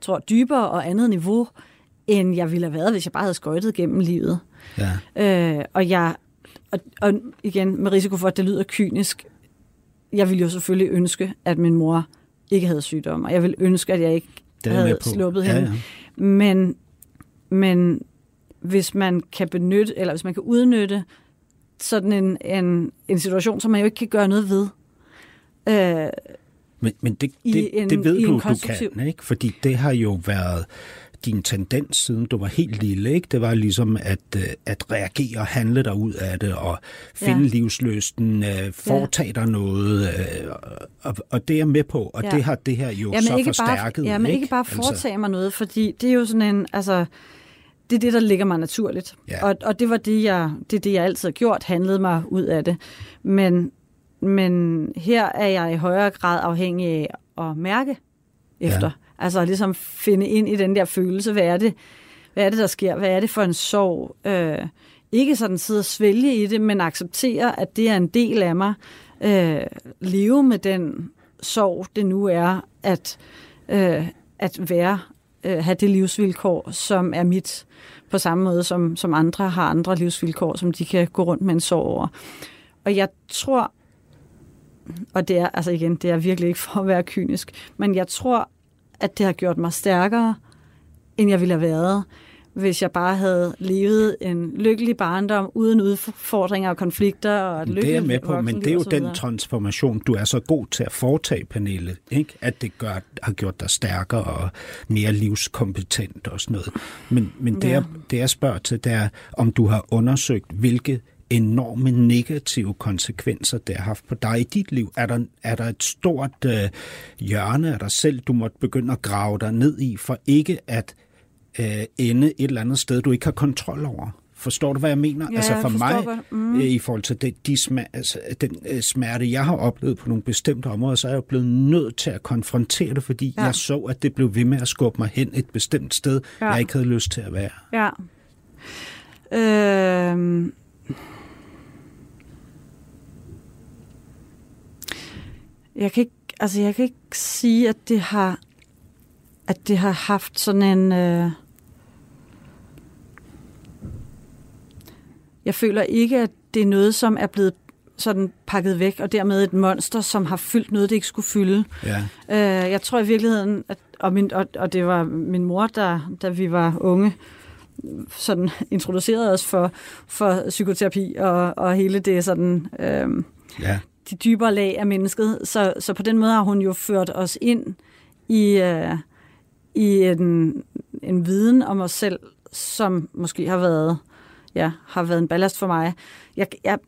S4: tror, dybere og andet niveau, end jeg ville have været, hvis jeg bare havde skøjtet gennem livet.
S3: Ja.
S4: Øh, og jeg, og, og igen, med risiko for, at det lyder kynisk, jeg ville jo selvfølgelig ønske, at min mor ikke havde sygdom, og jeg ville ønske, at jeg ikke havde sluppet
S3: Ja,
S4: hende.
S3: ja.
S4: Men, men hvis man kan benytte, eller hvis man kan udnytte sådan en, en, en situation, som man jo ikke kan gøre noget ved, øh,
S3: Men, men det, det,
S4: en-
S3: det ved du, du
S4: konstruktiv-
S3: kan, ikke? Fordi det har jo været din tendens, siden du var helt lille, ikke? Det var ligesom at, øh, at reagere og handle dig ud af det, og finde
S4: Ja.
S3: ja. livsløsten, øh, foretage dig noget, øh, og, og det er jeg med på, og
S4: Ja.
S3: ja. det har det her jo
S4: ja,
S3: så
S4: ikke
S3: forstærket.
S4: bare, ja, men ikke bare foretage mig noget, fordi det er jo sådan en, altså, det er det, der ligger mig naturligt.
S3: Ja.
S4: Og, og det var det, jeg, det, er det, jeg altid har gjort, handlede mig ud af det. Men, men her er jeg i højere grad afhængig af at mærke efter.
S3: Ja.
S4: Altså ligesom finde ind i den der følelse, hvad er det, hvad er det der sker? Hvad er det for en sorg? Øh, ikke sådan sidde og svælge i det, men acceptere, at det er en del af mig. Øh, leve med den sorg, det nu er, at, øh, at være øh, have det livsvilkår, som er mit, på samme måde som, som andre har andre livsvilkår, som de kan gå rundt med en sorg over. Og jeg tror, og det er, altså igen, det er virkelig ikke for at være kynisk, men jeg tror, at det har gjort mig stærkere, end jeg ville have været, hvis jeg bare havde levet en lykkelig barndom uden udfordringer og konflikter. Og et
S3: det er med på, men det er jo den transformation, du er så god til at foretage, Pernille. Ikke? At det gør, har gjort dig stærkere og mere livskompetent og sådan noget. Men, men det,
S4: Ja.
S3: jeg, det jeg spørger til, det er, om du har undersøgt, hvilke enorme negative konsekvenser, det har haft på dig i dit liv. Er der, er der et stort øh, hjørne af dig selv, du måtte begynde at grave dig ned i, for ikke at øh, ende et eller andet sted, du ikke har kontrol over? Forstår du, hvad jeg mener?
S4: Ja,
S3: altså for mig.
S4: Mm.
S3: øh, i forhold til det, de smer, altså, den øh, smerte, jeg har oplevet på nogle bestemte områder, så er jeg blevet nødt til at konfrontere det, fordi
S4: Ja.
S3: jeg så, at det blev ved med at skubbe mig hen et bestemt sted,
S4: Ja.
S3: jeg ikke havde lyst til at være.
S4: Ja. Øhm. Jeg kan ikke, altså jeg kan ikke sige, at det har, at det har haft sådan en. Øh... Jeg føler ikke, at det er noget, som er blevet sådan pakket væk, og dermed et monster, som har fyldt noget, det ikke skulle fylde.
S3: Ja.
S4: Øh, jeg tror i virkeligheden, at, og, min, og, og det var min mor, der, da vi var unge, sådan introducerede os for, for psykoterapi og, og hele det sådan, øh,
S3: ja.
S4: de dybere lag af mennesket. Så, så på den måde har hun jo ført os ind i, øh, i en, en viden om os selv, som måske har været, ja, har været en ballast for mig. Jeg, jeg,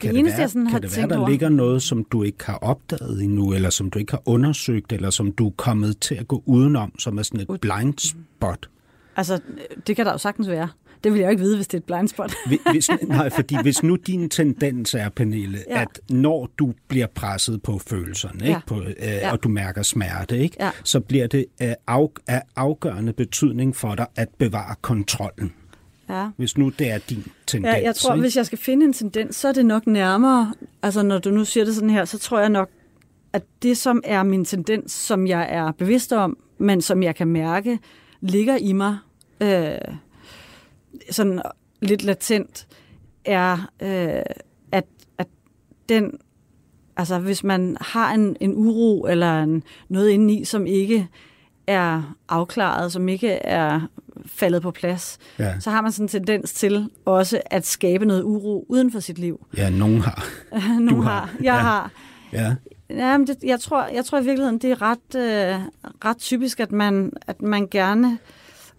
S3: Kan
S4: det
S3: det,
S4: eneste,
S3: være,
S4: jeg sådan har
S3: kan det være, der
S4: over...
S3: ligger noget, som du ikke har opdaget endnu, eller som du ikke har undersøgt, eller som du er kommet til at gå udenom, som er sådan et blind spot?
S4: Altså, det kan der jo sagtens være. Det vil jeg jo ikke vide, hvis det er et blindspot.
S3: Hvi- Hvis, nej, fordi hvis nu din tendens er, Pernille,
S4: Ja.
S3: at når du bliver presset på følelserne,
S4: Ja.
S3: ikke? På, øh,
S4: Ja.
S3: og du mærker smerte, ikke?
S4: Ja.
S3: så bliver det af, af afgørende betydning for dig at bevare kontrollen.
S4: Ja.
S3: Hvis nu det er din tendens.
S4: Ja, jeg tror,
S3: ikke?
S4: hvis jeg skal finde en tendens, så er det nok nærmere, altså når du nu siger det sådan her, så tror jeg nok, at det som er min tendens, som jeg er bevidst om, men som jeg kan mærke, ligger i mig, øh, sådan lidt latent, er, øh, at, at den, altså hvis man har en, en uro eller en, noget indeni, som ikke er afklaret, som ikke er faldet på plads,
S3: Ja.
S4: så har man sådan en tendens til også at skabe noget uro uden for sit liv.
S3: Ja, nogen har.
S4: Nogle
S3: har.
S4: har. Jeg
S3: Ja.
S4: har.
S3: Ja.
S4: Ja, men det, jeg, tror, jeg tror i virkeligheden, det er ret, øh, ret typisk, at man, at man gerne...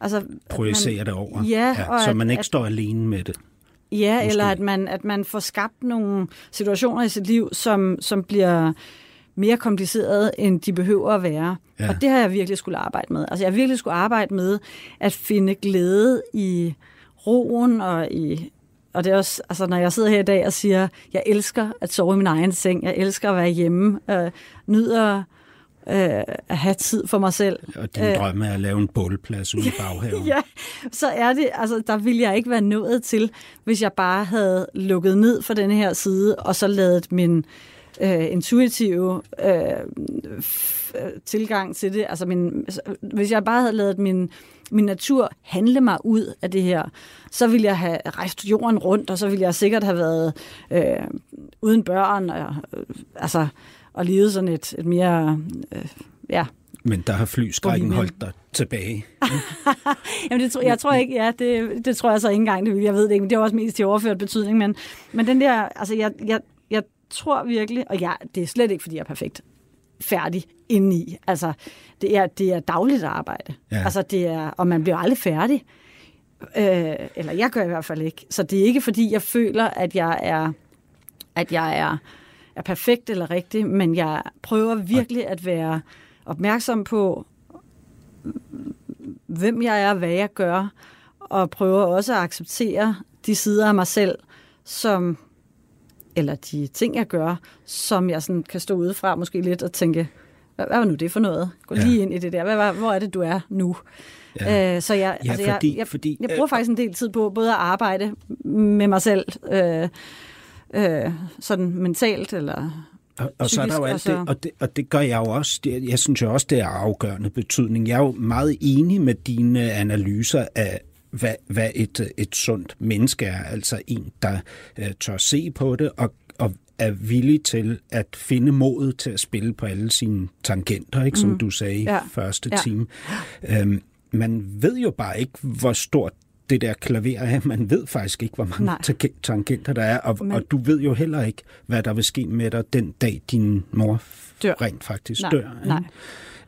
S4: Altså,
S3: Projicerer
S4: man,
S3: det over.
S4: Ja, og
S3: så
S4: at-
S3: man ikke
S4: at-
S3: står alene med det.
S4: Ja,
S3: Måske.
S4: eller at man, at man får skabt nogle situationer i sit liv, som, som bliver mere komplicerede, end de behøver at være.
S3: Ja.
S4: Og det har jeg virkelig skulle arbejde med. Altså jeg har virkelig skulle arbejde med at finde glæde i roen og i... Og det er også, altså når jeg sidder her i dag og siger, jeg elsker at sove i min egen seng, jeg elsker at være hjemme, øh, nyder øh, at have tid for mig selv.
S3: Og din øh, drømme er at lave en bålplads ude i baghaven.
S4: Ja, så er det, altså der ville jeg ikke være nået til, hvis jeg bare havde lukket ned for denne her side, og så lavet min øh, øh, f- øh, tilgang til det, altså min, hvis jeg bare havde lavet min, min natur handle mig ud af det her, så ville jeg have rejst jorden rundt, og så ville jeg sikkert have været øh, uden børn, og, øh, altså, og levet sådan et, et mere, øh, ja,
S3: Men der har flyskrækken holdt dig tilbage.
S4: Jamen, det tror, jeg tror ikke, ja, det, det tror jeg så ikke engang, det vil, jeg ved det ikke, men det er også mest til overført betydning, men, men den der, altså jeg, jeg tror virkelig, og ja, det er slet ikke, fordi jeg er perfekt færdig indeni, altså det er, det er dagligt arbejde,
S3: Ja.
S4: altså det er, og man bliver aldrig færdig, øh, eller jeg gør i hvert fald ikke, så det er ikke, fordi jeg føler, at jeg er, at jeg er, er perfekt eller rigtig, men jeg prøver virkelig at være opmærksom på, hvem jeg er, hvad jeg gør, og prøver også at acceptere de sider af mig selv, som, eller de ting, jeg gør, som jeg sådan kan stå udefra måske lidt og tænke, hvad, hvad var nu det for noget? Gå
S3: Ja.
S4: lige ind i det der. Hvad, var- hvor er det, du er nu?
S3: Ja.
S4: Øh, så jeg,
S3: Ja,
S4: altså,
S3: fordi-
S4: jeg, jeg,
S3: fordi-
S4: jeg bruger faktisk en del tid på både at arbejde med mig selv, øh, øh, sådan mentalt, eller
S3: Og, og så er der jo alt
S4: Psykisk,
S3: det,
S4: altså-
S3: og det, og det gør jeg jo også. Det, jeg synes jo også, det er afgørende betydning. Jeg er jo meget enig med dine analyser af, hvad, hvad et, et sundt menneske er. Altså en, der uh, tør se på det og, og er villig til at finde modet til at spille på alle sine tangenter, ikke, som
S4: Mhm.
S3: du sagde i
S4: Ja.
S3: første
S4: Ja.
S3: time. Øhm, man ved jo bare ikke, hvor stort det der klaver er. Man ved faktisk ikke, hvor mange
S4: Nej.
S3: tang- tangenter der er, og,
S4: Men-
S3: og du ved jo heller ikke, hvad der vil ske med dig den dag, din mor
S4: Dør.
S3: rent faktisk
S4: Nej,
S3: dør. ikke?
S4: nej.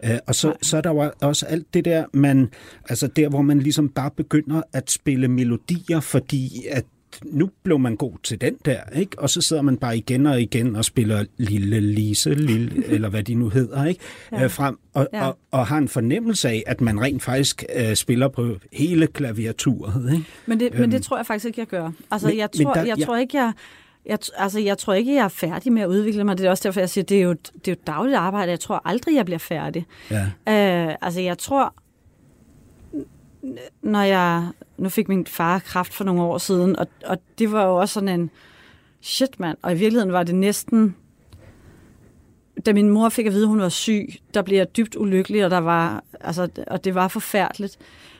S3: Øh, og så, så er der jo også alt det der, man, altså der, hvor man ligesom bare begynder at spille melodier, fordi at nu blev man god til den der, ikke? Og så sidder man bare igen og igen og spiller Lille Lise, Lille, eller hvad de nu hedder, ikke? Ja. Øh, frem, og,
S4: Ja.
S3: og, og har en fornemmelse af, at man rent faktisk øh, spiller på hele klaviaturet, ikke?
S4: Men det, men
S3: Øhm.
S4: det tror jeg faktisk ikke, jeg gør. Altså,
S3: Men-
S4: jeg,
S3: men
S4: tror,
S3: der-
S4: jeg
S3: ja.
S4: tror ikke, jeg... Jeg, altså, jeg tror ikke, jeg er færdig med at udvikle mig. Det er også derfor, jeg siger, det er jo, det er jo dagligt arbejde. Jeg tror aldrig, jeg bliver færdig.
S3: Ja.
S4: Øh, altså, jeg tror, når jeg... Nu fik min far kraft for nogle år siden, og, og det var jo også sådan en... Shit, mand. Og i virkeligheden var det næsten... Da min mor fik at vide, at hun var syg, der blev jeg dybt ulykkelig, og, der var, altså, og det var forfærdeligt.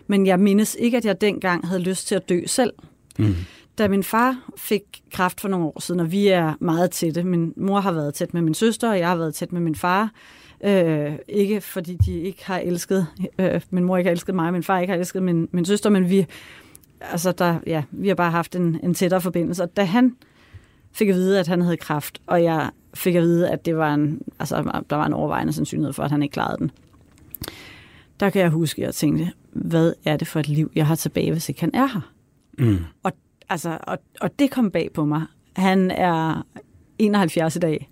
S4: Men jeg mindes ikke, at jeg dengang havde lyst til at dø selv.
S3: Mm.
S4: Da min far fik kræft for nogle år siden, og vi er meget tætte. Min mor har været tæt med min søster, og jeg har været tæt med min far. Øh, ikke fordi de ikke har elsket, øh, min mor ikke har elsket mig, min far ikke har elsket min, min søster, men vi, altså der, ja, vi har bare haft en, en tættere forbindelse. Og da han fik at vide, at han havde kræft, og jeg fik at vide, at det var en, altså, der var en overvejende sandsynlighed for, at han ikke klarede den. Der kan jeg huske, at jeg tænkte, hvad er det for et liv, jeg har tilbage, hvis ikke han er her?
S3: Mm.
S4: Og, altså, og, og det kom bag på mig. Han er 71 i dag.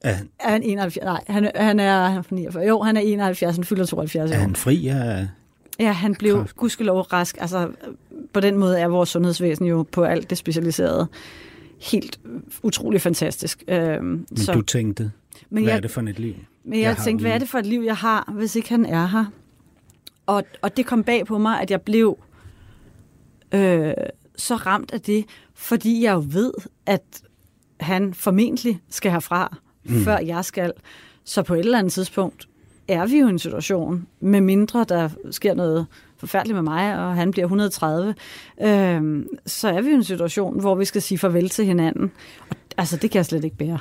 S3: Er,
S4: Er han 71? Nej, han, han er, han er fra 49. Jo, han er 71, han fylder 72
S3: er
S4: år.
S3: han fri af...
S4: Ja, han blev
S3: kræft?
S4: gudskelov rask. Altså, på den måde er vores sundhedsvæsen jo på alt det specialiserede helt utrolig fantastisk. Øhm,
S3: Men
S4: så,
S3: du tænkte,
S4: men
S3: hvad
S4: jeg,
S3: er det for et liv?
S4: Men jeg,
S3: jeg
S4: tænkte, hvad er det for et liv, jeg har, hvis ikke han er her? Og, og det kom bag på mig, at jeg blev øh, så ramt af det, fordi jeg jo ved, at han formentlig skal herfra, mm. før jeg skal. Så på et eller andet tidspunkt er vi jo i en situation, med mindre der sker noget forfærdeligt med mig, og han bliver 130, øh, så er vi jo i en situation, hvor vi skal sige farvel til hinanden. Og, altså, det kan jeg slet ikke bære.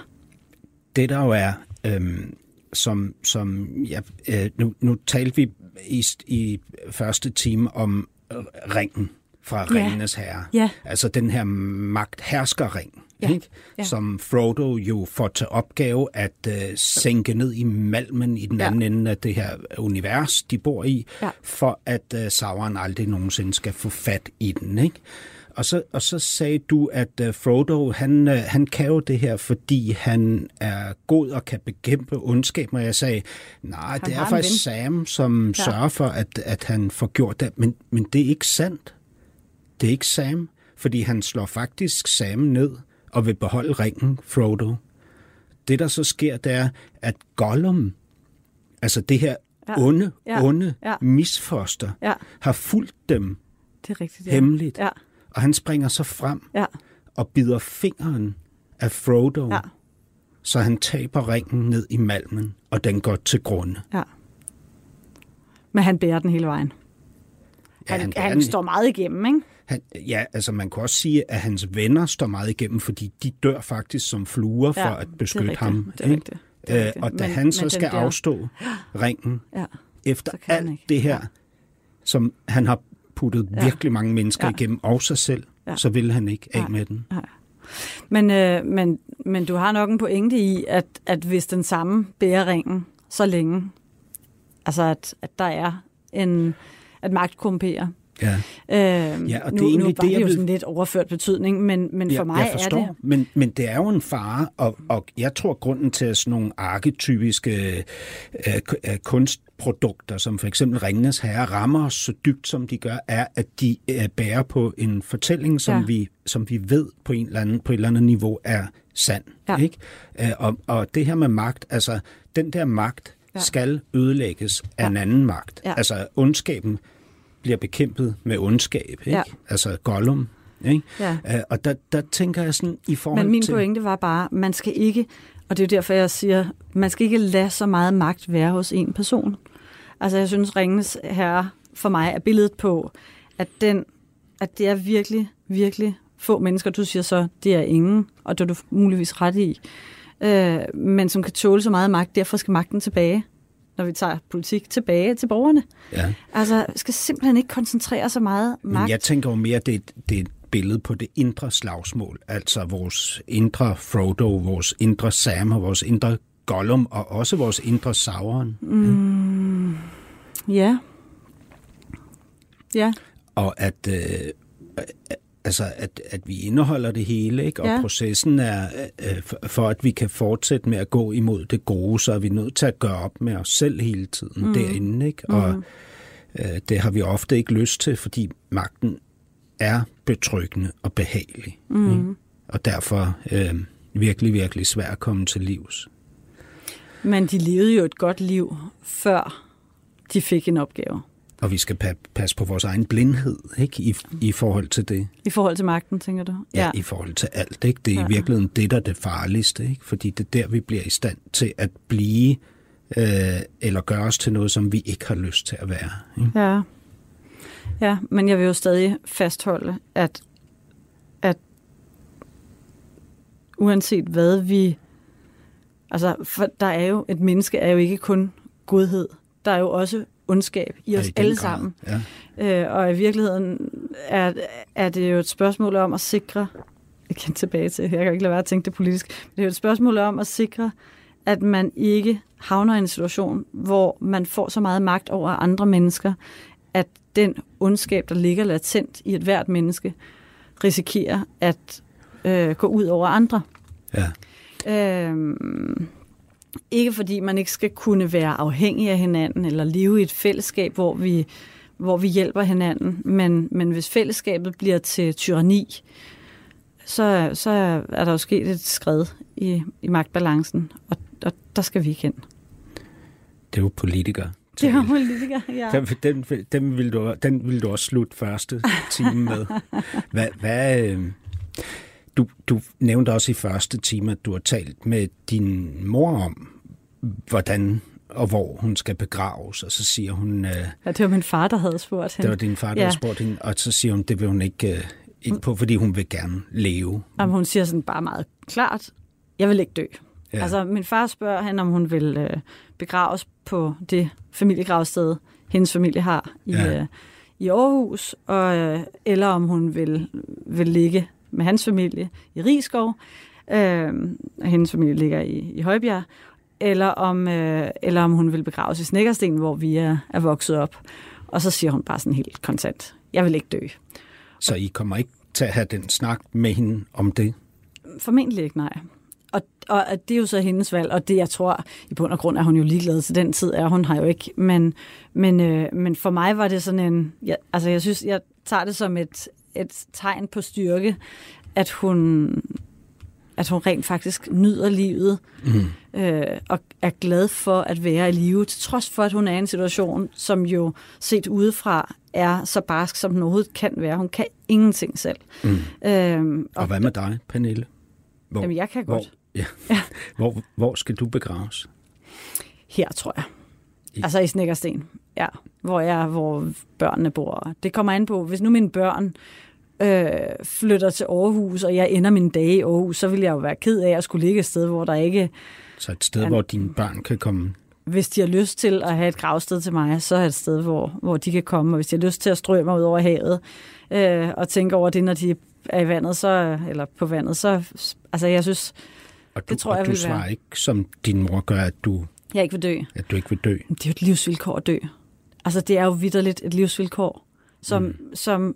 S3: det der jo er, øhm, som, som ja, øh, nu, nu talte vi i, i første time om øh, ringen fra
S4: Ja.
S3: Ringenes Herre.
S4: Ja.
S3: Altså den her magt-hersker-ring,
S4: Ja.
S3: ikke?
S4: Ja.
S3: som Frodo jo får til opgave at øh, sænke ned i malmen i den
S4: Ja.
S3: anden ende af det her univers, de bor i,
S4: Ja.
S3: for at øh, Sauron aldrig nogensinde skal få fat i den. Ikke? Og så, og så sagde du, at uh, Frodo, han, uh, han kan jo det her, fordi han er god og kan bekæmpe ondskab. Og jeg sagde, nej, det er faktisk Sam, som ja. sørger for, at, at han får gjort det. Men, men det er ikke sandt. Det er ikke Sam, fordi han slår faktisk Sam ned og vil beholde ringen, Frodo. Det, der så sker, det er, at Gollum, altså det her
S4: Ja.
S3: onde,
S4: Ja.
S3: onde
S4: Ja.
S3: misfoster,
S4: Ja.
S3: har fulgt dem
S4: Det er rigtigt. Ja.
S3: hemmeligt.
S4: Ja,
S3: Og han springer så frem
S4: ja,
S3: og bider fingeren af Frodo,
S4: ja,
S3: så han taber ringen ned i malmen, og den går til grunde.
S4: ja. Men han bærer den hele vejen. Han, han, han
S3: den-
S4: står meget igennem, ikke?
S3: Han, ja, altså man kan også sige, at hans venner står meget igennem, fordi de dør faktisk som fluer for at
S4: det
S3: beskytte
S4: rigtigt,
S3: ham.
S4: det er rigtigt, det er
S3: Øh, og da
S4: Men-
S3: han så
S4: men
S3: skal
S4: bliver-
S3: afstå ringen,
S4: Ja,
S3: efter alt
S4: ikke.
S3: det her,
S4: Ja.
S3: som han har puttet
S4: Ja.
S3: virkelig mange mennesker
S4: Ja.
S3: igennem, og sig selv,
S4: Ja.
S3: så vil han ikke af
S4: Nej.
S3: med den.
S4: Men, øh, men, men du har nok en pointe i, at, at hvis den samme bærer ringen så længe, altså at, at der er en, at magt korrumperer.
S3: Ja.
S4: Øh,
S3: Ja, og
S4: nu,
S3: det er
S4: nu
S3: egentlig
S4: var
S3: det,
S4: det
S3: jeg
S4: jo
S3: vil-
S4: sådan lidt overført betydning, men, men for mig
S3: jeg forstår,
S4: er det...
S3: Men, men det er jo en fare, og, og jeg tror, grunden til at sådan nogle arketypiske øh, øh, kunstprodukter, som for eksempel Ringenes Herre, rammer os så dybt, som de gør, er, at de øh, bærer på en fortælling, som,
S4: Ja.
S3: vi, som vi ved på, en eller anden, på et eller andet niveau er sand.
S4: Ja.
S3: Ikke? Øh, og, og det her med magt, altså den der magt
S4: Ja.
S3: skal ødelægges af
S4: Ja.
S3: en anden magt.
S4: Ja.
S3: Altså ondskaben bliver bekæmpet med ondskab. Ikke?
S4: Ja.
S3: Altså Gollum Ikke?
S4: Ja.
S3: Øh, og der, der tænker jeg sådan i forhold
S4: Men min
S3: til...
S4: pointe var bare, man skal ikke, og det er jo derfor, jeg siger, man skal ikke lade så meget magt være hos en person. Altså jeg synes, Ringens Herre for mig er billedet på, at, den, at det er virkelig, virkelig få mennesker, du siger så, det er ingen, og det er du muligvis ret i, øh, men som kan tåle så meget magt, derfor skal magten tilbage, når vi tager politik tilbage til borgerne.
S3: Ja.
S4: Altså, skal simpelthen ikke koncentrere så meget
S3: Men
S4: magt.
S3: jeg tænker jo mere, det, det et billede på det indre slagsmål. Altså vores indre Frodo, vores indre Sam og vores indre Gollum, og også vores indre Sauron.
S4: Ja. Ja,
S3: Og at, øh, altså at, at vi indeholder det hele, ikke? og
S4: Ja.
S3: processen er, øh, for, for at vi kan fortsætte med at gå imod det gode, så er vi nødt til at gøre op med os selv hele tiden mm. derinde. Ikke? Og øh, det har vi ofte ikke lyst til, fordi magten er betryggende og behagelig. Mm. Ikke? Og derfor øh, virkelig, virkelig svært at komme til livs.
S4: men de levede jo et godt liv, før de fik en opgave.
S3: Og vi skal pa- passe på vores egen blindhed ikke? I, i forhold til det.
S4: I forhold til magten, tænker du?
S3: Ja, i forhold til alt. Ikke? Det er ja. i virkeligheden det, der er det farligste. Ikke? Fordi det er der, vi bliver i stand til at blive øh, eller gøre os til noget, som vi ikke har lyst til at være. Ikke?
S4: Ja. Ja, men jeg vil jo stadig fastholde, at, at uanset hvad vi... Altså, for der er jo... Et menneske er jo ikke kun godhed. Der er jo også ondskab i
S3: Ja,
S4: os
S3: i
S4: alle sammen.
S3: Ja.
S4: Øh, og i virkeligheden er, er det jo et spørgsmål om at sikre, jeg kan tilbage til, jeg kan ikke lade være at tænke det politisk, men det er jo et spørgsmål om at sikre, at man ikke havner i en situation, hvor man får så meget magt over andre mennesker, at den ondskab, der ligger latent i et hvert menneske, risikerer at øh, gå ud over andre.
S3: Ja.
S4: Øhm, ikke fordi man ikke skal kunne være afhængig af hinanden, eller leve i et fællesskab, hvor vi, hvor vi hjælper hinanden, men, men hvis fællesskabet bliver til tyranni, så, så er der jo sket et skred i, i magtbalancen, og, og der skal vi ikke hen.
S3: Det er jo politikere.
S4: Det er politikere, ja.
S3: Den, den, den, vil du, den vil du også slutte første time med. Hvad, hvad, øh, du, du nævnte også i første time, at du har talt med din mor om, hvordan og hvor hun skal begraves, og så siger hun, øh,
S4: ja. Det var min far, der havde spurgt hende.
S3: det var din far, der
S4: Ja.
S3: ja. spurgte hende, og så siger hun, det vil hun ikke øh, ind på, fordi hun vil gerne leve.
S4: Jamen, hun siger sådan bare meget klart, jeg vil ikke dø. Ja. Altså, min far spørger hende, om hun vil øh, begraves på det familiegravsted, hendes familie har i. Ja. øh, i Aarhus, og, øh, eller om hun vil, vil ligge med hans familie i Rigskov. Øh, hendes familie ligger i, i Højbjerg. Eller om, øh, eller om hun vil begraves i Snækkersten, hvor vi er, er vokset op. Og så siger hun bare sådan helt kontant, jeg vil ikke dø.
S3: Så I kommer ikke til at have den snak med hende om det?
S4: Formentlig ikke, nej. Og, og det er jo så hendes valg, og det jeg tror, i bund og grund er hun jo ligeglad til den tid, er hun har jo ikke. Men, men, øh, men for mig var det sådan en, jeg, altså jeg synes, jeg tager det som et, et tegn på styrke, at hun, at hun rent faktisk nyder livet, mm. øh, og er glad for at være i live, til trods for, at hun er i en situation, som jo set udefra er så barsk, som den overhovedet kan være. Hun kan ingenting selv. Mm. Øhm,
S3: Og hvad med dig, Pernille? Hvor,
S4: Jamen, jeg kan godt.
S3: Hvor, ja. hvor, hvor skal du begraves?
S4: Her, tror jeg.
S3: I-
S4: Altså i Snækkersten, ja. Hvor, jeg, hvor børnene bor. Det kommer an på, hvis nu mine børn øh, flytter til Aarhus, og jeg ender mine dage i Aarhus, så vil jeg jo være ked af at skulle ligge et sted, hvor der ikke,
S3: Så et sted,
S4: Ja.
S3: hvor dine børn kan komme
S4: hvis de har lyst til at have et gravsted til mig, så er et sted, hvor, hvor de kan komme. Og hvis de har lyst til at strø mig ud over havet, øh, og tænke over det, når de er i vandet, så, eller på vandet, så, altså jeg synes,
S3: Og du,
S4: Det tror jeg
S3: og du
S4: vil
S3: svarer
S4: være.
S3: ikke, som din mor gør, at du,
S4: jeg ikke vil dø.
S3: at du ikke vil dø.
S4: Det er jo et livsvilkår at dø. Altså, det er jo vidderligt et livsvilkår, som, mm. som,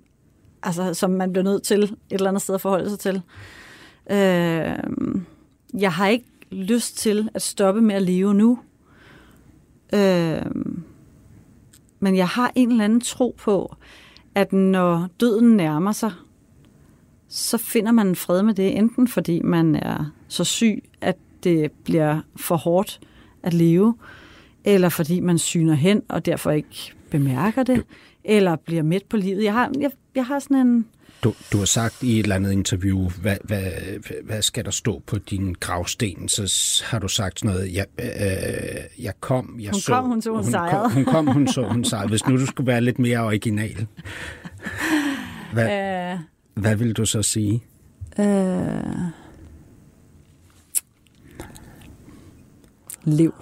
S4: altså, som man bliver nødt til et eller andet sted at forholde sig til. Øh, jeg har ikke lyst til at stoppe med at leve nu. Øh, men jeg har en eller anden tro på, at når døden nærmer sig, så finder man en fred med det, enten fordi man er så syg, at det bliver for hårdt at leve, eller fordi man syner hen og derfor ikke bemærker det, eller bliver mæt på livet. Jeg har, jeg, jeg har sådan en...
S3: Du, du har sagt i et eller andet interview, hvad, hvad, hvad skal der stå på din gravsten? Så har du sagt sådan noget, jeg, øh, jeg kom, jeg
S4: hun
S3: så...
S4: Kom, hun så, hun,
S3: hun
S4: sejrede.
S3: Kom, hun kom, hun så, hun sejrede. Hvis nu du skulle være lidt mere original, hvad, uh, hvad vil du så sige?
S4: Uh, lev.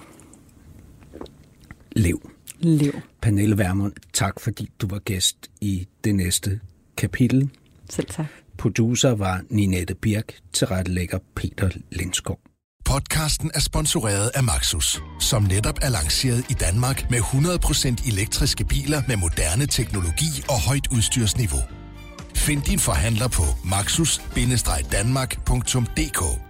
S3: Lev.
S4: Lev.
S3: Pernille Vermund, tak fordi du var gæst i det næste kapitel.
S4: Selv tak.
S3: Producer var Ninette Birk, tilrettelægger Peter Lindskov.
S5: Podcasten er sponsoreret af Maxus, som netop er lanceret i Danmark med 100% elektriske biler med moderne teknologi og højt udstyrsniveau. Find din forhandler på maxus-danmark.dk